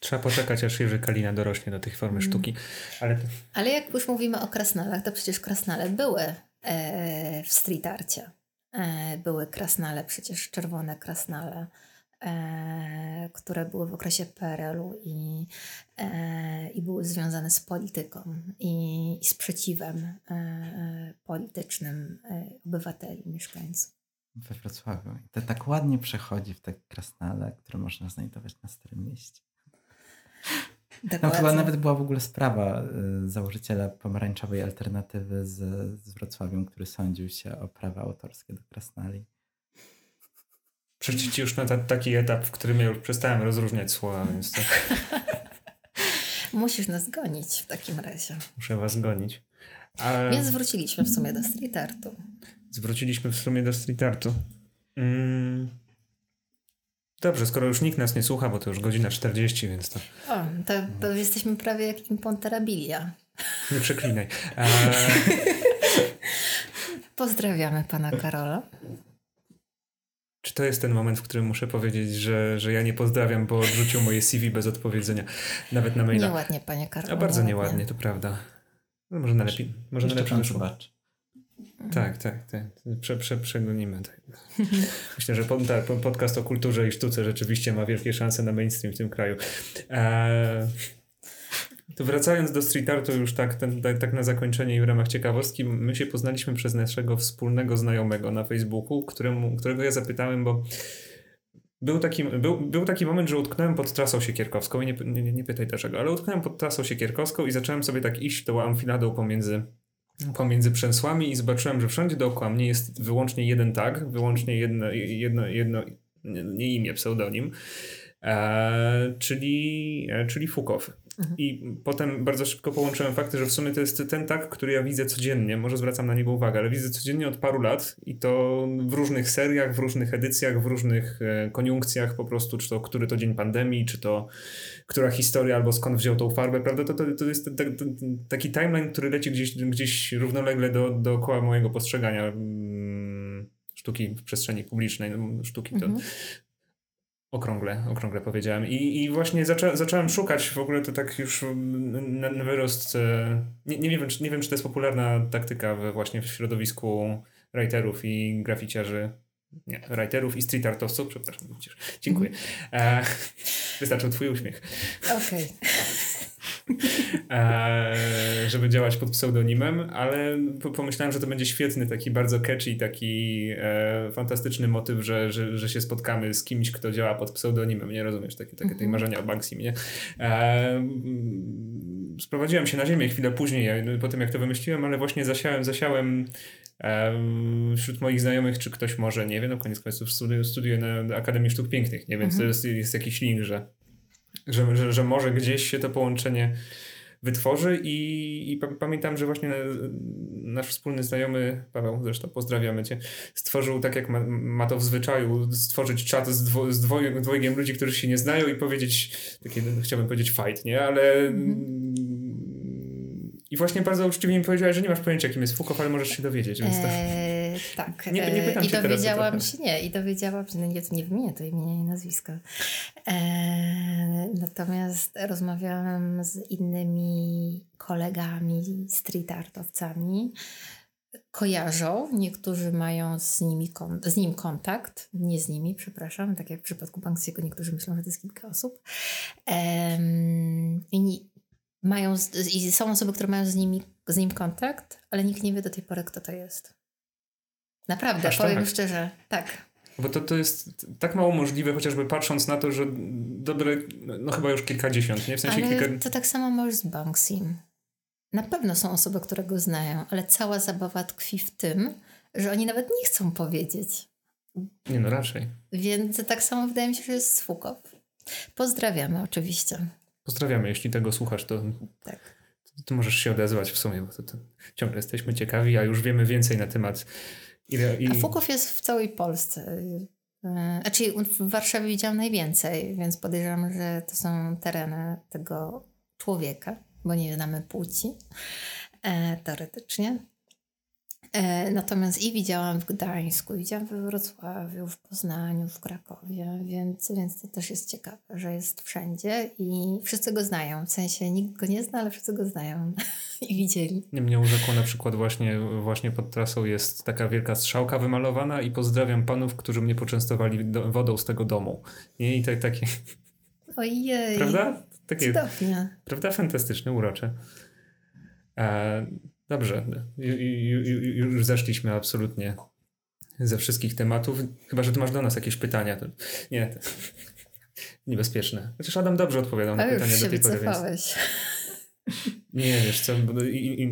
Speaker 1: Trzeba poczekać, aż Jerzy Kalina dorośnie do tej formy mm. sztuki. Ale...
Speaker 3: Ale jak już mówimy o krasnalach, to przecież krasnale były e, w street arcie. E, były krasnale, przecież czerwone krasnale które były w okresie PRL-u i, e, i były związane z polityką i, i sprzeciwem e, e politycznym e, obywateli, mieszkańców.
Speaker 2: We Wrocławiu. I to tak ładnie przechodzi w te krasnale, które można znajdować na Starym Mieście. Tam chyba nawet była w ogóle sprawa y, założyciela pomarańczowej alternatywy z, z Wrocławiem, który sądził się o prawa autorskie do krasnali
Speaker 1: przejść już na ta, taki etap, w którym ja już przestałem rozróżniać słowa, więc tak.
Speaker 3: Musisz nas gonić w takim razie.
Speaker 1: Muszę was gonić.
Speaker 3: Ale... Więc zwróciliśmy w sumie do street artu.
Speaker 1: Zwróciliśmy w sumie do street artu. Mm. Dobrze, skoro już nikt nas nie słucha, bo to już godzina 40, więc to...
Speaker 3: O, to, to jesteśmy prawie jak imponterabilia.
Speaker 1: Nie przeklinaj. E...
Speaker 3: Pozdrawiamy pana Karola.
Speaker 1: Czy to jest ten moment, w którym muszę powiedzieć, że, że ja nie pozdrawiam, bo odrzucił moje CV bez odpowiedzenia, nawet na maila?
Speaker 3: Nieładnie, panie Karol.
Speaker 1: A bardzo nieładnie, nieładnie to prawda. No może najlepiej. Może
Speaker 2: najlepiej wyszło.
Speaker 1: Tak, tak, tak. Prze, prze, przegonimy. Tak. Myślę, że pod, tak, podcast o kulturze i sztuce rzeczywiście ma wielkie szanse na mainstream w tym kraju. Eee, to wracając do street artu już tak, ten, tak, tak na zakończenie i w ramach ciekawostki, my się poznaliśmy przez naszego wspólnego znajomego na Facebooku, któremu, którego ja zapytałem, bo był taki, był, był taki moment, że utknąłem pod trasą siekierkowską i nie, nie, nie pytaj dlaczego, ale utknąłem pod trasą siekierkowską i zacząłem sobie tak iść tą amfiladą pomiędzy pomiędzy przęsłami i zobaczyłem, że wszędzie dookoła mnie jest wyłącznie jeden tag, wyłącznie jedno, jedno, jedno nie imię, pseudonim, e, czyli, e, czyli Fukow. Mhm. I potem bardzo szybko połączyłem fakty, że w sumie to jest ten tak, który ja widzę codziennie, może zwracam na niego uwagę, ale widzę codziennie od paru lat i to w różnych seriach, w różnych edycjach, w różnych e, koniunkcjach po prostu, czy to który to dzień pandemii, czy to która historia albo skąd wziął tą farbę, prawda? To, to, to jest taki timeline, który leci gdzieś, gdzieś równolegle do, dookoła mojego postrzegania mm, sztuki w przestrzeni publicznej. No, sztuki to mhm. Okrągle, okrągle powiedziałem. I, i właśnie zaczą, zacząłem szukać w ogóle to tak już na, na wyrost. E, nie, nie, wiem, czy, nie wiem, czy to jest popularna taktyka we właśnie w środowisku writerów i graficiarzy. Nie, writerów i street artowców, przepraszam. Dziękuję. E, wystarczył twój uśmiech.
Speaker 3: Okej. Okay.
Speaker 1: E, żeby działać pod pseudonimem, ale pomyślałem, że to będzie świetny, taki bardzo catchy, taki e, fantastyczny motyw, że, że, że się spotkamy z kimś, kto działa pod pseudonimem. Nie rozumiesz takie, takie tej mhm. marzenia o Banksim, nie? E, sprowadziłem się na ziemię chwilę później, po tym jak to wymyśliłem, ale właśnie zasiałem, zasiałem wśród moich znajomych, czy ktoś może, nie wiem, no koniec końców studiuje na Akademii Sztuk Pięknych, nie? Więc mhm. to jest, jest jakiś link, że że, że, że może gdzieś się to połączenie wytworzy i, i pamiętam, że właśnie nasz wspólny znajomy, Paweł zresztą pozdrawiamy cię, stworzył tak jak ma, ma to w zwyczaju, stworzyć czat z, dwo, z dwojgiem ludzi, którzy się nie znają i powiedzieć, taki, no, chciałbym powiedzieć fight, nie? Ale mm. i właśnie bardzo uczciwie mi powiedziałeś, że nie masz pojęcia kim jest Foucault, ale możesz się dowiedzieć, więc to... Eee
Speaker 3: tak. Nie, nie pytam I dowiedziałam się, nie, i dowiedziałam się, no nie, nie wymienię to imienia i nazwiska. E, natomiast rozmawiałam z innymi kolegami, street artowcami, kojarzą, niektórzy mają z, nimi z nim kontakt, nie z nimi, przepraszam, tak jak w przypadku Banksiego, niektórzy myślą, że to jest kilka osób. I mają, i są osoby, które mają z, nimi, z nim kontakt, ale nikt nie wie do tej pory, kto to jest. Naprawdę, Aż powiem tak. szczerze, tak.
Speaker 1: Bo to, to jest tak mało możliwe, chociażby patrząc na to, że dobre, no chyba już kilkadziesiąt, nie? W
Speaker 3: sensie ale kilka... to tak samo może z Banksim. Na pewno są osoby, które go znają, ale cała zabawa tkwi w tym, że oni nawet nie chcą powiedzieć.
Speaker 1: Nie no, raczej.
Speaker 3: Więc tak samo wydaje mi się, że jest z Pozdrawiamy oczywiście.
Speaker 1: Pozdrawiamy, jeśli tego słuchasz, to... Tak. To, możesz się odezwać w sumie, bo to, to ciągle jesteśmy ciekawi, a już wiemy więcej na temat
Speaker 3: i... A Fuków jest w całej Polsce. Znaczy w Warszawie widziałam najwięcej, więc podejrzewam, że to są tereny tego człowieka, bo nie znamy płci e, teoretycznie. E, natomiast i widziałam w Gdańsku, widziałam we Wrocławiu, w Poznaniu, w Krakowie, więc, więc to też jest ciekawe, że jest wszędzie i wszyscy go znają. W sensie nikt go nie zna, ale wszyscy go znają i widzieli.
Speaker 1: Nie mnie urzekło na przykład właśnie, właśnie pod trasą jest taka wielka strzałka wymalowana i pozdrawiam panów, którzy mnie poczęstowali do, wodą z tego domu. Nie? I tak, takie...
Speaker 3: Ojej.
Speaker 1: Prawda?
Speaker 3: Takie, Cudownie.
Speaker 1: Prawda? Fantastyczne, urocze. E, Dobrze, już zeszliśmy absolutnie ze wszystkich tematów, chyba, że ty masz do nas jakieś pytania. Nie, niebezpieczne. Chociaż Adam dobrze odpowiadał na pytania do tej pory. Więc... Nie, wiesz co,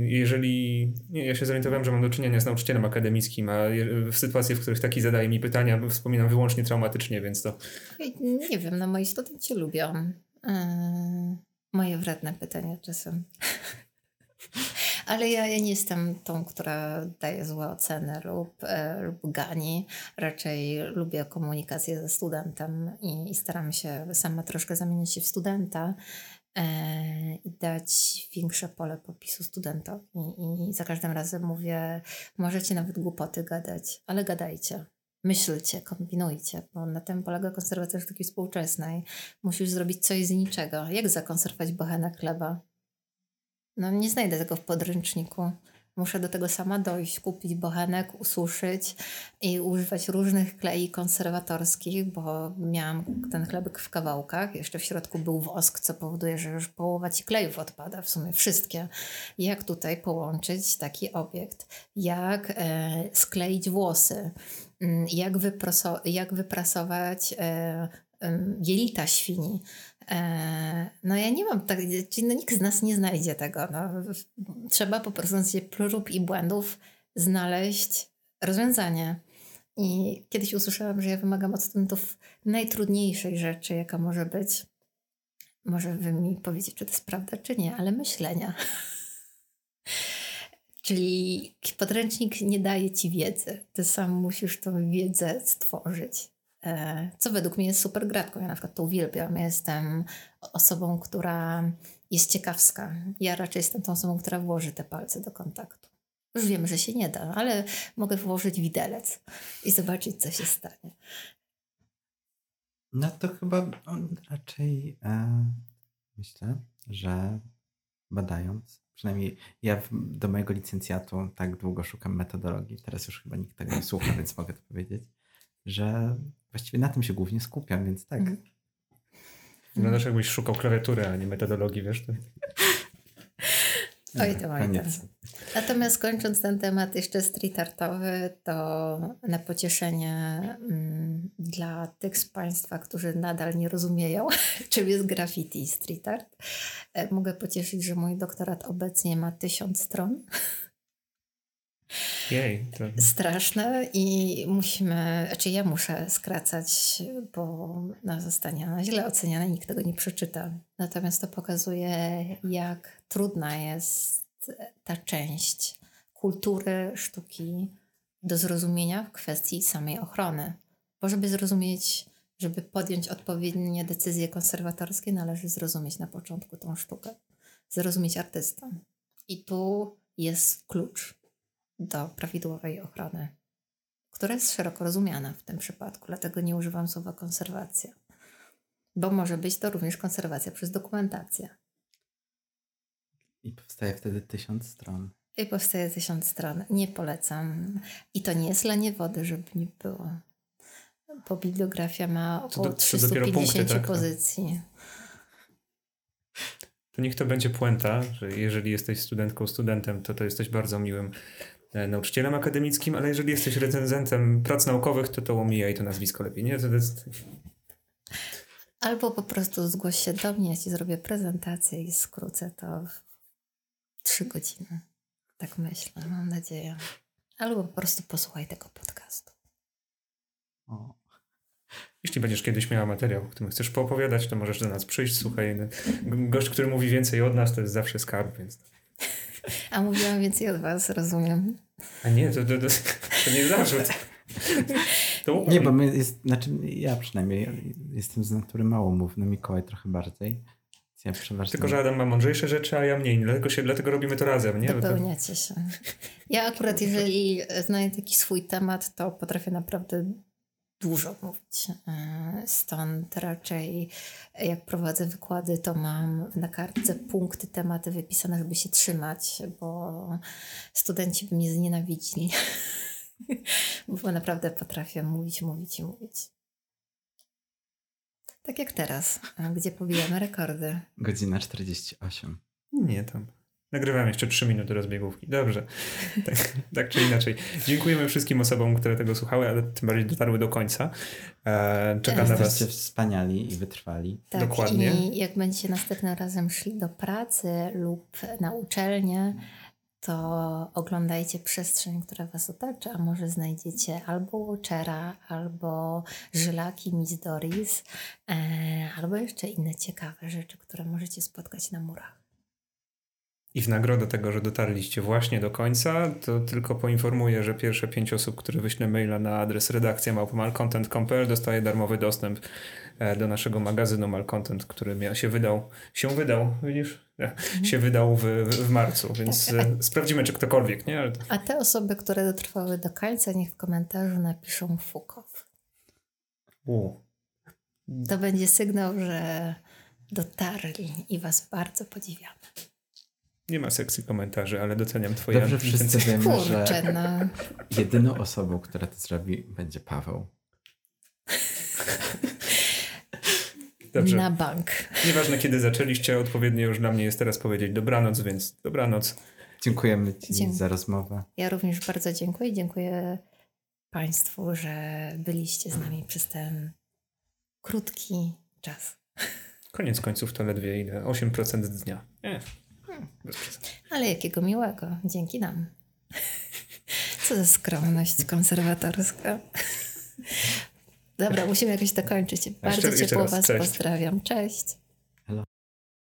Speaker 1: jeżeli... Nie, ja się zorientowałem, że mam do czynienia z nauczycielem akademickim, a w sytuacjach, w których taki zadaje mi pytania, wspominam wyłącznie traumatycznie, więc to...
Speaker 3: Nie wiem, no moi studenci lubią yy, moje wredne pytania czasem. Ale ja, ja nie jestem tą, która daje złe oceny lub, e, lub gani. Raczej lubię komunikację ze studentem i, i staram się sama troszkę zamienić się w studenta e, i dać większe pole popisu studentowi. I, I za każdym razem mówię, możecie nawet głupoty gadać, ale gadajcie myślcie, kombinujcie, bo na tym polega konserwacja sztuki współczesnej. Musisz zrobić coś z niczego. Jak zakonserwować bochenek chleba? No nie znajdę tego w podręczniku. Muszę do tego sama dojść, kupić bochenek, ususzyć i używać różnych klei konserwatorskich, bo miałam ten chlebek w kawałkach. Jeszcze w środku był wosk, co powoduje, że już połowa ci klejów odpada, w sumie wszystkie. Jak tutaj połączyć taki obiekt? Jak e, skleić włosy? Mm, jak, jak wyprasować e, jelita świni. E, no ja nie mam tak, no nikt z nas nie znajdzie tego. No. Trzeba po prostu z prób i błędów znaleźć rozwiązanie. I kiedyś usłyszałam, że ja wymagam od studentów najtrudniejszej rzeczy, jaka może być. Może wy mi powiedzieć, czy to jest prawda, czy nie, ale myślenia. Czyli podręcznik nie daje ci wiedzy. Ty sam musisz tą wiedzę stworzyć. E, co według mnie jest super gratką. Ja na przykład to uwielbiam. Ja jestem osobą, która jest ciekawska. Ja raczej jestem tą osobą, która włoży te palce do kontaktu. Już wiem, że się nie da, ale mogę włożyć widelec i zobaczyć, co się stanie.
Speaker 2: No to chyba raczej e, myślę, że badając, przynajmniej ja w, do mojego licencjatu tak długo szukam metodologii, teraz już chyba nikt tego nie słucha, więc mogę to powiedzieć, że właściwie na tym się głównie skupiam, więc tak. Mm.
Speaker 1: Wyglądasz jakbyś szukał klawiatury, a nie metodologii, wiesz? To...
Speaker 3: Oj to, oj Natomiast kończąc ten temat jeszcze street artowy, to na pocieszenie mm, dla tych z Państwa, którzy nadal nie rozumieją, czym jest graffiti i street art, e, mogę pocieszyć, że mój doktorat obecnie ma tysiąc stron.
Speaker 1: Jej, to...
Speaker 3: Straszne i musimy, znaczy ja muszę skracać, bo no, zostanie ona źle oceniana nikt tego nie przeczyta. Natomiast to pokazuje, jak trudna jest ta część kultury, sztuki do zrozumienia w kwestii samej ochrony. Bo żeby zrozumieć, żeby podjąć odpowiednie decyzje konserwatorskie, należy zrozumieć na początku tą sztukę, zrozumieć artystę. I tu jest klucz do prawidłowej ochrony, która jest szeroko rozumiana w tym przypadku, dlatego nie używam słowa konserwacja, bo może być to również konserwacja przez dokumentację.
Speaker 2: I powstaje wtedy tysiąc stron.
Speaker 3: I powstaje tysiąc stron. Nie polecam. I to nie jest lanie wody, żeby nie było. Bo bibliografia ma około do, to 350 punkty, tak? pozycji.
Speaker 1: To niech to będzie puenta, że jeżeli jesteś studentką, studentem, to to jesteś bardzo miłym nauczycielem akademickim, ale jeżeli jesteś recenzentem prac naukowych, to to omijaj to nazwisko lepiej, nie? To jest...
Speaker 3: Albo po prostu zgłoś się do mnie, ja ci zrobię prezentację i skrócę to w trzy godziny. Tak myślę, mam nadzieję. Albo po prostu posłuchaj tego podcastu.
Speaker 1: O. Jeśli będziesz kiedyś miała materiał, o którym chcesz poopowiadać, to możesz do nas przyjść. Słuchaj, gość, który mówi więcej od nas, to jest zawsze skarb, więc...
Speaker 3: A mówiłam więcej od was, rozumiem.
Speaker 1: A nie, to, to, to, to nie zarzut.
Speaker 2: To... Nie, bo my jest, znaczy ja przynajmniej jestem z natury małomówny, Mikołaj trochę bardziej. Ja
Speaker 1: przeważnie... Tylko, że Adam ma mądrzejsze rzeczy, a ja mniej. Dlatego, się, dlatego robimy to razem, nie?
Speaker 3: Dopełniacie się. Ja akurat, jeżeli znajdę taki swój temat, to potrafię naprawdę dużo mówić. E, stąd raczej jak prowadzę wykłady, to mam na kartce punkty, tematy wypisane, żeby się trzymać, bo studenci by mnie znienawidzili. bo naprawdę potrafię mówić, mówić i mówić. Tak jak teraz, gdzie pobijamy rekordy.
Speaker 2: Godzina 48.
Speaker 1: Nie, tam Nagrywam jeszcze 3 minuty rozbiegówki. Dobrze. Tak, tak, czy inaczej. Dziękujemy wszystkim osobom, które tego słuchały, ale tym bardziej dotarły do końca. E, czeka na Was.
Speaker 2: wspaniali i wytrwali.
Speaker 3: Tak, Dokładnie. I jak będziecie następnym razem szli do pracy lub na uczelnię, to oglądajcie przestrzeń, która Was otacza, a może znajdziecie albo Watchera, albo Żylaki Miss Doris, e, albo jeszcze inne ciekawe rzeczy, które możecie spotkać na murach.
Speaker 1: I w nagrodę tego, że dotarliście właśnie do końca, to tylko poinformuję, że pierwsze pięć osób, które wyślę maila na adres redakcja małpomalcontent.pl dostaje darmowy dostęp e, do naszego magazynu Malcontent, który się wydał, się wydał, widzisz? Mhm. Się wydał w, w, marcu, więc a, sprawdzimy, czy ktokolwiek, nie?
Speaker 3: A te osoby, które dotrwały do końca, niech w komentarzu napiszą Fukow. U. To będzie sygnał, że dotarli i was bardzo podziwiamy.
Speaker 1: Nie ma sekcji komentarzy, ale doceniam twoje
Speaker 2: Dobrze wszyscy wiemy, Kurczę, że no. jedyną osobą, która to zrobi, będzie Paweł.
Speaker 1: Dobrze.
Speaker 3: Na bank.
Speaker 1: Nieważne kiedy zaczęliście, odpowiednio już dla mnie jest teraz powiedzieć dobranoc, więc dobranoc.
Speaker 2: Dziękujemy Ci Dziękuję. za rozmowę.
Speaker 3: Ja również bardzo dziękuję. Dziękuję Państwu, że byliście z nami przez ten krótki czas.
Speaker 1: Koniec końców to ledwie ile? 8% dnia. Nie.
Speaker 3: Ale jakiego miłego. Dzięki nam. Co za skromność konserwatorska. Dobra, musimy jakoś to kończyć. Bardzo jeszcze, ciepło jeszcze Was cześć. pozdrawiam. Cześć.